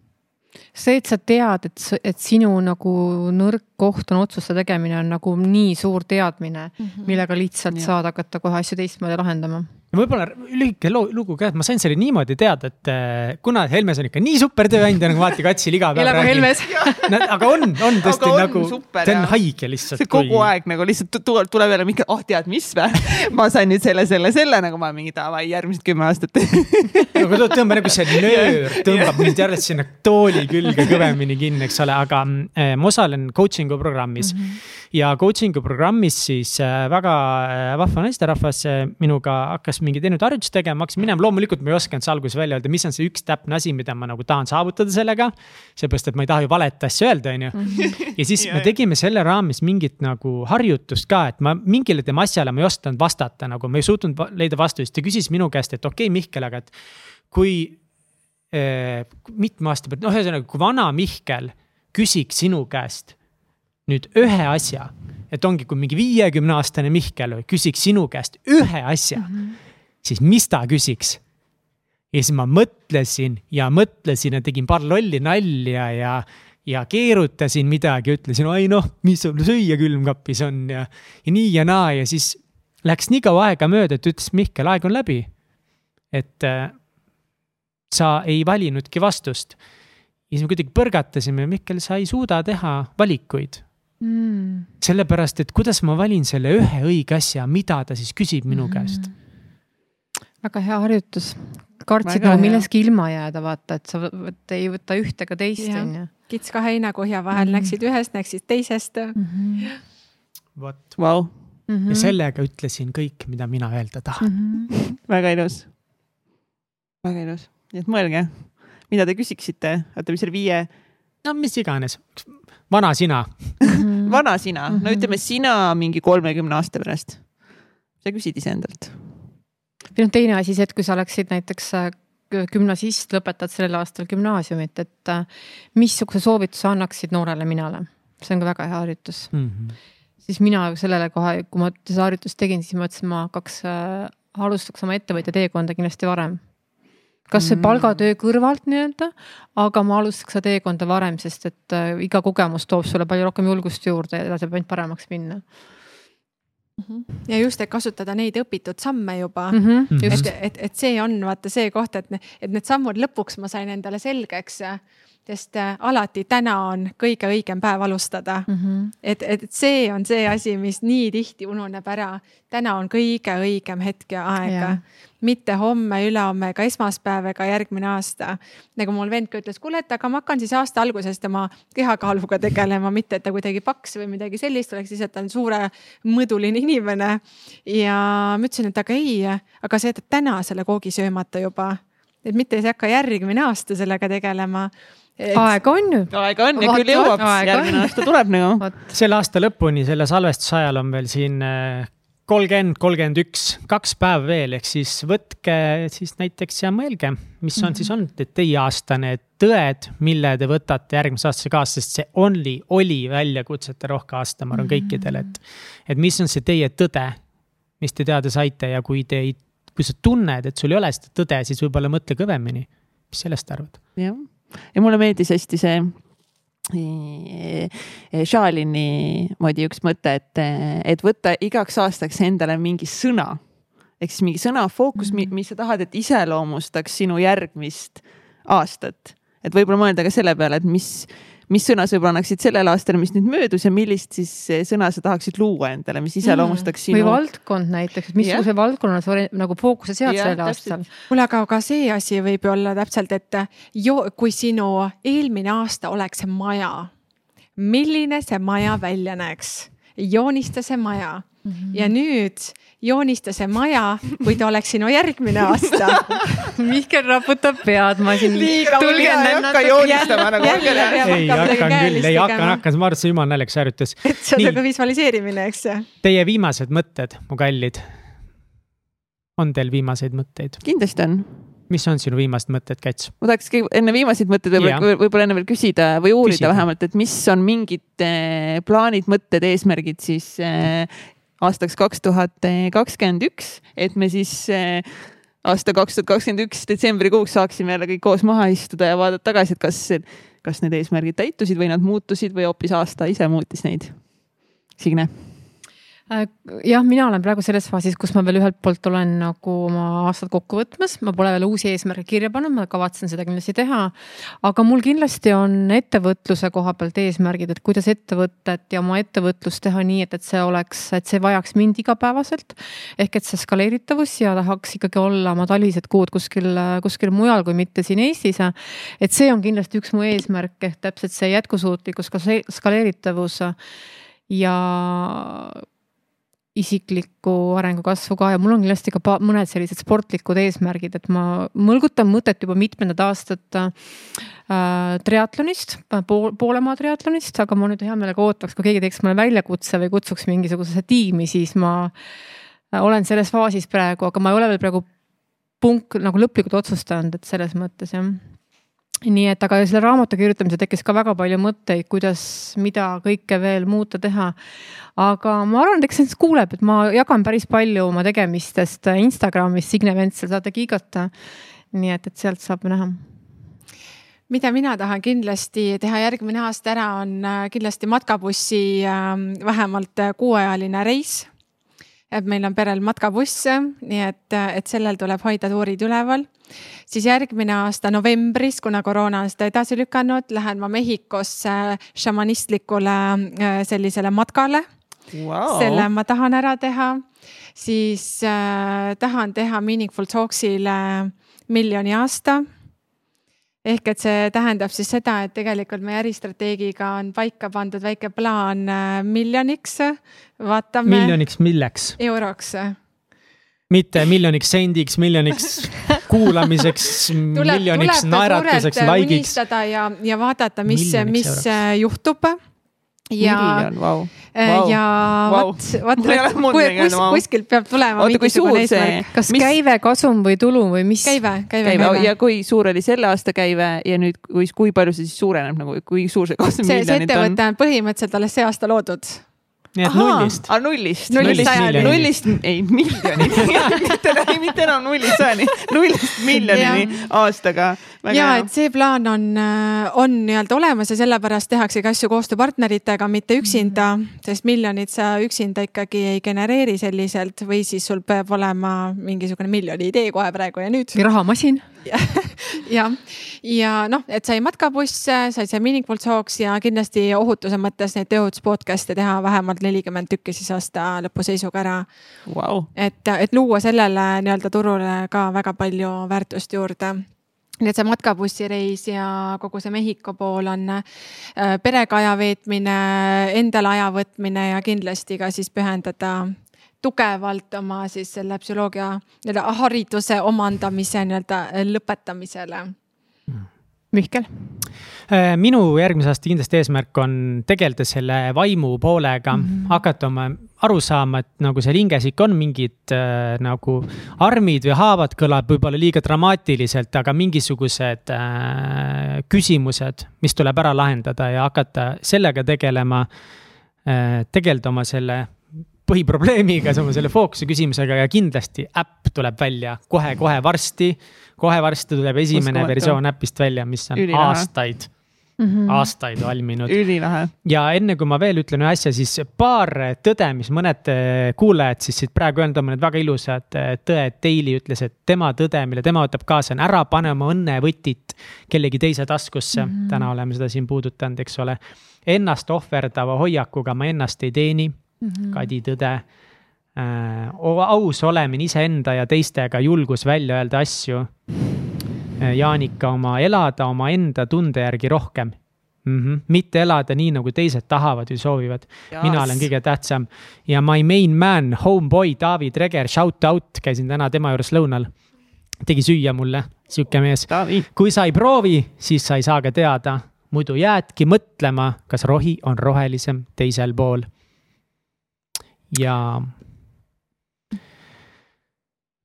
see, et sa tead, et, et sinu nagu nõrk koht on otsuste tegemine, on nagu nii suur teadmine mm, -hmm. millega lihtsalt ja. saad hakata kohe asju teistmoodi lahendama võib-olla lühike lugu ka, et ma sain selle niimoodi teada, et äh, kuna Helmes on ikka nii super tööandja nagu Vaati Katsil iga päev räägib. aga on, on tõesti on nagu, see on haige lihtsalt. see kogu kui... aeg nagu lihtsalt tuleb, tuleb jälle mingi, oh tead mis või ma sain nüüd selle, selle, selle nagu ma mingi davai, järgmised kümme aastat nagu tõmba nagu see nöör tõmbab mind jälle sinna tooli külge kõvemini kinni, eks ole, aga äh, ma osalen coaching'u programmis mm. -hmm ja coaching'u programmis siis äh, väga äh, vahva naisterahvas äh, minuga hakkas mingeid erinevaid harjutusi tegema, hakkas minema, loomulikult ma ei osanud see alguses välja öelda, mis on see üks täpne asi, mida ma nagu tahan saavutada sellega. seepärast, et ma ei taha ju valet asja öelda, on ju. Mhm. ja siis me tegime selle raames mingit nagu harjutust ka, et ma mingile tema asjale ma ei osanud vastata, nagu ma ei suutnud leida vastust, ta küsis minu käest, et okei okay,, Mihkel, aga et kui eh, mitme aasta pealt, noh, ühesõnaga, kui vana Mihkel küsiks sinu käest nüüd ühe asja, et ongi, kui mingi viiekümne aastane Mihkel küsiks sinu käest ühe asja mm, -hmm. Siis mis ta küsiks? ja siis ma mõtlesin ja mõtlesin ja tegin paar lolli nalja ja, ja keerutasin midagi, ütlesin, oi noh, mis sul süüa külmkapis on ja, ja nii ja naa ja siis läks nii kaua aega mööda, et ütles Mihkel, aeg on läbi. et äh, sa ei valinudki vastust. ja siis me kuidagi põrgatasime, Mihkel, sa ei suuda teha valikuid mm.. sellepärast, et kuidas ma valin selle ühe õige asja, mida ta siis küsib minu mm. käest. Väga hea harjutus. kartsid nagu millestki ilma jääda, vaata, et sa ei võta ühte ega teist, on ju. kits kahe heinakuhja vahel mm, -hmm. näksid ühest, näksid teisest mm. -hmm. vot wow.. Mm -hmm. ja sellega ütlesin kõik, mida mina öelda tahan mm. -hmm. väga ilus. väga ilus, nii et mõelge, mida te küsiksite, oota, mis selle viie no mis iganes, vana sina mhm. vana sina, no mhm. ütleme sina mingi kolmekümne aasta pärast. sa küsid iseendalt. Või noh, teine asi see, et kui sa oleksid näiteks äh, gümnasist, lõpetad sellel aastal gümnaasiumit, et äh, missuguse soovituse annaksid noorele minale? see on ka väga hea harjutus mm. -hmm. siis mina sellele kohe, kui ma seda harjutust tegin, siis ma mõtlesin, ma hakkaks äh,, alustaks oma ettevõtja teekonda kindlasti varem kas see mm. palgatöö kõrvalt nii-öelda, aga ma alustaks seda teekonda varem, sest et iga kogemus toob sulle palju rohkem julgust juurde ja saab ainult paremaks minna -hmm. Ja just, et kasutada neid õpitud samme juba mm. -hmm. et, et, et see on vaata see koht, et, et need sammud lõpuks ma sain endale selgeks sest äh, alati täna on kõige õigem päev alustada mm. -hmm. et, et see on see asi, mis nii tihti ununeb ära. täna on kõige õigem hetk ja aeg, mitte homme, ülehomme ega esmaspäev ega järgmine aasta. nagu mul vend ka ütles, kuule, et aga ma hakkan siis aasta algusest oma kehakaaluga tegelema, mitte et ta kuidagi paks või midagi sellist oleks, lihtsalt ta on suure mõõduline inimene. ja ma ütlesin, et aga ei, aga sa jätad täna selle koogi söömata juba et mitte ei hakka järgmine aasta sellega tegelema et.... aega on ju. aega on ja küll jõuab, järgmine aasta tuleb nagu. selle aasta lõpuni, selle salvestuse ajal on veel siin äh, kolmkümmend, kolmkümmend üks, kaks päeva veel, ehk siis võtke siis näiteks ja mõelge, mis on mm -hmm. siis olnud teie aastane tõed, mille te võtate järgmise aastasse kaasa, sest see only, oli väljakutsete rohke aasta, ma arvan kõikidel, et. et mis on see teie tõde, mis te teada saite ja kui te ei, kui sa tunned, et sul ei ole seda tõde, siis võib-olla mõtle kõvemini. mis sellest arvad? jah ja mulle meeldis hästi see Shalini moodi üks mõte, et, et võtta igaks aastaks endale mingi sõna. ehk siis mingi sõna fookus mm, -hmm. mis sa tahad, et iseloomustaks sinu järgmist aastat. et võib-olla mõelda ka selle peale, et mis mis sõna sa võib-olla annaksid sellel aastal, mis nüüd möödus ja millist siis sõna sa tahaksid luua endale, mis iseloomustaks sinu. või valdkond näiteks, et missuguse yeah. valdkonna sa nagu fookuse sead yeah, sellel aastal. kuule, aga ka see asi võib ju olla täpselt, et jo, kui sinu eelmine aasta oleks maja, milline see maja välja näeks? joonista see maja mm -hmm. ja nüüd joonista see maja, kui ta oleks sinu järgmine aasta Mihkel raputab pead, ma siin. ei hakka joonistama nagu. ei, hakkan küll, ei hakkan, hakkan, ma arvan, et see jumala naljakas harjutus. et see on nagu visualiseerimine, eks ju. Teie viimased mõtted, mu kallid. on teil viimaseid mõtteid? kindlasti on mis on sinu viimased mõtted, Käts? ma tahaks enne viimaseid mõtteid võib-olla võib enne veel küsida või uurida küsida. vähemalt, et mis on mingid eh, plaanid, mõtted, eesmärgid siis eh, aastaks kaks tuhat kakskümmend üks, et me siis eh, aasta kaks tuhat kakskümmend üks detsembrikuuks saaksime jälle kõik koos maha istuda ja vaadata tagasi, et kas, kas need eesmärgid täitusid või nad muutusid või hoopis aasta ise muutis neid. Signe jah, mina olen praegu selles faasis, kus ma veel ühelt poolt olen nagu oma aastat kokku võtmas, ma pole veel uusi eesmärke kirja pannud, ma kavatsen seda kindlasti teha. aga mul kindlasti on ettevõtluse koha pealt eesmärgid, et kuidas ettevõtet ja oma ettevõtlust teha nii, et, et see oleks, et see vajaks mind igapäevaselt. ehk et see skaleeritavus ja tahaks ikkagi olla oma talised kuud kuskil, kuskil mujal, kui mitte siin Eestis. et see on kindlasti üks mu eesmärk ehk täpselt see jätkusuutlikkus, skaleeritavus ja isiklikku arengu kasvu ka ja mul on kindlasti ka mõned sellised sportlikud eesmärgid, et ma mõlgutan mõtet juba mitmendat aastat äh, triatlonist, pool, poolemaa triatlonist, aga ma nüüd hea meelega ootaks, kui keegi teeks mulle väljakutse või kutsuks mingisugusesse tiimi, siis ma äh, olen selles faasis praegu, aga ma ei ole veel praegu punk nagu lõplikult otsustanud, et selles mõttes jah nii et, aga selle raamatu kirjutamisel tekkis ka väga palju mõtteid, kuidas, mida kõike veel muuta, teha. aga ma arvan, et eks see kuuleb, et ma jagan päris palju oma tegemistest Instagramis, Signe Ventsel, saate kiigata. nii et, et sealt saab näha mida mina tahan kindlasti teha järgmine aasta ära, on äh, kindlasti matkabussi ähm, vähemalt äh, kuuajaline reis. Et meil on perel matkabuss, nii et, äh, et sellel tuleb hoida tuurid üleval. Siis järgmine aasta novembris, kuna koroona on seda edasi lükanud, lähen ma Mehhikosse šamanistlikule äh, sellisele matkale. Wow.. selle ma tahan ära teha, siis äh, tahan teha Meaningful Talks'ile miljoni aasta ehk et see tähendab siis seda, et tegelikult meie äristrateegiga on paika pandud väike plaan äh, miljoniks. vaatame. miljoniks milleks? euroks mitte miljoniks sendiks, miljoniks kuulamiseks, miljoniks naeratuseks, like'iks. ja, ja vaadata, mis, mis euroks. juhtub miljon, vau. Wow. ja vot, vot kus, kuskilt peab tulema mingisugune eesmärk. kas mis... käive, kasum või tulu või mis? käive, käive, käive.. ja kui suur oli selle aasta käive ja nüüd, kui, kui palju see siis suureneb nagu, kui suur see kasum miljonit on? see ettevõte on põhimõtteliselt alles see aasta loodud nii et nullist. aa, nullist. nullist sajani. nullist, ei miljonini mitte, mitte enam nullist sajani, nullist miljonini aastaga. ja et see plaan on, äh, on nii-öelda olemas ja sellepärast tehaksegi asju koostööpartneritega, mitte üksinda sest miljonit sa üksinda ikkagi ei genereeri selliselt või siis sul peab olema mingisugune miljoni idee kohe praegu ja nüüd. või rahamasin jah, ja noh, et sai matkabuss, sai see Meaningful Talks ja kindlasti ohutuse mõttes neid tööohutus podcast'e teha vähemalt nelikümmend tükki siis aasta lõpu seisuga ära. Wow.. et, et luua sellele nii-öelda turule ka väga palju väärtust juurde. Nii et see matkabussireis ja kogu see Mehhiko pool on äh, perega aja veetmine, endale aja võtmine ja kindlasti ka siis pühendada tugevalt oma siis selle psühholoogia nii-öelda hariduse omandamise nii-öelda lõpetamisele. Mihkel? Äh, minu järgmise aasta kindlasti eesmärk on tegeleda selle vaimu poolega mm, -hmm. hakata oma aru saama, et nagu seal hinges ikka on mingid äh, nagu armid või haavad, kõlab võib-olla liiga dramaatiliselt, aga mingisugused äh, küsimused, mis tuleb ära lahendada ja hakata sellega tegelema äh,. tegeleda oma selle põhiprobleemiga, selle fookuse küsimusega ja kindlasti äpp tuleb välja kohe-kohe varsti. kohe varsti tuleb esimene versioon äpist välja, mis on Ülilahe. aastaid mm, -hmm. aastaid valminud. ülilahe. ja enne kui ma veel ütlen ühe asja, siis paar tõde, mis mõned eh, kuulajad siis siit praegu öelnud on, mõned väga ilusad eh, tõed. Daily ütles, et tema tõde, mille tema võtab kaasa, on ära pane oma õnnevõtit kellegi teise taskusse mm. -hmm. täna oleme seda siin puudutanud, eks ole. Ennast ohverdava hoiakuga ma ennast ei teeni mm, -hmm. Kadi tõde äh,. aus olemine iseenda ja teistega, julgus välja öelda asju äh,. Jaanika oma elada omaenda tunde järgi rohkem mm. -hmm. mitte elada nii, nagu teised tahavad või soovivad. mina olen kõige tähtsam ja my main man, homeboy Taavi Treger, shout out, käisin täna tema juures lõunal. tegi süüa mulle, sihuke mees. kui sa ei proovi, siis sa ei saa ka teada, muidu jäädki mõtlema, kas rohi on rohelisem teisel pool ja.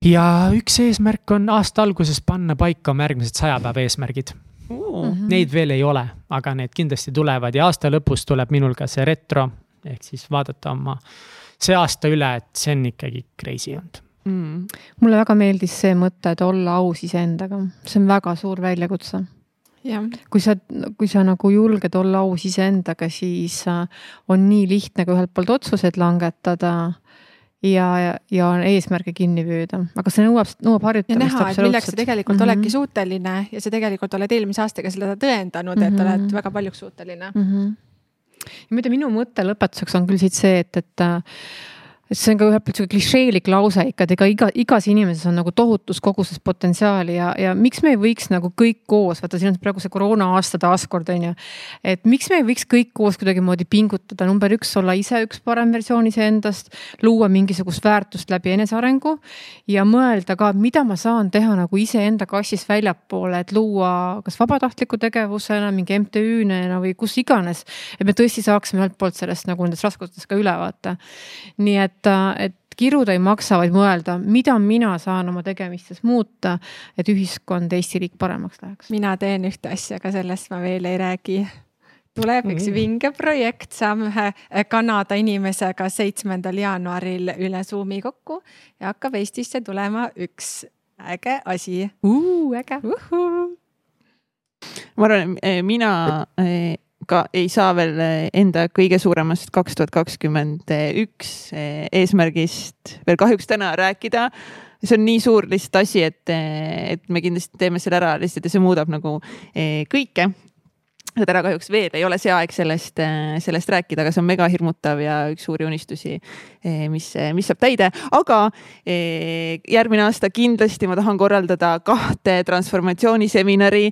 ja üks eesmärk on aasta alguses panna paika oma järgmised saja päeva eesmärgid uh. -huh. Neid veel ei ole, aga need kindlasti tulevad ja aasta lõpus tuleb minul ka see retro ehk siis vaadata oma see aasta üle, et see on ikkagi crazy olnud mm.. mulle väga meeldis see mõte, et olla aus iseendaga, see on väga suur väljakutse kui sa, kui sa nagu julged olla aus iseendaga, siis äh, on nii lihtne ka ühelt poolt otsuseid langetada ja, ja, ja eesmärke kinni püüda, aga see nõuab, nõuab harjutamist. näha, et milleks sa tegelikult mm -hmm. oledki suuteline ja sa tegelikult oled eelmise aastaga seda tõendanud mm, -hmm. et oled väga paljuks suuteline mm. -hmm. ja muide, minu mõte lõpetuseks on küll siit see, et, et äh, et see on ka ühelt poolt sihuke klišeelik lause ikka, et ega iga, igas inimeses on nagu tohutus koguses potentsiaali ja, ja miks me ei võiks nagu kõik koos, vaata siin on praegu see koroona aasta taaskord on ju. et miks me ei võiks kõik koos kuidagimoodi pingutada, number üks, olla ise üks parem versioon iseendast, luua mingisugust väärtust läbi enesearengu. ja mõelda ka, mida ma saan teha nagu iseenda kassist väljapoole, et luua kas vabatahtliku tegevusena, mingi MTÜ-na või kus iganes. et me tõesti saaksime ühelt poolt sellest nagu nendest raskustest ka üle vaata. nii et et, et kiruda ei maksa, vaid mõelda, mida mina saan oma tegemistes muuta, et ühiskond, Eesti riik paremaks läheks. mina teen ühte asja, aga sellest ma veel ei räägi. tuleb üks mm. vinge projekt, saame ühe Kanada inimesega seitsmendal jaanuaril üle Zoomi kokku ja hakkab Eestisse tulema üks äge asi. äge. ma arvan, mina ka ei saa veel eh, enda kõige suuremast kaks tuhat kakskümmend üks eh, eesmärgist veel kahjuks täna rääkida. see on nii suur lihtsalt asi, et, eh, et me kindlasti teeme selle ära lihtsalt ja see muudab nagu kõike aga täna kahjuks veel ei ole see aeg sellest, äh, sellest rääkida, aga see on mega hirmutav ja üks suuri unistusi, äh, mis, mis saab täide. aga äh, järgmine aasta kindlasti ma tahan korraldada kahte transformatsiooniseminari.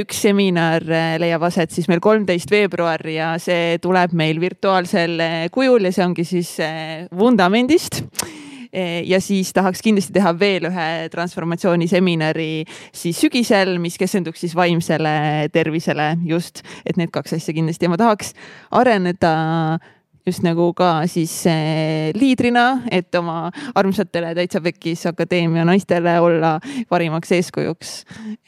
üks seminar leiab aset siis meil kolmteist veebruar ja see tuleb meil virtuaalsel kujul ja see ongi siis vundamendist ja siis tahaks kindlasti teha veel ühe transformatsiooniseminari siis sügisel, mis keskenduks siis vaimsele tervisele just, et need kaks asja kindlasti ja ma tahaks areneda just nagu ka siis eh, liidrina, et oma armsatele Täitsa Pekkis Akadeemia naistele olla parimaks eeskujuks.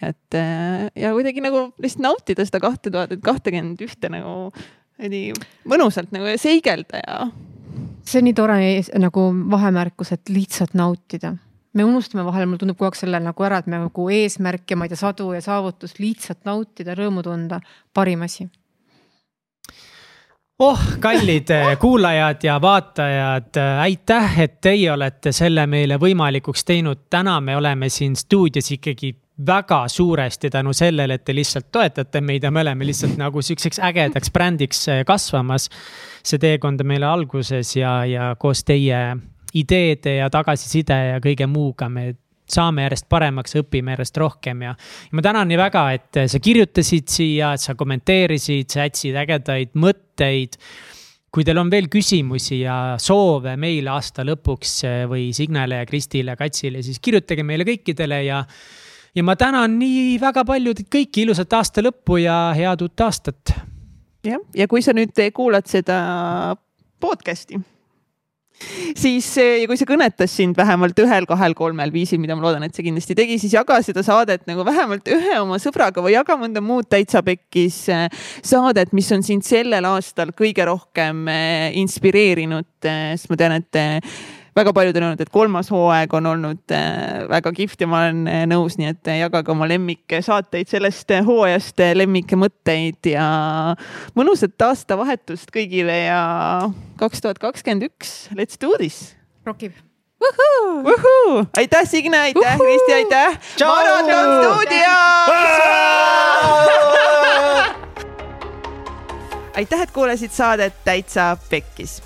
et eh, ja kuidagi nagu lihtsalt nautida seda kahte tuhat kahtekümmend ühte nagu mõnusalt nagu seigelda ja see on nii tore nagu vahemärkus, et lihtsalt nautida. me unustame vahel, mulle tundub kogu aeg selle nagu ära, et me nagu eesmärke, ma ei tea, sadu ja saavutust lihtsalt nautida, rõõmu tunda, parim asi oh, kallid eh, kuulajad ja vaatajad, eh, aitäh, et teie olete selle meile võimalikuks teinud. täna me oleme siin stuudios ikkagi väga suuresti tänu sellele, et te lihtsalt toetate meid ja me oleme lihtsalt nagu sihukeseks ägedaks brändiks eh, kasvamas. see teekond on meile alguses ja, ja koos teie ideede ja tagasiside ja kõige muuga me saame järjest paremaks, õpime järjest rohkem ja. ja ma tänan nii väga, et sa kirjutasid siia, et sa kommenteerisid, sa jätsid ägedaid mõtteid kui teil on veel küsimusi ja soove meile aasta lõpuks eh, või Signele ja Kristile, Katsile, siis kirjutage meile kõikidele ja ja ma tänan nii väga palju teid kõiki, ilusat aasta lõppu ja head uut aastat. jah, ja kui sa nüüd kuulad seda podcast'i, siis ja kui see kõnetas sind vähemalt ühel-kahel-kolmel viisil, mida ma loodan, et see kindlasti tegi, siis jaga seda saadet nagu vähemalt ühe oma sõbraga või jaga mõnda muud täitsa pekkis äh, saadet, mis on sind sellel aastal kõige rohkem inspireerinud, sest ma tean, et väga paljud on öelnud, et kolmas hooaeg on olnud väga kihvt ja ma olen nõus, nii et jagage oma lemmiksaateid sellest hooajast, lemmikmõtteid ja mõnusat aastavahetust kõigile ja kaks tuhat kakskümmend üks, let's do this. rokib. Aitäh, Signe, aitäh, Kristi, aitäh. maraton stuudios! Aitäh, et kuulasid saadet Täitsa Pekkis